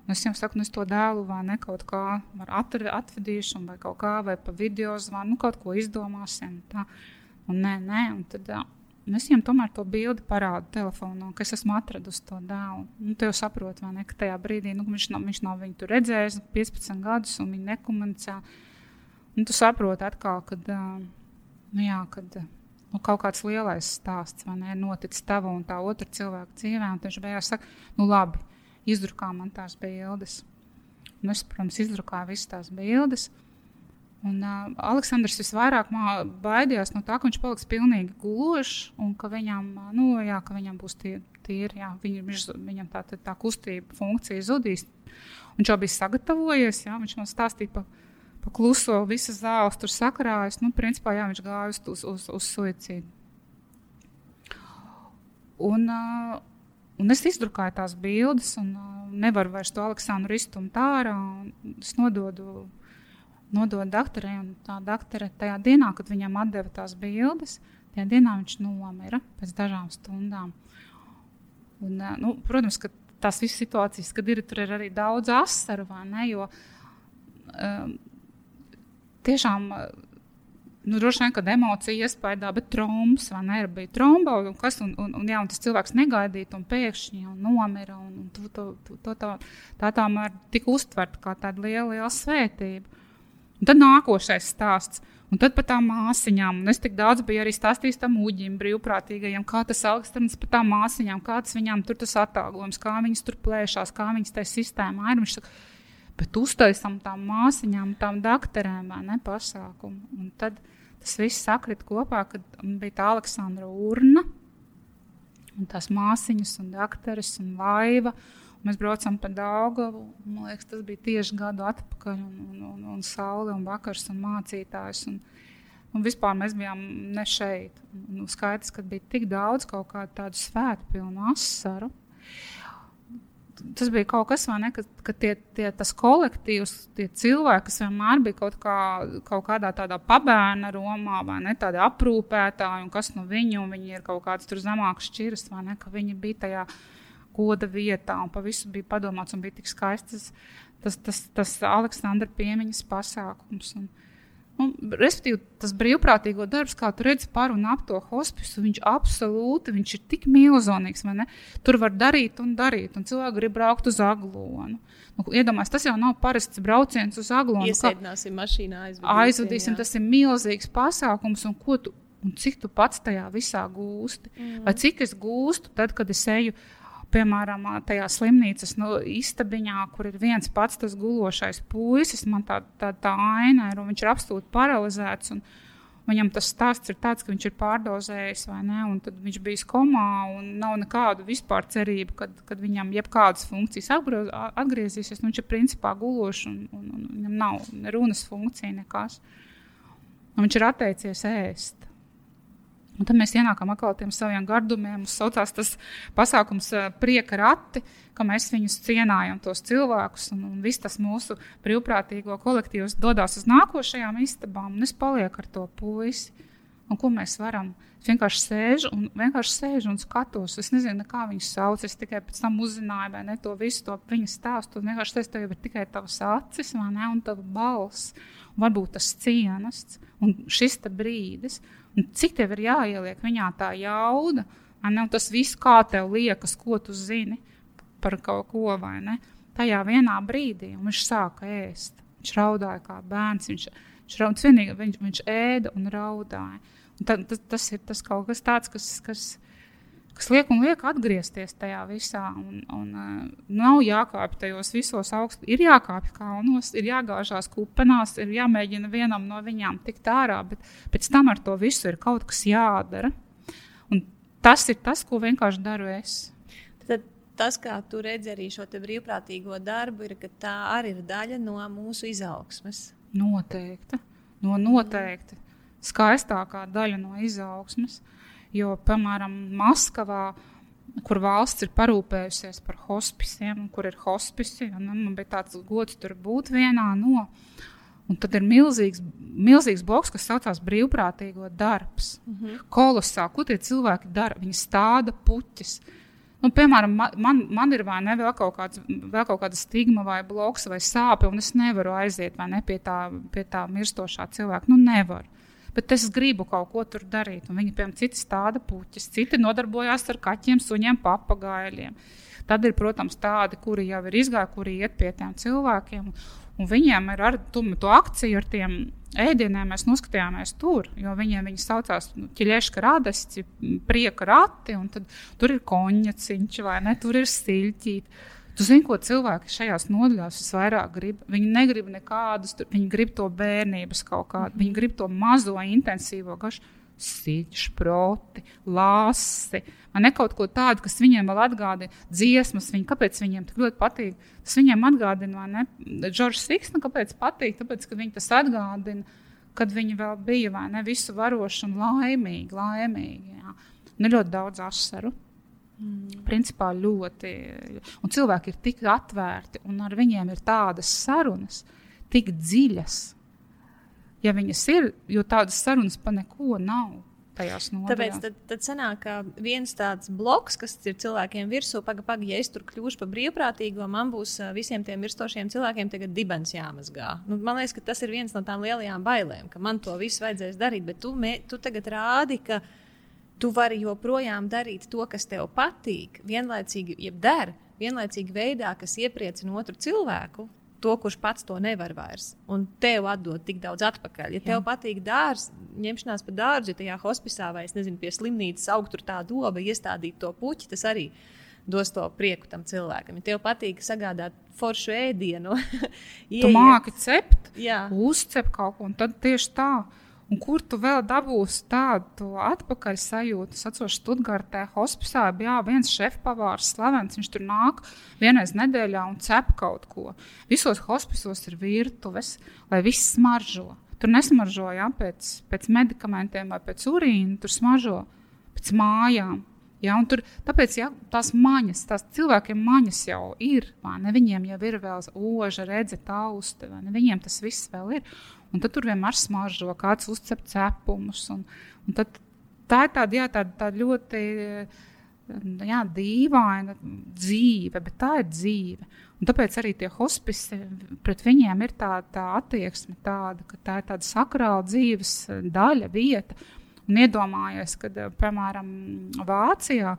Un es viņam saku, nu, es to dēlu vai ne kaut kā atvedīšu, vai kaut kā, vai pa video zvanu, nu, kaut ko izdomāsim. Tā. Un nē, nē, un tad. Un es viņam tomēr to bildi parādu telefonā, ka es esmu atradusi to dēlu. Nu, tu jau saproti, ne, ka tajā brīdī nu, viņš, nav, viņš nav viņu tur redzējis 15 gadus, un viņi nekomunicē. Un tu saproti atkal, kad, nu, jā, kad nu, kaut kāds lielais stāsts ne, noticis tava un tā otra cilvēka dzīvē. Viņš beigās saka, nu labi, izdrukā man tās bildes. Un es, protams, izdrukāju visas tās bildes. Un, uh, Aleksandrs visvairāk baidījās no tā, ka viņš paliks pilnīgi glužs un ka viņam, nu, jā, ka viņam būs tīri. tīri jā, viņ, viņš, viņam tā, tā, tā kustība funkcija zudīs. Viņš jau bija sagatavojies, jā, viņš man stāstīja par pa kluso, visas zāles tur sakrājas. Nu, principā, jā, viņš gāja uz, uz, uz, uz suicīdu. Un, uh, un es izdrukāju tās bildes, un uh, nevaru vairs to Aleksandru iztumt ārā. Es nododu nodot doktorai. Tā doktore tajā dienā, kad viņam deva tās bildes, tajā dienā viņš nomira pēc dažām stundām. Un, nu, protams, ka tās visas situācijas, kad ir, ir arī daudz asaru, ne? Jo um, tiešām. Nu, droši vien, kad emocija iespējā, bet trombs vai ne, bija tromba, un, kas, un, un, un, jā, un tas cilvēks negaidīja, un pēkšņi un nomira. Un, un to, to, to, to, tā tomēr tika uztverta kā tāda liela, liela svētība. Un tad nākošais stāsts. Un tad par tām māsīņām. Un es tik daudz biju arī stāstījis tam uģim, brīvprātīgajam, kā tas augstums par tām māsīņām, kāds viņām tur tas atalgojums, kā viņas tur plēšās, kā viņas tajā sistēmā ir. Viņš saka, bet uztaisām tām māsīņām, tām doktorēm, ne pasākumu. Un tad tas viss sakrit kopā, kad bija tā Aleksandra urna, un tās māsīņas, un doktoris, un laiva. Mēs braucam pa Dāngavu. Man liekas, tas bija tieši gadu atpakaļ. Un, un, un, un saule, un vakars, un mācītājs. Un, un vispār mēs bijām ne šeit. Un, skaidrs, ka bija tik daudz kaut kādu tādu svētku pilnu asaru. Tas bija kaut kas, ne, ka, ka tie, tie, tas kolektīvs, tie cilvēki, kas vienmēr bija kaut, kā, kaut kādā tādā pabērna romā, vai ne tādi aprūpētāji, un kas no viņu, un viņi ir kaut kādas zemākas šķiras, vai ne, ka viņi bija tajā goda vietā, un pa visu bija padomāts, un bija tik skaists tas, tas, tas, tas Aleksandra piemiņas pasākums. Un, Un, respektīvi, tas brīvprātīgo darbs, kā tu redzi par un ap to hospisu, viņš absolūti viņš ir tik milzīgs. Tur var darīt un darīt, un cilvēki grib braukt uz aglonu. Nu, Iedomājieties, tas jau nav parasts brauciens uz aglonu. Iesēdināsim mašīnā, aizvedīsim. Aizvedīsim, jā. tas ir milzīgs pasākums, un ko tu, un cik tu pats tajā visā gūsti? Mm. Vai cik es gūstu tad, kad es eju piemēram, tajā slimnīcas nu, istabiņā, kur ir viens pats tas gulošais puisis, man tā, tā, tā aina ir, un viņš ir absolūti paralizēts. Un, Viņam tas stāsts ir tāds, ka viņš ir pārdozējis, vai ne? Un viņš bija komā, nav nekādu vispār cerību, kad, kad viņam jebkādas funkcijas atgriezīsies. Nu, viņš ir principā gulošs, un, un, un viņam nav runas funkcija, nekas. Un viņš ir atteicies ēst. Un tad mēs ienākam atkal tiem saviem gardumiem. Mums saucās tas pasākums prieka rati, ka mēs viņus cienājam, tos cilvēkus. Un, un viss tas mūsu brīvprātīgo kolektīvs dodas uz nākošajām istabām. Un es palieku ar to puisi. Un ko mēs varam? Es vienkārši sēžu un, vienkārši sēžu un skatos. Es nezinu, kā viņas sauc. Es tikai pēc tam uzzināju, vai ne to visu to viņa stāstu. Un vienkārši tas tev ir tikai tavas acis, vai ne, un tava balss. Un varbūt tas cienasts un šis brīdis. Un cik tev ir jāieliek viņā tā jauda, ne, tas viss, kā tev liekas, ko tu zini par kaut ko vai ne. Tajā vienā brīdī viņš sāka ēst. Viņš raudāja kā bērns. Viņš, viņš, raud, vienīgi, viņš, viņš ēda un raudāja. Un tad, tas, tas ir tas kaut kas tāds, kas. kas kas liek un liek atgriezties tajā visā. Un, un, uh, nav jākāpj tajos visos augstos, ir jākāpj kalnos, ir jāgāžās kupenās, ir jāmēģina vienam no viņām tikt ārā, bet pēc tam ar to visu ir kaut kas jādara. Un tas ir tas, ko vienkārši daru es. Tad tas, kā tu redzi arī šo brīvprātīgo darbu, ir, ka tā arī ir daļa no mūsu izaugsmes. Noteikti. No noteikti. Skaistākā daļa no izaugsmes. Uh, Jo, piemēram, Maskavā, kur valsts ir parūpējusies par hospisiem, kur ir hospisi, un man bija tāds gods tur būt vienā no. Un tad ir milzīgs, milzīgs bloks, kas saucās brīvprātīgo darbs. Mm -hmm. Kolosāli, ko tie cilvēki dara? Viņi stāda puķis. Nu, piemēram, man, man ir vai ne vēl kaut, kāds, vēl kaut kāda stigma, vai bloks, vai sāpe, un es nevaru aiziet ne, pie, tā, pie tā mirstošā cilvēka. Nu, nevaru bet es gribu kaut ko tur darīt. Un viņi, piemēram, citi stāda puķis, citi nodarbojās ar kaķiem, suņiem, papagailiem. Tad ir, protams, tādi, kuri jau ir izgājuši, kuri iet pie tiem cilvēkiem. Un viņiem ir ar to, to akciju, ar tiem ēdieniem mēs noskatījāmies tur, jo viņiem viņi saucās nu, ķiļiešu rādesi, prieka rati, un tur ir konjaciņš vai ne, tur ir stiļķīti. Tu zini, ko cilvēki šajās nodaļās visvairāk grib? Viņi negrib nekādus, viņi grib to bērnības kaut kādu, viņi grib to mazo intensīvo gašu. Sīķis, proti, lāsi. Man ne kaut ko tādu, kas viņiem vēl atgādina dziesmas, viņi, kāpēc viņiem tik ļoti patīk. Tas viņiem atgādina, vai ne? Džordžs Siksna, kāpēc patīk? Tāpēc, ka viņi tas atgādina, kad viņi vēl bija, vai ne, visu varoši un laimīgi, laimīgi. Jā. Ne ļoti daudz asaru. Mm. Principā ļoti. Un cilvēki ir tik atvērti, un ar viņiem ir tādas sarunas, tik dziļas. Ja viņas ir, jo tādas sarunas pa neko nav. Tāpēc tad, tad sanāk, ka viens tāds bloks, kas ir cilvēkiem virsū, pagaidi, paga, ja es tur kļūšu par brīvprātīgo, man būs visiem tiem mirstošiem cilvēkiem tagad dibens jāmazgā. Nu, man liekas, ka tas ir viens no tām lielajām bailēm, ka man to visu vajadzēs darīt, bet tu, mē, tu tagad rādi, ka tu vari joprojām darīt to, kas tev patīk, vienlaicīgi, jeb der, vienlaicīgi veidā, kas iepriecina otru cilvēku. To, kurš pats to nevar vairs, un tev atdod tik daudz atpakaļ. Ja Jā. tev patīk dārsts, ņemšanās par dārzu, ja tajā hospicā vai nezinu, pie slimnīcas augt tur tā doba, iestādīt to puķi, tas arī dos to prieku tam cilvēkam. Ja tev patīk sagādāt foršu ēdienu, [laughs] tu māki cept, uzcept kaut ko, un tad tieši tā Un kur tu vēl dabūsi tādu atpakaļ sajūtu? Es atceros, Stutgartē, hospicā bija viens šefpavārs, slavens. Viņš tur nāk vienreiz nedēļā un cep kaut ko. Visos hospicos ir virtuves, lai viss smaržo. Tur nesmaržo ja, pēc, pēc medikamentiem vai pēc urīna, tur smaržo pēc mājām. Ja, tur, tāpēc ja, tās maņas, tās cilvēkiem maņas jau ir. Ne, viņiem jau ir vēl oža, redzes, tausta. Viņiem tas viss vēl ir. Un tad tur vienmēr smaržo, kāds uzcep cepumus. Un, un tad, tā ir tāda, jā, tāda, tāda ļoti jā, dīvaina dzīve, bet tā ir dzīve. Un tāpēc arī tie hospisi pret viņiem ir tā, tā attieksme, tāda, ka tā ir tāda sakrāla dzīves daļa, vieta. Un iedomājies, ka, piemēram, Vācijā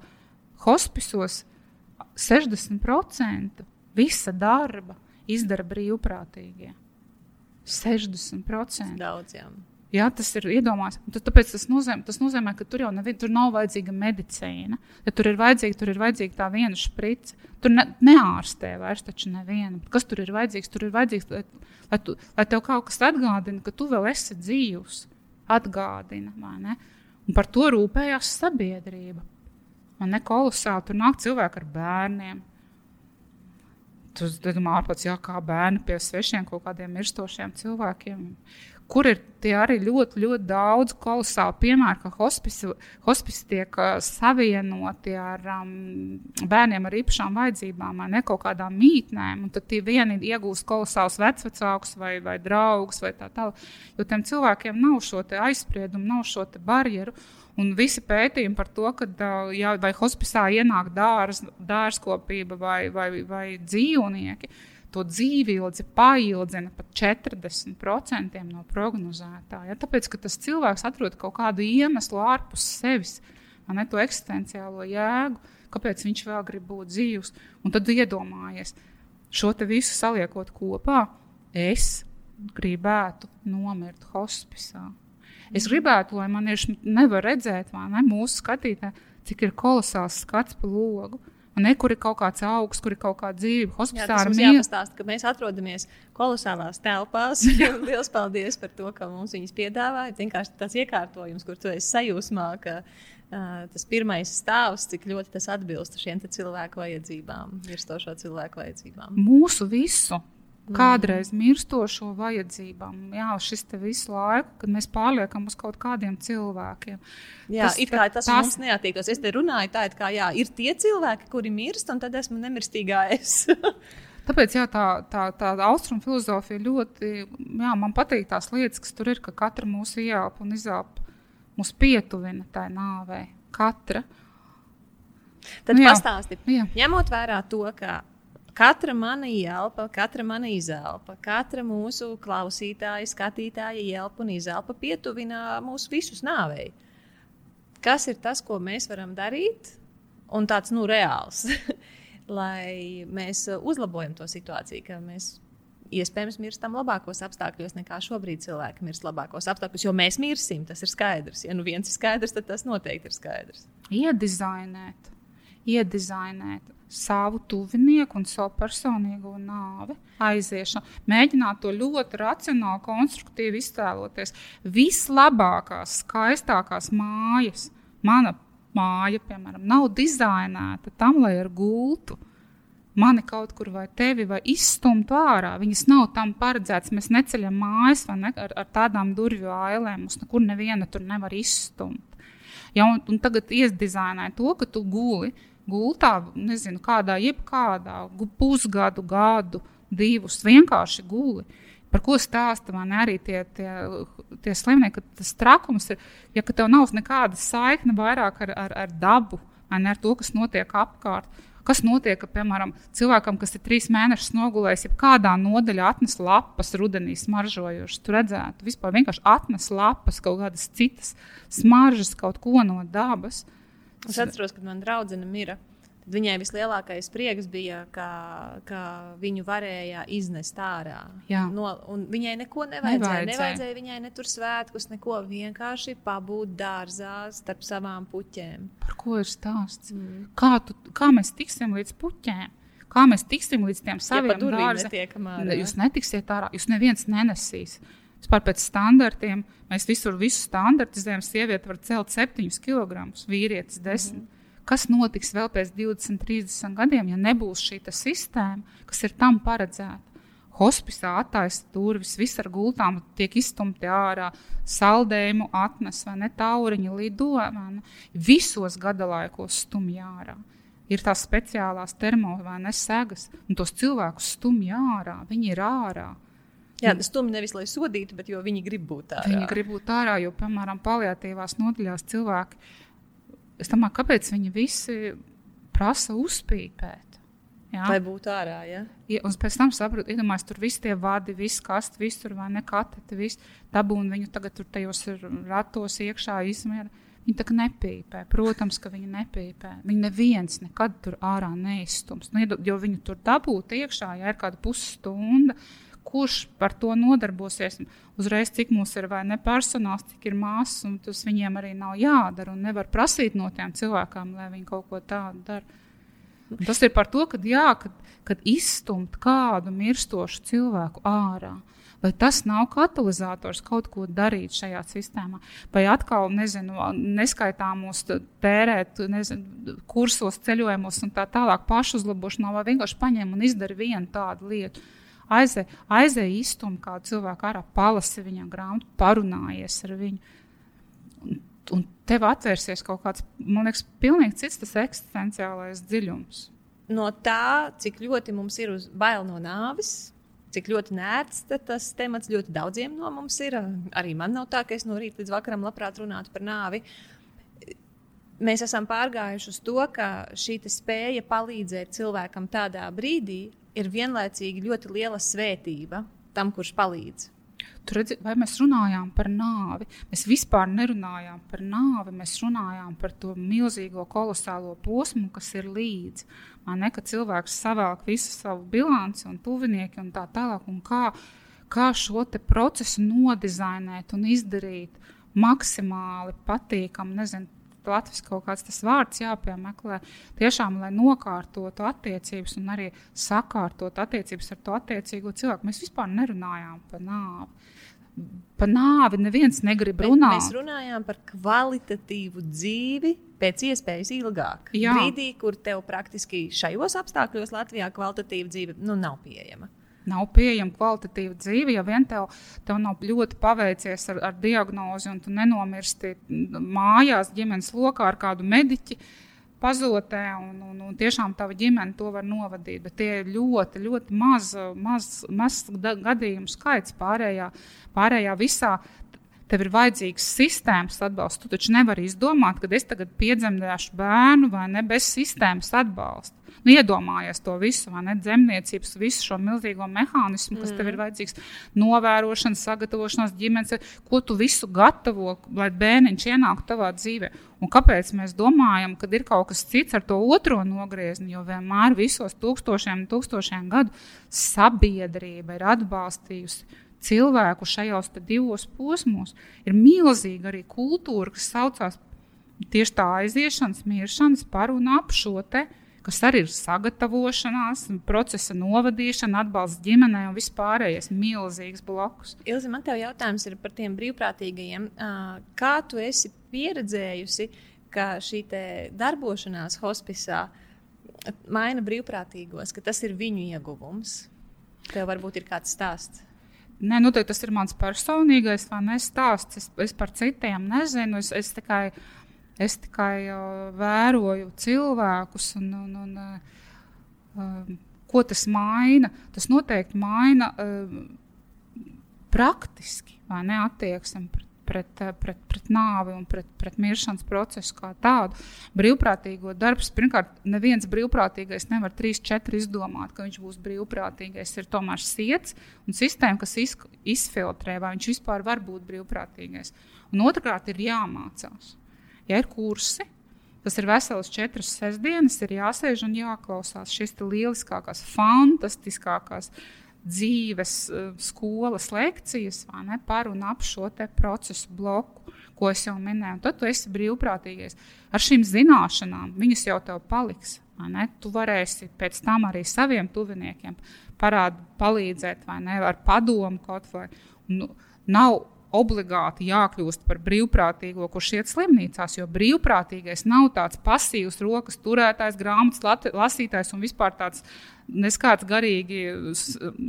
hospisos 60% visa darba izdara brīvprātīgie. 60%. Daudz, jā. Jā, tas ir iedomājams. Tāpēc tas nozīmē, tas nozīmē, ka tur jau nevi, tur nav vajadzīga medicīna. Ja tur ir vajadzīga, tur ir vajadzīga tā viena sprica. Tur ne, neārstē vairs taču nevienu. Kas tur ir vajadzīgs? Tur ir vajadzīgs, lai, lai, tu, lai tev kaut kas atgādina, ka tu vēl esi dzīvs. Atgādina? Un par to rūpējās sabiedrība. Man ne kolosāli tur nāk cilvēki ar bērniem. Tu domā, ārpus jā, kā bērni pie svešiem kaut kādiem mirstošiem cilvēkiem kur ir arī ļoti, ļoti daudz kolosālu piemēru, ka hospisi, tiek uh, savienoti ar um, bērniem ar īpašām vajadzībām, vai ne kaut kādām mītnēm. Tad tie vieni iegūst kolosālus vecākus vai, vai draugus vai tā tālāk. Jo tiem cilvēkiem nav šo aizspriedumu, nav šo barjeru. Un visi pētījumi par to, ka jā, vai hospicā ienāk dārz, dārzkopība vai, vai, vai dzīvnieki, to ilgi paildzina pat 40% no prognozētā. Ja? Tāpēc, ka tas cilvēks atrod kaut kādu iemeslu ārpus sevis, ne to eksistenciālo jēgu, kāpēc viņš vēl grib būt dzīvs. Un tad iedomājies, šo visu saliekot kopā, es gribētu nomirt hospicā. Es gribētu, lai man ir nevar redzēt, vai ne, mūsu skatītāji, cik ir kolosāls skats pa logu. Ne, kur ir kaut kāds augsts, kur ir kaut kāda dzīve. Hospitālā mums jāpastāsta, ka mēs atrodamies kolosālās telpās. [laughs] Lielas paldies par to, ka mums viņas piedāvāja. Vienkārši tas iekārtojums, kur tu esi sajūsmā, ka uh, tas pirmais stāvs, cik ļoti tas atbilst šiem cilvēku vajadzībām, mirstošo cilvēku vajadzībām. Mūsu visu kādreiz mirstošo vajadzībām. Jā, šis te visu laiku, kad mēs pārliekam uz kaut kādiem cilvēkiem. Jā, tas, it kā tas tās... mums neatīkos. Es te runāju tā, it kā jā, ir tie cilvēki, kuri mirst, un tad esmu nemirstīgā es. [laughs] Tāpēc jā, tā, tā, tā austrumu filozofija ļoti, jā, man patīk tās lietas, kas tur ir, ka katra mūsu ielpa un izelpa mūs pietuvina tai nāvei. Katra. Tad nu, pastāsti, ņemot vērā to, ka Katra mana ielpa, katra mana izelpa, katra mūsu klausītāja, skatītāja ielpa un izelpa pietuvina mūs visus nāvei. Kas ir tas, ko mēs varam darīt? Un tāds nu, reāls, [laughs] lai mēs uzlabojam to situāciju, ka mēs iespējams mirstam labākos apstākļos nekā šobrīd cilvēki mirst labākos apstākļos, jo mēs mirsim. Tas ir skaidrs. Ja nu viens ir skaidrs, tad tas noteikti ir skaidrs. Iedizainēt, iedizainēt savu tuvinieku un savu personīgo nāvi, aiziešanu. Mēģināt to ļoti racionāli, konstruktīvi iztēloties. Vislabākās, skaistākās mājas, mana māja, piemēram, nav dizainēta tam, lai ar gultu mani kaut kur vai tevi vai izstumtu ārā. Viņas nav tam paredzētas. Mēs neceļam mājas ne, ar, ar tādām durvju ailēm. Mums nekur neviena tur nevar izstumt. Ja, un, un tagad iesdizainē to, ka tu guli gultā, nezinu, kādā, jebkādā pusgadu, gadu, divus vienkārši guli. Par ko stāsta man arī tie, tie, tie slimnieki, ka tas trakums ir, ja tev nav nekāda saikne vairāk ar, ar, ar dabu, ne ar to, kas notiek apkārt. Kas notiek, ka, piemēram, cilvēkam, kas ir trīs mēnešus nogulējis, ja kādā nodaļā atnes lapas, rudenī smaržojušas, tur redzētu, vispār vienkārši atnes lapas, kaut kādas citas smaržas, kaut ko no dabas. Uh, Es atceros, kad man draudzene mira. Viņai vislielākais prieks bija, ka, ka viņu varēja iznest ārā. Jā. No, viņai neko nevajadzēja. nevajadzēja. Nevajadzēja viņai ne tur svētkus, neko vienkārši pabūt dārzā starp savām puķēm. Par ko ir stāsts? Mm. Kā, tu, kā mēs tiksim līdz puķēm? Kā mēs tiksim līdz tiem saviem ja dārziem? Jūs netiksiet ārā, jūs neviens nenesīs. Vispār pēc standartiem mēs visur visu standartizējam. Sieviete var celt 7 kg, vīrietis 10 kg. Mm. Kas notiks vēl pēc 20, 30 gadiem, ja nebūs šī sistēma, kas ir tam paredzēta? Hospicā attaisno durvis, viss ar gultām tiek izstumti ārā, saldējumu atnes vai ne tauriņu lido. Visos gada laikos stumj ārā. Ir tās speciālās termo vai ne segas, un tos cilvēkus stumj ārā. Viņi ir ārā. Jā, tas stumj nevis lai sodītu, bet viņi grib būt ārā. Viņi grib būt ārā, jo, piemēram, paliatīvās nodaļās cilvēki es domāju, kāpēc viņi visi prasa uzpīpēt? Jā. Lai būtu ārā. Ja? Ja, un pēc tam saprotu, iedomājieties, tur viss tie vadi, viss kasti, viss tur vai ne kateti, viss dabūna viņu tagad tur tajos ratos iekšā izmēra. Viņi tā kā nepīpē. Protams, ka viņi nepīpē. Viņi neviens nekad tur ārā neizstums. Nu, jo viņi tur dabūt iekšā, ja ir kāda pusstunda. Kurš par to nodarbosies? Uzreiz, cik mums ir vai ne personāls, cik ir māsas, un tas viņiem arī nav jādara. Nevar prasīt no tiem cilvēkiem, lai viņi kaut ko tādu dara. Tas ir par to, ka jā, kad, kad izstumt kādu mirstošu cilvēku ārā. Vai tas nav katalizators kaut ko darīt šajā sistēmā? Vai atkal, nezinu, neskaitāmos tērēt, nezinu, kursos, ceļojumos un tā tālāk pašuzlabošanā, vai vienkārši paņem un izdara vienu tādu lietu? Aizej, aizej izstumt kādu cilvēku ārā, palasi viņam grāmatu, parunājies ar viņu. Un un tev atvērsies kaut kāds, man liekas, pilnīgi cits tas eksistenciālais dziļums. No tā, cik ļoti mums ir bail no nāves, cik ļoti nērts tas temats ļoti daudziem no mums ir. Arī man nav tā, ka es no rīta līdz vakaram labprāt runātu par nāvi. Mēs esam pārgājuši uz to, ka šī spēja palīdzēt cilvēkam tādā brīdī ir vienlaicīgi ļoti liela svētība tam, kurš palīdz. Tur redzi, vai mēs runājām par nāvi? Mēs vispār nerunājām par nāvi. Mēs runājām par to milzīgo, kolosālo posmu, kas ir līdzi. Man ne, ka cilvēks savēl visu savu bilanci un tuvinieki un tā tālāk. Un kā, kā šo procesu nodizainēt un izdarīt maksimāli patīkamu, nezinu, Latvijas kaut kāds tas vārds jāpiemeklē. Tiešām, lai nokārtotu attiecības un arī sakārtot attiecības ar to attiecīgo cilvēku, mēs vispār nerunājām par nāvi. Par nāvi neviens negrib runāt. Mēs runājām par kvalitatīvu dzīvi pēc iespējas ilgāk. Jā. Brīdī, kur tev praktiski šajos apstākļos Latvijā kvalitatīva dzīve nu, nav pieejama nav pieejama kvalitatīva dzīve, ja vien tev, tev nav ļoti paveicies ar, ar diagnozi un tu nenomirsti mājās, ģimenes lokā ar kādu mediķi. Pazotē, un, un, un tiešām tā ģimene to var novadīt. Bet tie ir ļoti, ļoti maz, maz, maz gadījumu skaits pārējā, pārējā visā tev ir vajadzīgs sistēmas atbalsts. Tu taču nevari izdomāt, ka es tagad piedzemdēšu bērnu vai ne bez sistēmas atbalsta. Nu, iedomājies to visu, vai ne? Zemniecības, visu šo milzīgo mehānismu, kas mm. tev ir mm. vajadzīgs, novērošana, sagatavošanās ģimenes, ko tu visu gatavo, lai bērniņš ienāktu tavā dzīvē. Un kāpēc mēs domājam, ka ir kaut kas cits ar to otro nogriezni? Jo vienmēr visos tūkstošiem, tūkstošiem gadu sabiedrība ir atbalstījusi cilvēku šajos divos posmos. Ir milzīga arī kultūra, kas saucās tieši tā aiziešanas, miršanas par un ap šo te kas arī ir sagatavošanās, procesa novadīšana, atbalsts ģimenei un vispārējais milzīgs blokus. Ilzi, man te jautājums ir par tiem brīvprātīgajiem. Kā tu esi pieredzējusi, ka šī darbošanās hospisā maina brīvprātīgos, ka tas ir viņu ieguvums? Tev varbūt ir kāds stāsts. Nē, nu, tas ir mans personīgais stāsts. Es, es par citiem nezinu. Es, es tikai uh, Es tikai vēroju cilvēkus un, un, un uh, ko tas maina. Tas noteikti maina uh, praktiski ne, attieksmi pret, pret, pret, pret nāvi un pret, pret miršanas procesu kā tādu. Brīvprātīgo darbs, pirmkārt, neviens brīvprātīgais nevar trīs, četri izdomāt, ka viņš būs brīvprātīgais. Ir tomēr sirds un sistēma, kas iz, izfiltrē, vai viņš vispār var būt brīvprātīgais. Un otrkārt, ir jāmācās ja ir kursi, tas ir vesels četras sestdienas, ir jāsēž un jāklausās šīs lieliskākās, fantastiskākās dzīves uh, skolas lekcijas ne, par un ap šo procesu bloku, ko es jau minēju. Un tad tu esi brīvprātīgais. Ar šīm zināšanām viņas jau tev paliks. Tu varēsi pēc tam arī saviem tuviniekiem parād, palīdzēt, vai ne, ar padomu kaut vai. Nu, nav obligāti jākļūst par brīvprātīgo, kurš iet slimnīcās, jo brīvprātīgais nav tāds pasīvs rokas turētājs, grāmatas lasītājs un vispār tāds neskāds garīgi,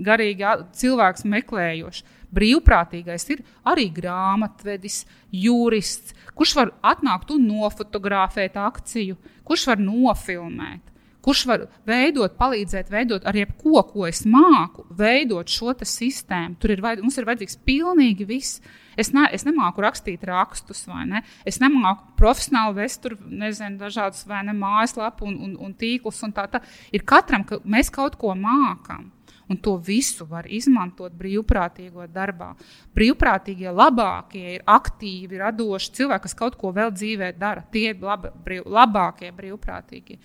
garīgi cilvēks meklējošs. Brīvprātīgais ir arī grāmatvedis, jurists, kurš var atnākt un nofotografēt akciju, kurš var nofilmēt kurš var veidot, palīdzēt, veidot ar jebko, ko es māku, veidot šo sistēmu. Tur ir, mums ir vajadzīgs pilnīgi viss. Es, ne, es nemāku rakstīt rakstus, vai ne? Es nemāku profesionāli vest tur, nezinu, dažādas vai ne mājaslapu un, un, un tīklus un tā. tā. Ir katram, ka mēs kaut ko mākam. Un to visu var izmantot brīvprātīgo darbā. Brīvprātīgie labākie ir aktīvi, radoši cilvēki, kas kaut ko vēl dzīvē dara. Tie ir laba, brīv, labākie brīvprātīgie.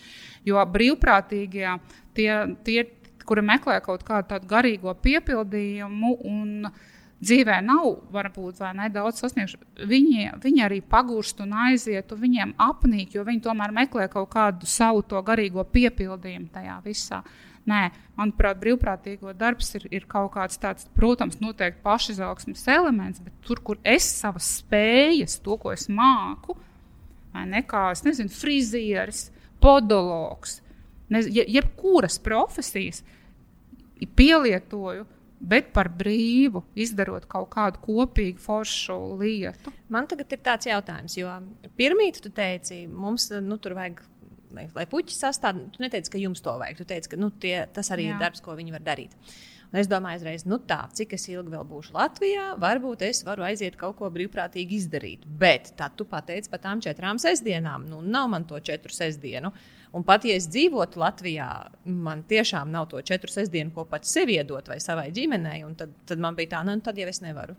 Jo brīvprātīgie tie, tie kuri meklē kaut kādu garīgo piepildījumu un dzīvē nav varbūt nedaudz sasnieguši. Viņi, viņi arī pagūst un aiziet, un viņiem apnīk, jo viņi tomēr meklē kaut kādu savu to garīgo piepildījumu tajā visā. Nē, manuprāt, brīvprātīgo darbs ir, ir kaut kāds tāds, protams, noteikti pašizaugsmes elements, bet tur, kur es savas spējas, to, ko es māku, vai ne kā, es nezinu, frizieris, podologs, ne, jebkuras profesijas pielietoju, bet par brīvu, izdarot kaut kādu kopīgu foršu lietu. Man tagad ir tāds jautājums, jo pirmīt tu teici, mums nu, tur vajag lai, lai puķis sastāv. Tu neteici, ka jums to vajag. Tu teici, ka nu, tie, tas arī Jā. ir darbs, ko viņi var darīt. Un es domāju, uzreiz, nu tā, cik es ilgi vēl būšu Latvijā, varbūt es varu aiziet kaut ko brīvprātīgi izdarīt. Bet tad tu pateici par tām četrām sestdienām. Nu, nav man to četru sestdienu. Uh, Un pat ja es dzīvotu Latvijā, man tiešām nav to četru sestdienu, ko pats sev iedot vai savai ģimenei. Tad, tad man bija tā, nu, tad jau es nevaru.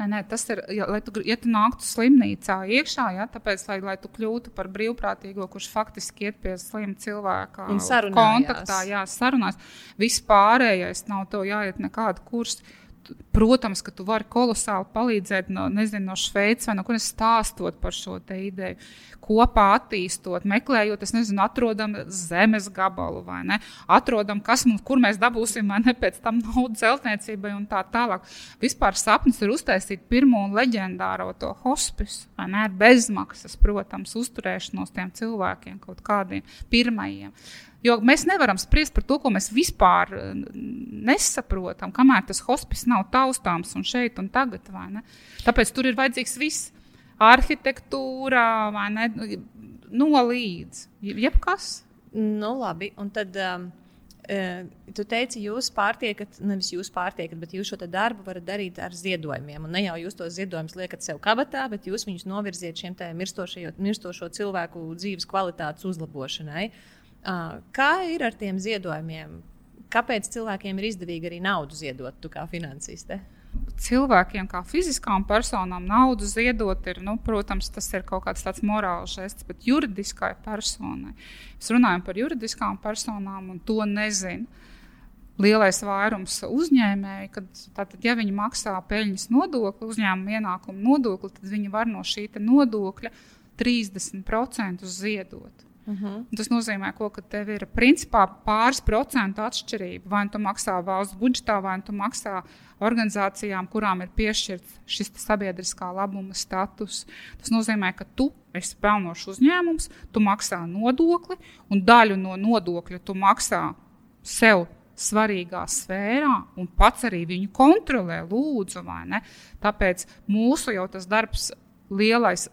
Nē, nē, tas ir, ja, lai tu, ja tu nāktu slimnīcā iekšā, ja, tāpēc, lai, lai tu kļūtu par brīvprātīgo, kurš faktiski iet pie slima cilvēka kontaktā, jā, sarunās, viss pārējais nav tev jāiet nekādu kursu protams, ka tu vari kolosāli palīdzēt no, nezinu, no Šveices vai no kurienes stāstot par šo ideju. Kopā attīstot, meklējot, es nezinu, atrodam zemes gabalu vai ne, atrodam, kas mums, kur mēs dabūsim, vai ne, pēc tam naudu celtniecībai un tā tālāk. Vispār sapnis ir uztaisīt pirmo leģendāro to hospisu, vai ne, ar bezmaksas, protams, uzturēšanos tiem cilvēkiem, kaut kādiem pirmajiem. Jo mēs nevaram spriest par to, ko mēs vispār eh, nesaprotam, kamēr tas hospice nav taustāms un šeit un tagad. Tāpēc tur ir vajadzīgs viss - arhitektūra, ne, nolīdz, jebkas. Nu, labi, un tad. Um... Uh, tu teici, jūs pārtiekat, nevis jūs pārtiekat, bet jūs šo darbu varat darīt ar ziedojumiem. Un ne jau jūs tos ziedojumus liekat sev kabatā, bet jūs viņus novirziet šiem mirstošo cilvēku dzīves kvalitātes uzlabošanai. Uh, Kā ir ar tiem ziedojumiem? Kāpēc cilvēkiem ir izdevīgi arī naudu ziedot, tu kā finansiste? Cilvēkiem, kā fiziskām personām, naudu ziedot, ir, nu, protams, tas ir kaut kāds tāds morāls žests, bet juridiskai personai. Mēs runājam par juridiskām personām, un to nezinu. Lielais vairums uzņēmēju, kad tātad, ja viņi maksā peļņas nodokli, uzņēmuma ienākumu nodokli, tad viņi var no šī nodokļa 30% ziedot. Uh mhm. -huh. Tas nozīmē, ko, ka tev ir principā pāris procentu atšķirība. Vai nu tu maksā valsts budžetā, vai nu tu maksā organizācijām, kurām ir piešķirts šis sabiedriskā labuma status. Tas nozīmē, ka tu esi pelnošs uzņēmums, tu maksā nodokli, un daļu no nodokļa tu maksā sev svarīgā sfērā, un pats arī viņu kontrolē, lūdzu? Tāpēc mūsu jau tas darbs lielais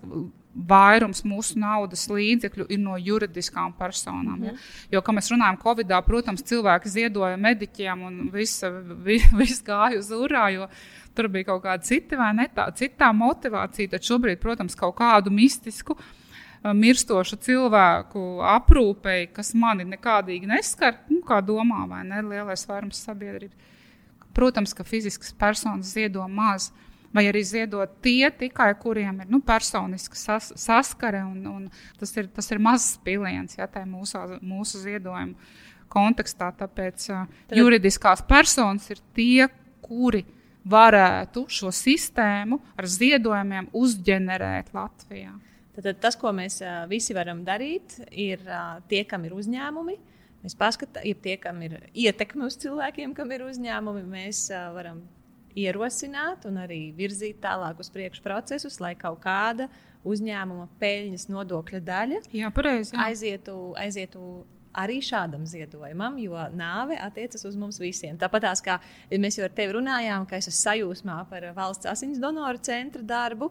vairums mūsu naudas līdzekļu ir no juridiskām personām. Ja? Jo, kā mēs runājam, Covid-19, protams, cilvēki ziedoja mediķiem un [laughs] viss vi, vis gāja uz urā, jo tur bija kaut kāda cita vai ne tā, citā motivācija. Tad šobrīd, protams, kaut kādu mistisku. Mirstošu cilvēku aprūpei, kas mani nekādīgi neskar, nu, kā domā, vai ne? Lielais vairums sabiedrības. Protams, ka fiziskas personas ziedo maz, uh, vai arī ziedot tie tikai, kuriem ir nu, personiska sas, saskare. Un, un tas, ir, tas ir mazs piliens ja, mūsu, mūsu ziedojuma kontekstā. Tāpēc uh, Tad... juridiskās personas ir tie, kuri varētu šo sistēmu ar ziedojumiem uzģenerēt Latvijā. Tad tas, ko mēs visi varam darīt, ir tie, kam ir uzņēmumi. Mēs paskatām, ja tie, kam ir ietekme uz cilvēkiem, kam ir uzņēmumi, mēs uh, varam ierosināt un arī virzīt tālāk uz priekšu procesus, lai kaut kāda uzņēmuma peļņas nodokļa daļa jā, pareiz, jā. Aizietu, aizietu arī šādam ziedojumam, jo nāve attiecas uz mums visiem. Tāpat kā mēs jau ar tevi runājām, ka es esmu sajūsmā par valsts asins donoru centra darbu,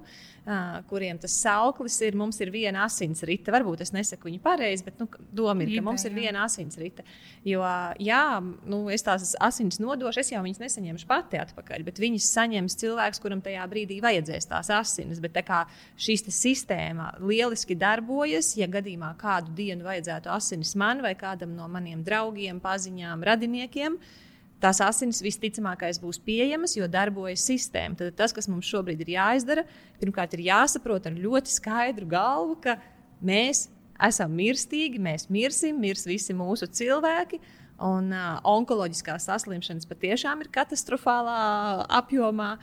kuriem tas sauklis ir, mums ir viena asins rita. Varbūt es nesaku viņu pareizi, bet nu, doma ir, ka mums ir viena asins rita. Jo, jā, nu, es tās asins nodošu, es jau viņas nesaņemšu pati atpakaļ, bet viņas saņems cilvēks, kuram tajā brīdī vajadzēs tās asinis. Bet kā šīs sistēma lieliski darbojas, ja gadījumā kādu dienu vajadzētu asinis man vai kādam no maniem draugiem, paziņām, radiniekiem, tās asinis visticamākais būs pieejamas, jo darbojas sistēma. Tad tas, kas mums šobrīd ir jāizdara, pirmkārt, ir jāsaprot ar ļoti skaidru galvu, ka mēs esam mirstīgi, mēs mirsim, mirs visi mūsu cilvēki. Un uh, onkoloģiskās saslimšanas patiešām ir katastrofālā apjomā.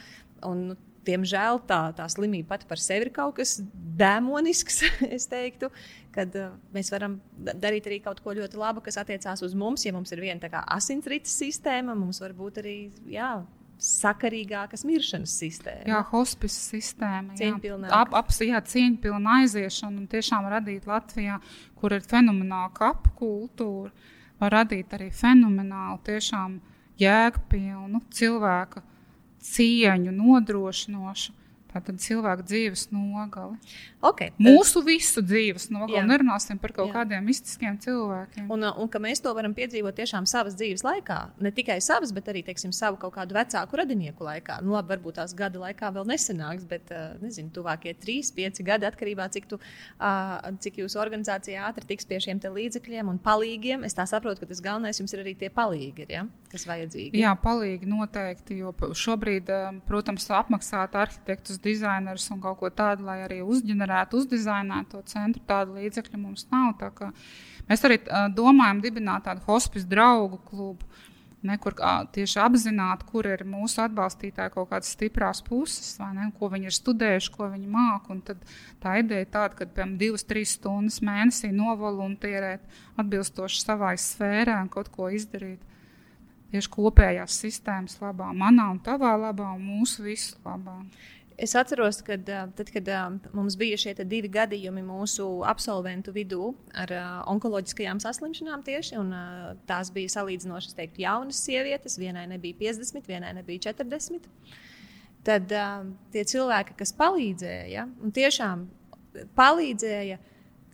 Un, nu, diemžēl tā, tā slimība pati par sevi ir kaut kas demonisks, [laughs] es teiktu, kad uh, mēs varam darīt arī kaut ko ļoti labu, kas attiecās uz mums. Ja mums ir viena asinsrites sistēma, mums var būt arī jā, sakarīgākas miršanas sistēma. Jā, hospice sistēma. Ap, ap, jā, cieņpilna aiziešana un tiešām radīt Latvijā, kur ir fenomenāla kapu kultūra, var radīt arī fenomenālu, tiešām jēgpilnu cilvēku cieņu nodrošinošu Tātad cilvēka dzīves nogali. Okay, tad... Mūsu visu dzīves nogali. Nerunāsim par kaut Jā. kādiem mistiskiem cilvēkiem. Un, un ka mēs to varam piedzīvot tiešām savas dzīves laikā. Ne tikai savas, bet arī teiksim, savu kaut kādu vecāku radinieku laikā. Nu, labi, varbūt tās gada laikā vēl nesenāks, bet nezinu, tuvākie trīs, pieci gadi atkarībā no cik, tu, cik jūsu organizācija ātri tiks pie šiem līdzekļiem un palīgiem. Es saprotu, ka tas galvenais jums ir arī tie palīgi, ja? kas vajadzīgi. Jā, palīgi noteikti. Jo šobrīd, protams, apmaksāt arhitektus dizainerus un kaut ko tādu, lai arī uzģenerētu, uzdizainētu to centru. Tādu līdzekļu mums nav. Mēs arī domājam dibināt tādu hospice draugu klubu. Nekur tieši apzināti, kur ir mūsu atbalstītāji kaut kādas stiprās puses, ne, ko viņi ir studējuši, ko viņi māca. Tā ideja ir tāda, ka piemēram divas, trīs stundas mēnesī novoluntierēt atbilstoši savai sfērai un kaut ko izdarīt tieši kopējās sistēmas labā, manā un tavā labā un mūsu visu labā. Es atceros, ka tad, kad mums bija šie divi gadījumi mūsu absolventu vidū ar onkoloģiskajām saslimšanām, tieši, tās bija salīdzinoši teiktu, jaunas sievietes, vienai nebija 50, vienai nebija 40. Tad tie cilvēki, kas palīdzēja, un tiešām palīdzēja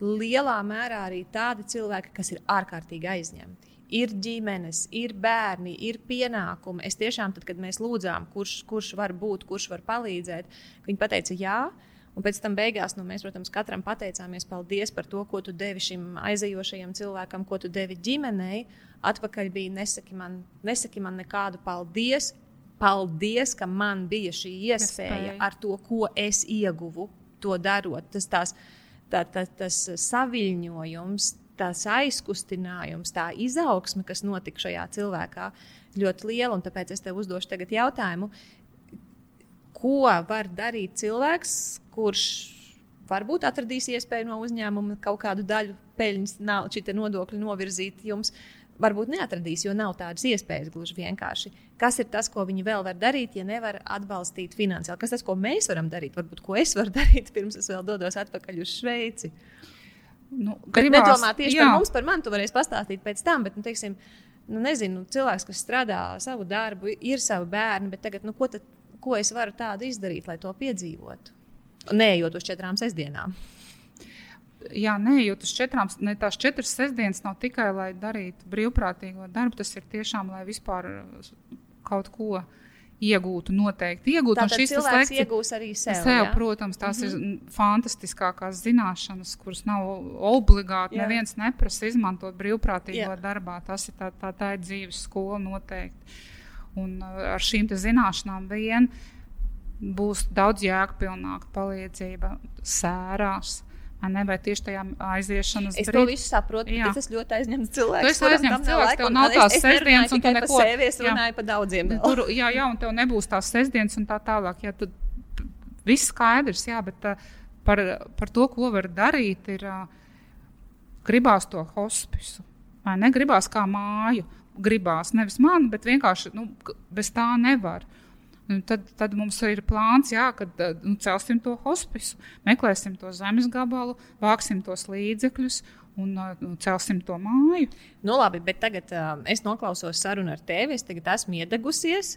lielā mērā arī tādi cilvēki, kas ir ārkārtīgi aizņemti ir ģimenes, ir bērni, ir pienākumi. Es tiešām, tad, kad mēs lūdzām, kurš, kurš var būt, kurš var palīdzēt, viņi teica, jā. Un pēc tam beigās nu, mēs, protams, katram pateicāmies paldies par to, ko tu devi šim aizejošajam cilvēkam, ko tu devi ģimenei. Atpakaļ bija nesaki man, nesaki man nekādu paldies. Paldies, ka man bija šī iespēja ar to, ko es ieguvu, to darot. Tas, tās, tā, tā, tas saviņojums, tas aizkustinājums, tā izaugsme, kas notika šajā cilvēkā, ļoti liela. Un tāpēc es tev uzdošu tagad jautājumu, ko var darīt cilvēks, kurš varbūt atradīs iespēju no uzņēmuma kaut kādu daļu peļņas, šī nodokļa novirzīt jums. Varbūt neatradīs, jo nav tādas iespējas gluži vienkārši. Kas ir tas, ko viņi vēl var darīt, ja nevar atbalstīt finansiāli? Kas tas, ko mēs varam darīt? Varbūt ko es varu [laughs] darīt, pirms es vēl dodos atpakaļ uz Šveici. Uh, Nu, gribās, nedomā tieši jā. par mums, par mani. Tu varēsi pastāstīt pēc tam, bet, nu, teiksim, nu, nezinu, cilvēks, kas strādā savu darbu, ir savi bērni, bet tagad, nu, ko, tad, ko es varu tādu izdarīt, lai to piedzīvotu? Neejot uz četrām sestdienām. Jā, neejot uz četrām, ne tās četras sestdienas nav tikai lai darītu brīvprātīgo darbu, tas ir tiešām, lai vispār kaut ko uh, iegūtu, noteikti iegūtu. Tātad šis cilvēks iegūs arī sev. sev ja? Protams, tās mm -hmm. ir fantastiskākās zināšanas, kuras nav obligāti. Jā. Neviens neprasa izmantot brīvprātīgo Jā. darbā. Tas ir tā, tā, tā ir dzīves skola noteikti. Un uh, ar šīm zināšanām vien būs daudz jēgpilnāka palīdzība sērās Ne, vai tieši tajā aiziešanas brīdī? Es to visu saprotu, bet es ļoti aizņemts cilvēks. Tu esi aizņemts cilvēks, tev nav tās sestdienas, un tu neko. Es runāju par daudziem. Tur, jā, jā, un tev nebūs tās sestdienas un tā tālāk. Jā, tad viss skaidrs, jā, bet uh, par, par to, ko var darīt, ir uh, gribās to hospisu. Vai ne? Gribās kā māju. Gribās nevis man, bet vienkārši nu, bez tā nevar. Nu, tad, tad mums ir plāns, jā, kad nu, celsim to hospisu, meklēsim to zemes gabalu, vāksim tos līdzekļus un nu, celsim to māju. Nu, labi, bet tagad uh, es noklausos sarunu ar tevi. Es tagad esmu iedegusies.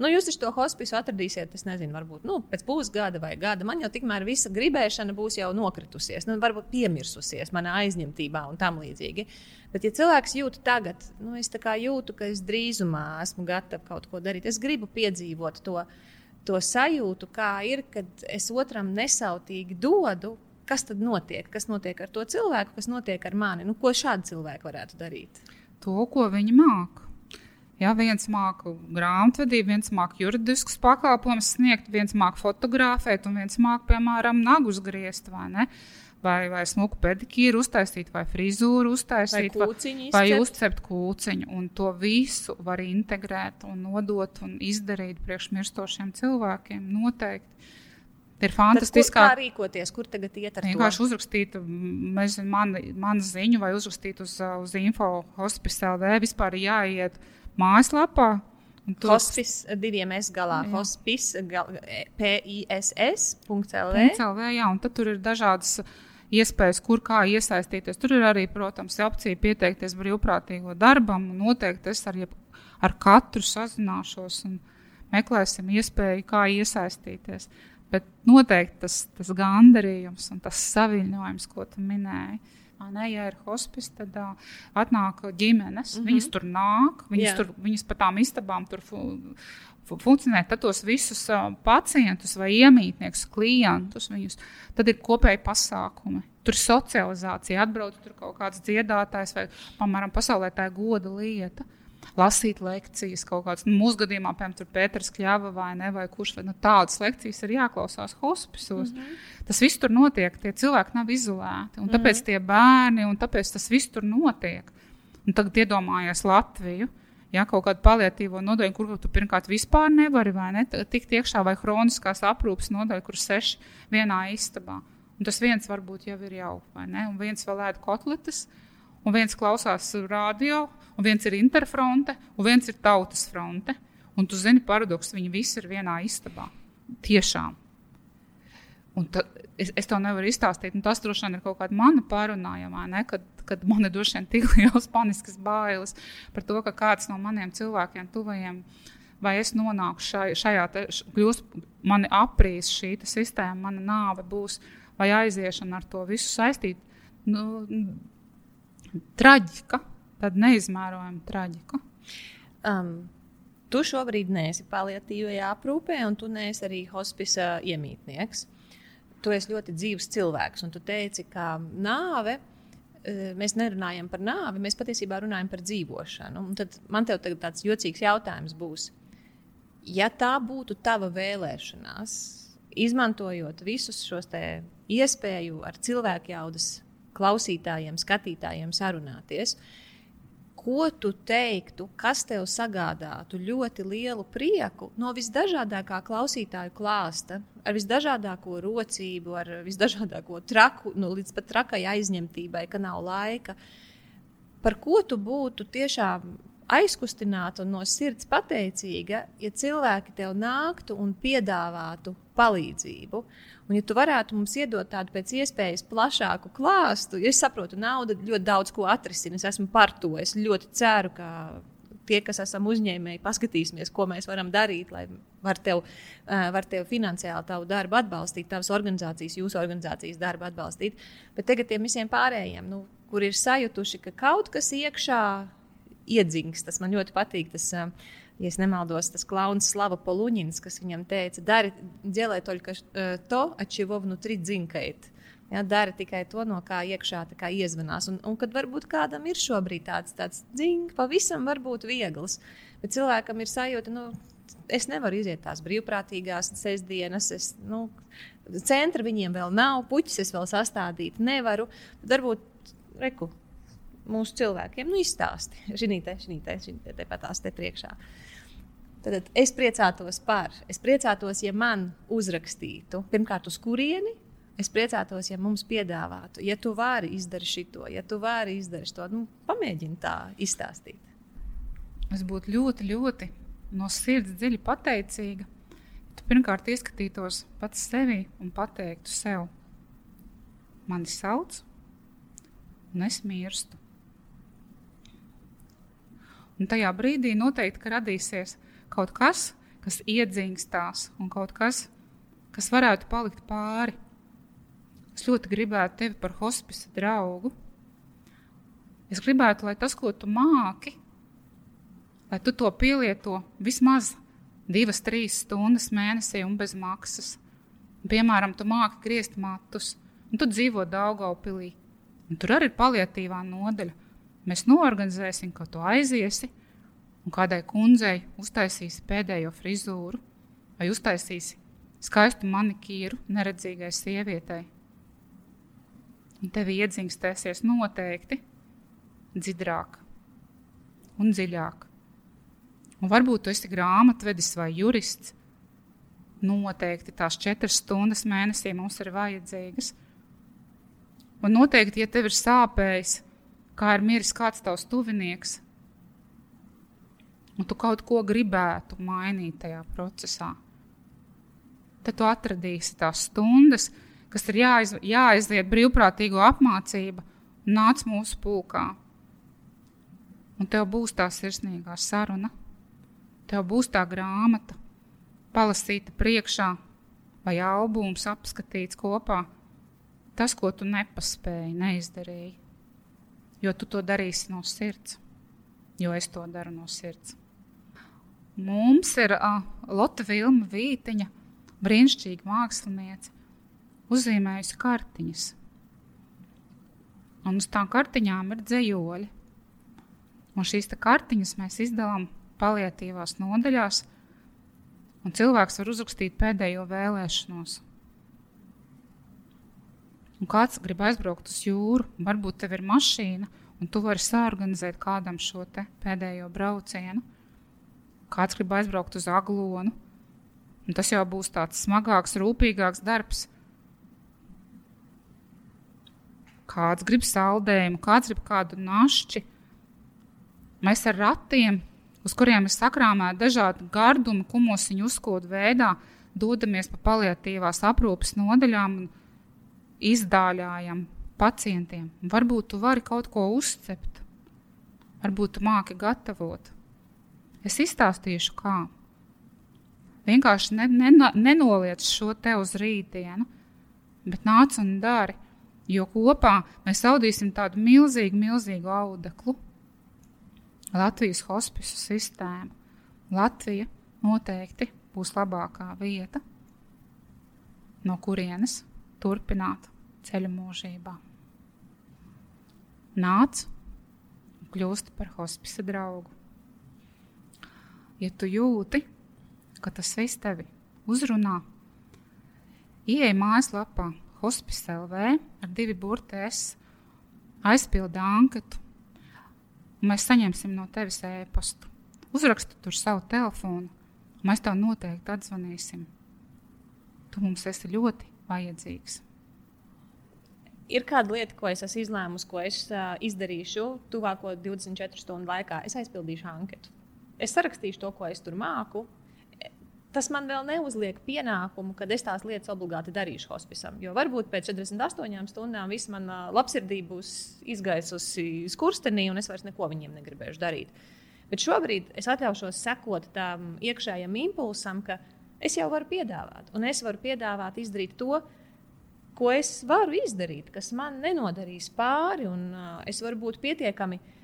Nu, jūs to hospisu atradīsiet, es nezinu, varbūt nu, pēc pusgada vai gada. Man jau tikmēr visa gribēšana būs jau nokritusies, nu, varbūt piemirsusies manā aizņemtībā un tam līdzīgi. Bet, ja cilvēks jūt tagad, nu, es jūtu, ka es drīzumā esmu gatavs kaut ko darīt, es gribu piedzīvot to, to sajūtu, kā ir, kad es otram nesautīgi dodu. Kas tad notiek? Kas notiek ar to cilvēku, kas notiek ar mani? Nu, ko šādi cilvēki varētu darīt? To, ko viņi māca. Ja, viens māca grāmatvedību, viens māca juridiskus pakalpojumus sniegt, viens māca fotografēt, un viens māca, piemēram, nagus griezt vai ne. Vai, vai smuku pedikīru uztaisīt, vai frizūru uztaisīt, vai, vai, vai uzcept kūciņu. Un to visu var integrēt un nodot un izdarīt priekšmirstošiem cilvēkiem. Noteikti. Ir fantastiski. Kā rīkoties, kur tagad iet ar vienkārši to? uzrakstīt manu man ziņu vai uzrakstīt uz, uz info hospice LV. Vispār jāiet mājaslapā. Ar diviem S galā. Jā. Hospice, PISS.CLV. CLV, jā, un tad tur ir dažādas iespējas, kur kā iesaistīties. Tur ir arī, protams, opcija pieteikties brīvprātīgo darbam, un noteikti es ar, ar katru sazināšos un meklēsim iespēju, kā iesaistīties. Bet noteikti tas, tas gandarījums un tas saviņojums, ko tu minēji, Ne, ja ir hospice, tad uh, atnāk ģimenes. Mm -hmm. Viņas tur nāk, viņas, Jā. tur, viņas pa tām istabām tur fu funkcionē. Tad tos visus uh, pacientus vai iemītniekus, klientus, viņus, tad ir kopēji pasākumi. Tur ir socializācija, atbrauc tur kaut kāds dziedātājs vai, piemēram, pasaulē tā ir goda lieta. Uh, lasīt lekcijas, kaut kādas, nu, mūsu gadījumā, piemēram, Pēters Kļava vai, ne, vai kurš, vai nu, tādas lekcijas ir jāklausās hospisos. Mm -hmm. Tas viss tur notiek, tie cilvēki nav izolēti, un tāpēc mm -hmm. tie bērni, un tāpēc tas viss tur notiek. Un tagad iedomājies Latviju. Ja, kaut kādu paliatīvo nodaļu, kur tu pirmkārt vispār nevari ne, tikt iekšā, vai chroniskās aprūpes nodaļu, kur seši vienā istabā. Un tas viens varbūt jau ir jau, vai ne? Un viens vēl ēd kotletes, un viens klausās radio, un viens ir interfronte, un viens ir tautas fronte. Un tu zini, paradoks, viņi visi ir vienā istabā. Tiešām. Un tad, es, es to nevaru izstāstīt. Tas droši vien ir kaut kāda mana pārunājumā, ne? kad, kad man ir droši vien tik [laughs] liels paniskas bailes par to, ka kāds no maniem cilvēkiem, tuvajiem, vai es nonāku šai, šajā, te, kļūst, mani aprīs šī sistēma, mana nāve būs, vai aiziešana ar to visu saistīt. Nu, traģika tāda neizmērojama traģika. Um, tu šobrīd neesi paliatīvajā aprūpē, un tu neesi arī hospisa iemītnieks. Tu esi ļoti dzīves cilvēks, un tu teici, ka nāve. Eh, mēs nerunājam par nāvi, mēs patiesībā runājam par dzīvošanu. Un tad man te tāds jocīgs jautājums būs. Ja tā būtu tava vēlēšanās, izmantojot visus šos iespēju ar cilvēku jaudas klausītājiem, skatītājiem sarunāties, uh, ko tu teiktu, kas tev sagādātu ļoti lielu prieku no visdažādākā klausītāju klāsta, ar visdažādāko rocību, ar visdažādāko traku, nu, līdz pat trakai aizņemtībai, ka nav laika. Par ko tu būtu tiešām aizkustināta un no sirds pateicīga, ja cilvēki tev nāktu un piedāvātu palīdzību. Un, ja tu varētu mums iedot tādu pēc iespējas plašāku klāstu, jo es saprotu, nauda ļoti daudz ko atrisina. Es esmu par to. Es ļoti ceru, ka tie, kas esam uzņēmēji, paskatīsimies, ko mēs varam darīt, lai var tev, var tev finansiāli tavu darbu atbalstīt, tavas organizācijas, jūsu organizācijas darbu atbalstīt. Bet tagad tiem visiem pārējiem, nu, kur ir sajutuši, ka kaut kas iekšā iedzings, tas man ļoti patīk. Tas, uh, ja nemaldos, tas klauns Slava Poluņins, kas viņam teica, dari, dēlē tikai eh, to, atšķiro vnutri dzinkait. Ja, dara tikai to, no kā iekšā kā iezvanās. Un, un kad varbūt kādam ir šobrīd tāds, tāds dzings, pavisam varbūt viegls, bet cilvēkam ir sajūta, nu, es nevaru iziet tās brīvprātīgās sestdienas. Es, nu, centra viņiem vēl nav, puķis es vēl sastādīt nevaru. Varbūt reku, mūsu cilvēkiem nu, izstāsti šī te, šī te, šī te, te pat tās te priekšā. Tad es priecātos par, es priecātos, ja man uzrakstītu, pirmkārt, uz kurieni. Es priecātos, ja mums piedāvātu, ja tu vari izdarīt šo, ja tu vari izdarīt to, nu, pamēģini tā izstāstīt. Es būtu ļoti, ļoti no sirds dziļi pateicīga. tu pirmkārt ieskatītos pats sevi un pateiktu sev, mani sauc, un es mirstu. Un tajā brīdī noteikti radīsies kaut kas, kas iedzingstās, un kaut kas, kas varētu palikt pāri. Es ļoti gribētu tevi par hospisa draugu. Es gribētu, lai tas, ko tu māki, lai tu to pielieto vismaz divas, trīs stundas mēnesī un bez maksas. Piemēram, tu māki griezt matus, un tu dzīvo Daugaupilī. Un tur arī ir paliatīvā nodaļa. Mēs noorganizēsim, ka tu aiziesi un kādai kundzei uztaisīsi pēdējo frizūru vai uztaisīsi skaistu manikīru neredzīgai sievietei. Un tev iedzingstēsies noteikti dziļāk un dziļāk. Un varbūt tu esi grāmatvedis vai jurists. Noteikti tās četras stundas mēnesī mums ir vajadzīgas. Un noteikti, ja tev ir sāpējis, kā ir miris kāds tavs tuvinieks, un tu kaut ko gribētu mainīt tajā procesā, tad tu atradīsi tās stundas, kas ir jāiz, jāaiziet brīvprātīgo apmācību, nāc mūsu pulkā. Un tev būs tā sirsnīgā saruna, tev būs tā grāmata, palasīta priekšā, vai albums apskatīts kopā. Tas, ko tu nepaspēji, neizdarīji, jo tu to darīsi no sirds, jo es to daru no sirds. Mums ir uh, Lotte Vilma Vītiņa, brīnišķīga māksliniece, uzzīmējusi kartiņas. Un uz tām kartiņām ir dzējoļi. Un šīs kartiņas mēs izdalām paliatīvās nodaļās, un cilvēks var uzrakstīt pēdējo vēlēšanos. Un kāds grib aizbraukt uz jūru, varbūt tev ir mašīna, un tu vari sāorganizēt kādam šo pēdējo braucienu kāds grib aizbraukt uz aglonu. Un tas jau būs tāds smagāks, rūpīgāks darbs. Kāds grib saldējumu, kāds grib kādu našķi. Mēs ar ratiem, uz kuriem ir sakrāmēti dažādi gardumi, kumosiņu uzkodu veidā, dodamies pa paliatīvās aprūpes nodaļām un izdāļājam pacientiem. Varbūt tu vari kaut ko uzcept, varbūt tu māki gatavot. Es izstāstīšu, kā. Vienkārši ne, ne, nenoliec šo te uz rītdienu, bet nāc un dari. Jo kopā mēs audīsim tādu milzīgu, milzīgu audeklu. Latvijas hospisu sistēmu. Latvija noteikti būs labākā vieta, no kurienes turpināt ceļu mūžībā. Nāc un kļūst par hospisa draugu ja tu jūti, ka tas viss tevi uzrunā, ieej mājaslapā Hospice LV ar divi burtēs, aizpildi anketu, un mēs saņemsim no tevis ēpastu. Uzrakstu tur savu telefonu, mēs tev noteikti atzvanīsim. Tu mums esi ļoti vajadzīgs. Ir kāda lieta, ko es esmu izlēmusi, ko es uh, izdarīšu tuvāko 24 stundu laikā. Es aizpildīšu anketu es sarakstīšu to, ko es tur māku. Tas man vēl neuzliek pienākumu, ka es tās lietas obligāti darīšu hospisam. Jo varbūt pēc 48 stundām viss mana labsirdība būs izgaisusi skurstenī, un es vairs neko viņiem negribēšu darīt. Bet šobrīd es atļaušos sekot tam iekšējam impulsam, ka es jau varu piedāvāt, un es varu piedāvāt izdarīt to, ko es varu izdarīt, kas man nenodarīs pāri, un uh, es varu būt pietiekami uh,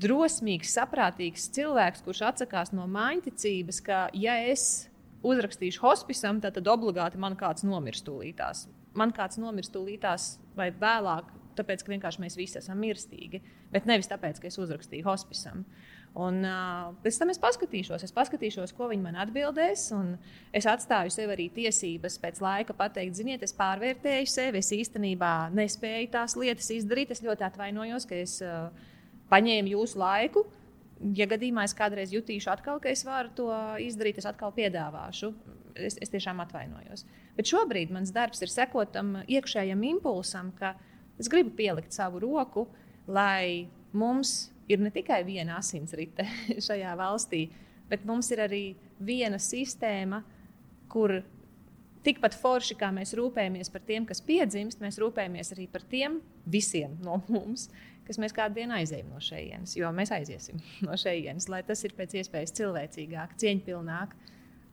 drosmīgs, saprātīgs cilvēks, kurš atsakās no maiņticības, ka, ja es uzrakstīšu hospisam, tad, tad obligāti man kāds nomirs tūlītās. Man kāds nomirs tūlītās vai vēlāk, tāpēc, ka vienkārši mēs visi esam mirstīgi, bet nevis tāpēc, ka es uzrakstīju hospisam. Un, uh, pēc tam es paskatīšos, es paskatīšos, ko viņi man atbildēs. Es atstāju sev arī tiesības pēc laika pateikt, ziniet, es pārvērtēju sevi. Es īstenībā nespēju tās lietas izdarīt. Es ļoti atvainojos, ka es uh, paņēmu jūsu laiku. Ja gadījumā es kādreiz jutīšu, atkal, ka es varu to izdarīt, es atkal piedāvāšu. Es, es tiešām atvainojos. Bet šobrīd mans darbs ir sekot tam iekšējam impulsam, ka es gribu pielikt savu roku, lai mums ir ne tikai viena asinsrite [laughs] šajā valstī, bet mums ir arī viena sistēma, kur tikpat forši, kā mēs rūpējamies par tiem, kas piedzimst, mēs rūpējamies arī par tiem visiem no mums, kas mēs kādu dienu aizejam no šejienes. Jo mēs aiziesim [laughs] no šejienes, lai tas ir pēc iespējas cilvēcīgāk, cieņpilnāk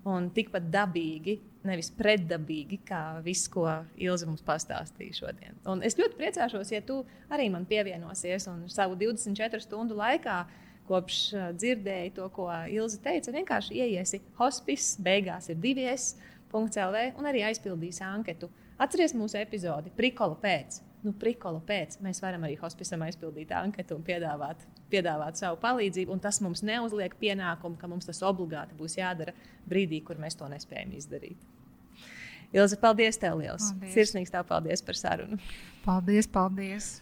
un tikpat dabīgi, nevis pretdabīgi, kā viss, ko Ilza mums pastāstīja šodien. Un es ļoti priecāšos, ja tu arī man pievienosies un savu 24 stundu laikā. Kopš uh, dzirdēju to, ko Ilza teica, vienkārši ieiesi hospice, beigās ir divies, CELV un arī aizpildīs anketu. Atcerieties mūsu epizodi Prikola pēc. Nu, prikola pēc mēs varam arī hospicam aizpildīt anketu un piedāvāt, piedāvāt savu palīdzību. Tas mums neuzliek pienākumu, ka mums tas obligāti būs jādara brīdī, kur mēs to nespējam izdarīt. Ilza, paldies tev liels! Paldies. Sirsnīgs tev paldies par sarunu! Paldies, paldies!